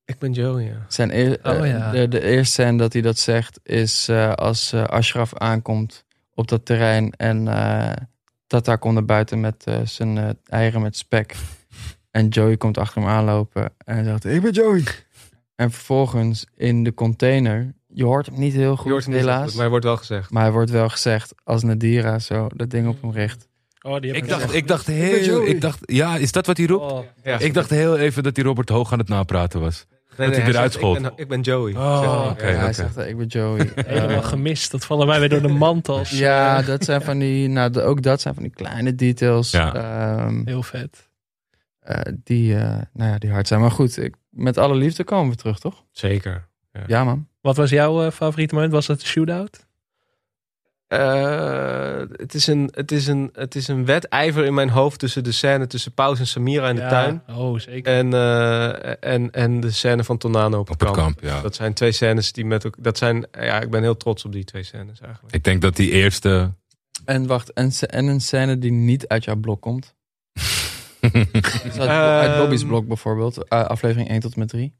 [SPEAKER 5] Ik ben Joe, ja.
[SPEAKER 4] Zijn eer-
[SPEAKER 3] Oh,
[SPEAKER 4] eh,
[SPEAKER 3] ja.
[SPEAKER 4] de, de eerste scène dat hij dat zegt is eh, als eh, Ashraf aankomt op dat terrein en eh Tata komt naar buiten met zijn eh, eieren met spek. *laughs* En Joey komt achter hem aanlopen en zegt, ik ben Joey. En vervolgens in de container, je hoort hem niet heel goed
[SPEAKER 5] Je hoort hem niet zo
[SPEAKER 4] helaas.
[SPEAKER 5] goed, maar hij wordt wel gezegd.
[SPEAKER 4] Maar hij wordt wel gezegd als Nadira zo dat ding op hem richt.
[SPEAKER 3] Oh, die heb
[SPEAKER 2] ik, dacht, ik dacht heel... Ik dacht, ja, is dat wat hij roept?
[SPEAKER 3] Oh,
[SPEAKER 5] Ja,
[SPEAKER 2] Ik dacht heel even dat hij Robert Hoog aan het napraten was.
[SPEAKER 5] nee,
[SPEAKER 2] dat hij eruit
[SPEAKER 5] zegt,
[SPEAKER 2] schoot.
[SPEAKER 5] Ik ben, ik ben Joey.
[SPEAKER 2] Oh,
[SPEAKER 5] Zeg
[SPEAKER 2] oké.
[SPEAKER 4] Hij zegt, ik ben Joey. *laughs*
[SPEAKER 3] helemaal
[SPEAKER 4] Eh,
[SPEAKER 3] gemist. Dat vallen wij weer door de mand als...
[SPEAKER 4] Ja, dat zijn van die, nou, ook dat zijn van die kleine details
[SPEAKER 2] Ja.
[SPEAKER 4] ehm,
[SPEAKER 3] heel vet.
[SPEAKER 4] eh, die, eh, nou ja, die hard zijn. Maar goed, ik, met alle liefde komen we terug, toch?
[SPEAKER 5] Zeker.
[SPEAKER 4] Ja, man.
[SPEAKER 3] Wat was jouw eh, favoriete moment? Was dat de shootout?
[SPEAKER 5] Eh, het, is een, het, is een, het is een wedijver in mijn hoofd tussen de scène tussen Paus en Samira in de
[SPEAKER 3] Ja.
[SPEAKER 5] tuin.
[SPEAKER 3] Oh, zeker.
[SPEAKER 5] En, eh, en, en de scène van Tornado op
[SPEAKER 2] Op het
[SPEAKER 5] kamp.
[SPEAKER 2] kamp, ja.
[SPEAKER 5] Dat zijn twee scènes die met elkaar. Dat zijn, ja, ik ben heel trots op die twee scènes eigenlijk.
[SPEAKER 2] Ik denk dat die eerste...
[SPEAKER 4] En wacht, en, en een scène die niet uit jouw blok komt. *laughs* Dus uit, uit
[SPEAKER 5] Ehm.
[SPEAKER 4] Bobby's blok bijvoorbeeld, aflevering 1 tot en met 3.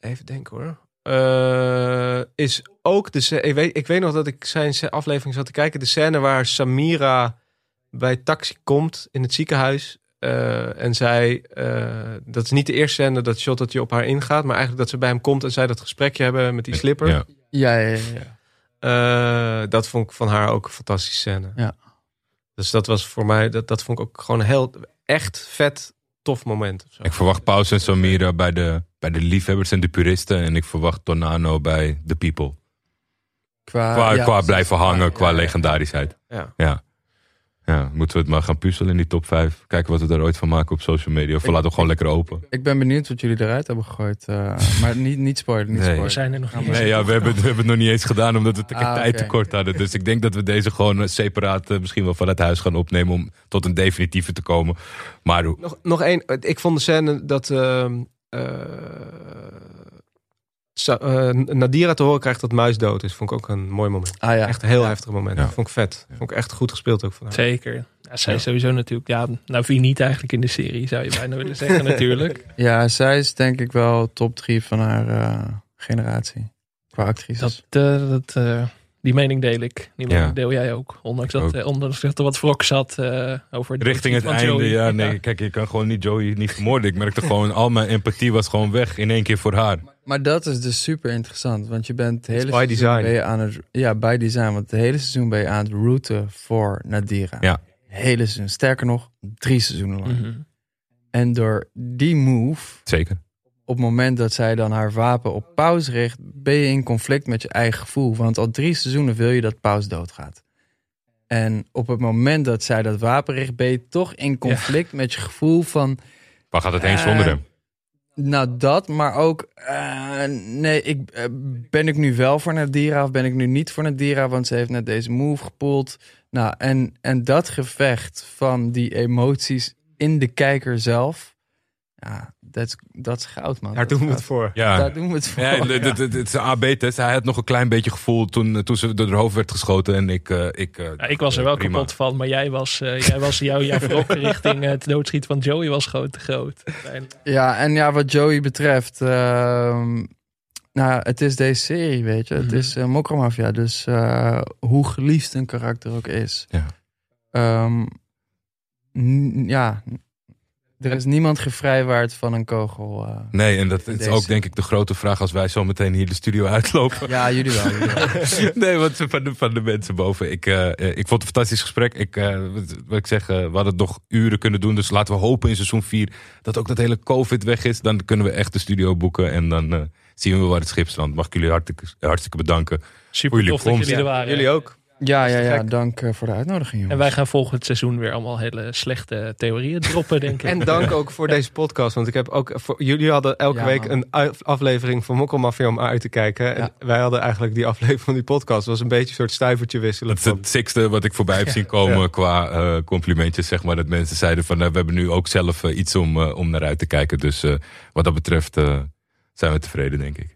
[SPEAKER 5] Even denken hoor. Eh, is ook de ik weet, ik weet nog dat ik zijn aflevering zat te kijken. De scène waar Samira bij taxi komt in het ziekenhuis. eh, en zij, eh, dat is niet de eerste scène dat shot dat je op haar ingaat. Maar eigenlijk dat ze bij hem komt en zij dat gesprekje hebben met die slipper.
[SPEAKER 2] Ja.
[SPEAKER 4] Ja, ja, ja. ja.
[SPEAKER 5] Eh, dat vond ik van haar ook een fantastische scène.
[SPEAKER 4] Ja.
[SPEAKER 5] Dus dat was voor mij, dat, dat vond ik ook gewoon heel echt vet tof moment. Of zo.
[SPEAKER 2] Ik verwacht Paus en Samira bij de, bij de liefhebbers en de puristen. En ik verwacht Tornado bij de people.
[SPEAKER 4] Qua,
[SPEAKER 2] Qua,
[SPEAKER 4] ja,
[SPEAKER 2] qua blijven hangen,
[SPEAKER 4] Ja,
[SPEAKER 2] qua
[SPEAKER 4] ja, ja.
[SPEAKER 2] legendarischheid.
[SPEAKER 5] Ja.
[SPEAKER 2] Ja. Moeten we het maar gaan puzzelen in die top 5. Kijken wat we daar ooit van maken op social media. Of we
[SPEAKER 4] Ik-
[SPEAKER 2] laten hem gewoon lekker open.
[SPEAKER 4] Ik ben benieuwd wat jullie eruit hebben gegooid. eh, *laughs* maar niet, niet spoilen, niet
[SPEAKER 2] Nee.
[SPEAKER 4] spoilen.
[SPEAKER 3] We zijn er nog niet.
[SPEAKER 2] Nee, ja, we hebben, het- we hebben het nog niet eens gedaan omdat we te
[SPEAKER 4] Ah,
[SPEAKER 2] tijd tekort hadden. Dus ik denk dat we deze gewoon eh, separaat eh, misschien wel vanuit huis gaan opnemen om tot een definitieve te komen. Maar hoe-
[SPEAKER 5] Nog, nog één. Ik vond de scène dat ehm, eh, eh, Nadira te horen krijgt dat Muis dood is. Vond ik ook een mooi moment.
[SPEAKER 4] Ah ja.
[SPEAKER 5] Echt een heel heftig moment.
[SPEAKER 2] Ja.
[SPEAKER 5] Vond ik vet. Vond ik echt goed gespeeld ook van haar.
[SPEAKER 3] Zeker. Ja, zij
[SPEAKER 5] Ja.
[SPEAKER 3] sowieso natuurlijk. Ja, nou wie niet eigenlijk in de serie, zou je bijna willen zeggen *laughs* natuurlijk.
[SPEAKER 4] Ja, zij is denk ik wel top 3 van haar eh, generatie. Qua actrices.
[SPEAKER 3] Dat, eh, dat, eh, die mening deel ik. Die mening
[SPEAKER 2] Ja.
[SPEAKER 3] deel jij ook. Ondanks dat,
[SPEAKER 2] ook.
[SPEAKER 3] eh, ondanks dat er wat wrok zat eh, over de
[SPEAKER 2] richting het einde,
[SPEAKER 3] Joey.
[SPEAKER 2] ja, nee, kijk, je kan gewoon niet Joey niet vermoorden. Ik merkte gewoon, al mijn empathie was gewoon weg in één keer voor haar.
[SPEAKER 4] Maar dat is dus super interessant. Want je bent het hele
[SPEAKER 5] by
[SPEAKER 4] seizoen
[SPEAKER 5] design.
[SPEAKER 4] Ben je aan het, ja, by design. Want het hele seizoen ben je aan het routen voor Nadira.
[SPEAKER 2] Ja.
[SPEAKER 4] Hele seizoen. Sterker nog, drie seizoenen lang.
[SPEAKER 3] Mhm.
[SPEAKER 4] En door die move,
[SPEAKER 2] Zeker.
[SPEAKER 4] Op het moment dat zij dan haar wapen op pauze richt, ben je in conflict met je eigen gevoel. Want al drie seizoenen wil je dat pauze doodgaat. En op het moment dat zij dat wapen richt, ben je toch in conflict met je gevoel van...
[SPEAKER 2] Waar gaat het heen
[SPEAKER 4] Eh,
[SPEAKER 2] zonder hem?
[SPEAKER 4] Nou, dat, maar ook... eh, nee, ik, eh, ben ik nu wel voor Nadira of ben ik nu niet voor Nadira? Want ze heeft net deze move gepoeld. Nou, en, en dat gevecht van die emoties in de kijker zelf... Ja, dat is- dat is goud, man.
[SPEAKER 5] Daar doen we het voor.
[SPEAKER 2] Ja,
[SPEAKER 4] Daar doen we het voor.
[SPEAKER 2] Ja, het- is een AB-test. Hij had nog een klein beetje gevoel toen, toen ze door haar hoofd werd geschoten. En ik, eh, ik, eh,
[SPEAKER 3] Ja, ik was er wel
[SPEAKER 2] prima.
[SPEAKER 3] kapot van, maar jij was, eh, jij was jouw, jouw *laughs* richting het doodschieten van Joey was gewoon te groot.
[SPEAKER 4] Ja, en ja, wat Joey betreft... ehm, nou, het is deze serie, weet je. Het
[SPEAKER 3] Mhm.
[SPEAKER 4] is uh, Mokromafia. Dus eh, hoe geliefd een karakter ook is.
[SPEAKER 2] Ja.
[SPEAKER 4] Ehm, ja, Er is niemand gevrijwaard van een kogel. eh.
[SPEAKER 2] Nee, en dat is
[SPEAKER 4] Deze.
[SPEAKER 2] ook denk ik de grote vraag als wij zo meteen hier de studio *laughs* uitlopen.
[SPEAKER 4] Ja, jullie wel. Jullie wel. *laughs*
[SPEAKER 2] nee, want van de, van de mensen boven. Ik, eh, eh, ik vond het een fantastisch gesprek. Ik, eh, wat, ik zeg, we hadden het nog uren kunnen doen. Dus laten we hopen in seizoen 4 dat ook dat hele COVID weg is. Dan kunnen we echt de studio boeken. En dan eh, zien we waar het schip strandt. Mag ik jullie hartstikke, hartstikke bedanken.
[SPEAKER 3] Super
[SPEAKER 2] jullie
[SPEAKER 3] tof dat jullie er waren.
[SPEAKER 5] Jullie ook.
[SPEAKER 4] Ja, ja, ja. Dank eh, voor de uitnodiging, jongens.
[SPEAKER 3] En wij gaan volgend seizoen weer allemaal hele slechte theorieën droppen, denk ik.
[SPEAKER 5] En dank ook voor *laughs* deze podcast. Want ik heb ook voor, jullie hadden elke
[SPEAKER 4] Ja,
[SPEAKER 5] week
[SPEAKER 4] man.
[SPEAKER 5] een aflevering van Mokkelmafia om uit te kijken. En
[SPEAKER 4] Ja.
[SPEAKER 5] wij hadden eigenlijk die aflevering van die podcast. Het was een beetje een soort stuivertje wisselen.
[SPEAKER 2] Dat is
[SPEAKER 5] Van,
[SPEAKER 2] het sixte wat ik voorbij heb zien komen
[SPEAKER 5] Ja.
[SPEAKER 2] qua eh, complimentjes. Zeg maar, dat mensen zeiden van eh, we hebben nu ook zelf eh, iets om, om naar uit te kijken. Dus eh, wat dat betreft zijn we tevreden, denk ik.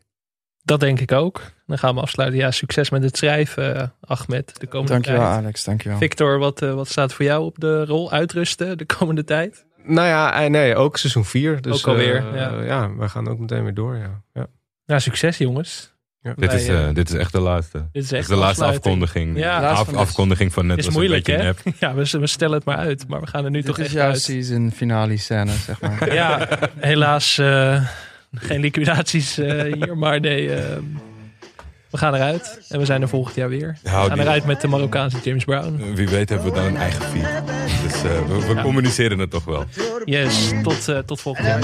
[SPEAKER 3] Dat denk ik ook. Dan gaan we afsluiten. Ja, succes met het schrijven, eh, Ahmed, de komende
[SPEAKER 4] Dankjewel,
[SPEAKER 3] tijd.
[SPEAKER 4] Alex. Dankjewel.
[SPEAKER 3] Victor, wat, eh, wat staat voor jou op de rol? Uitrusten de komende tijd?
[SPEAKER 5] nou ja, eh, nee, ook seizoen 4. Dus,
[SPEAKER 3] Ook alweer,
[SPEAKER 5] eh,
[SPEAKER 3] ja.
[SPEAKER 5] ja. we gaan ook meteen weer door. Ja. Ja.
[SPEAKER 3] Nou, succes jongens.
[SPEAKER 5] Ja.
[SPEAKER 2] Dit, is, dit is echt de laatste.
[SPEAKER 3] Dit is
[SPEAKER 2] Dit
[SPEAKER 3] echt
[SPEAKER 2] is de laatste
[SPEAKER 3] afsluiting.
[SPEAKER 2] afkondiging.
[SPEAKER 3] Ja.
[SPEAKER 4] Laatste
[SPEAKER 2] Af-
[SPEAKER 4] van
[SPEAKER 2] afkondiging van net
[SPEAKER 3] is
[SPEAKER 2] was
[SPEAKER 3] moeilijk,
[SPEAKER 2] een
[SPEAKER 3] hè? *laughs* Ja, we, we stellen het maar uit. Maar we gaan er nu
[SPEAKER 4] Dit
[SPEAKER 3] toch
[SPEAKER 4] is
[SPEAKER 3] echt
[SPEAKER 4] jouw
[SPEAKER 3] uit.
[SPEAKER 4] season finale scène, zeg maar. *laughs*
[SPEAKER 3] Ja, helaas eh, *laughs* geen liquidaties eh, hier, maar nee. Ehm, we gaan eruit en we zijn er volgend jaar weer. we gaan eruit met de Marokkaanse James Brown.
[SPEAKER 2] Wie weet hebben we dan een eigen fee. Dus eh, we, we communiceren het toch wel.
[SPEAKER 3] Yes, tot, eh, tot volgend jaar.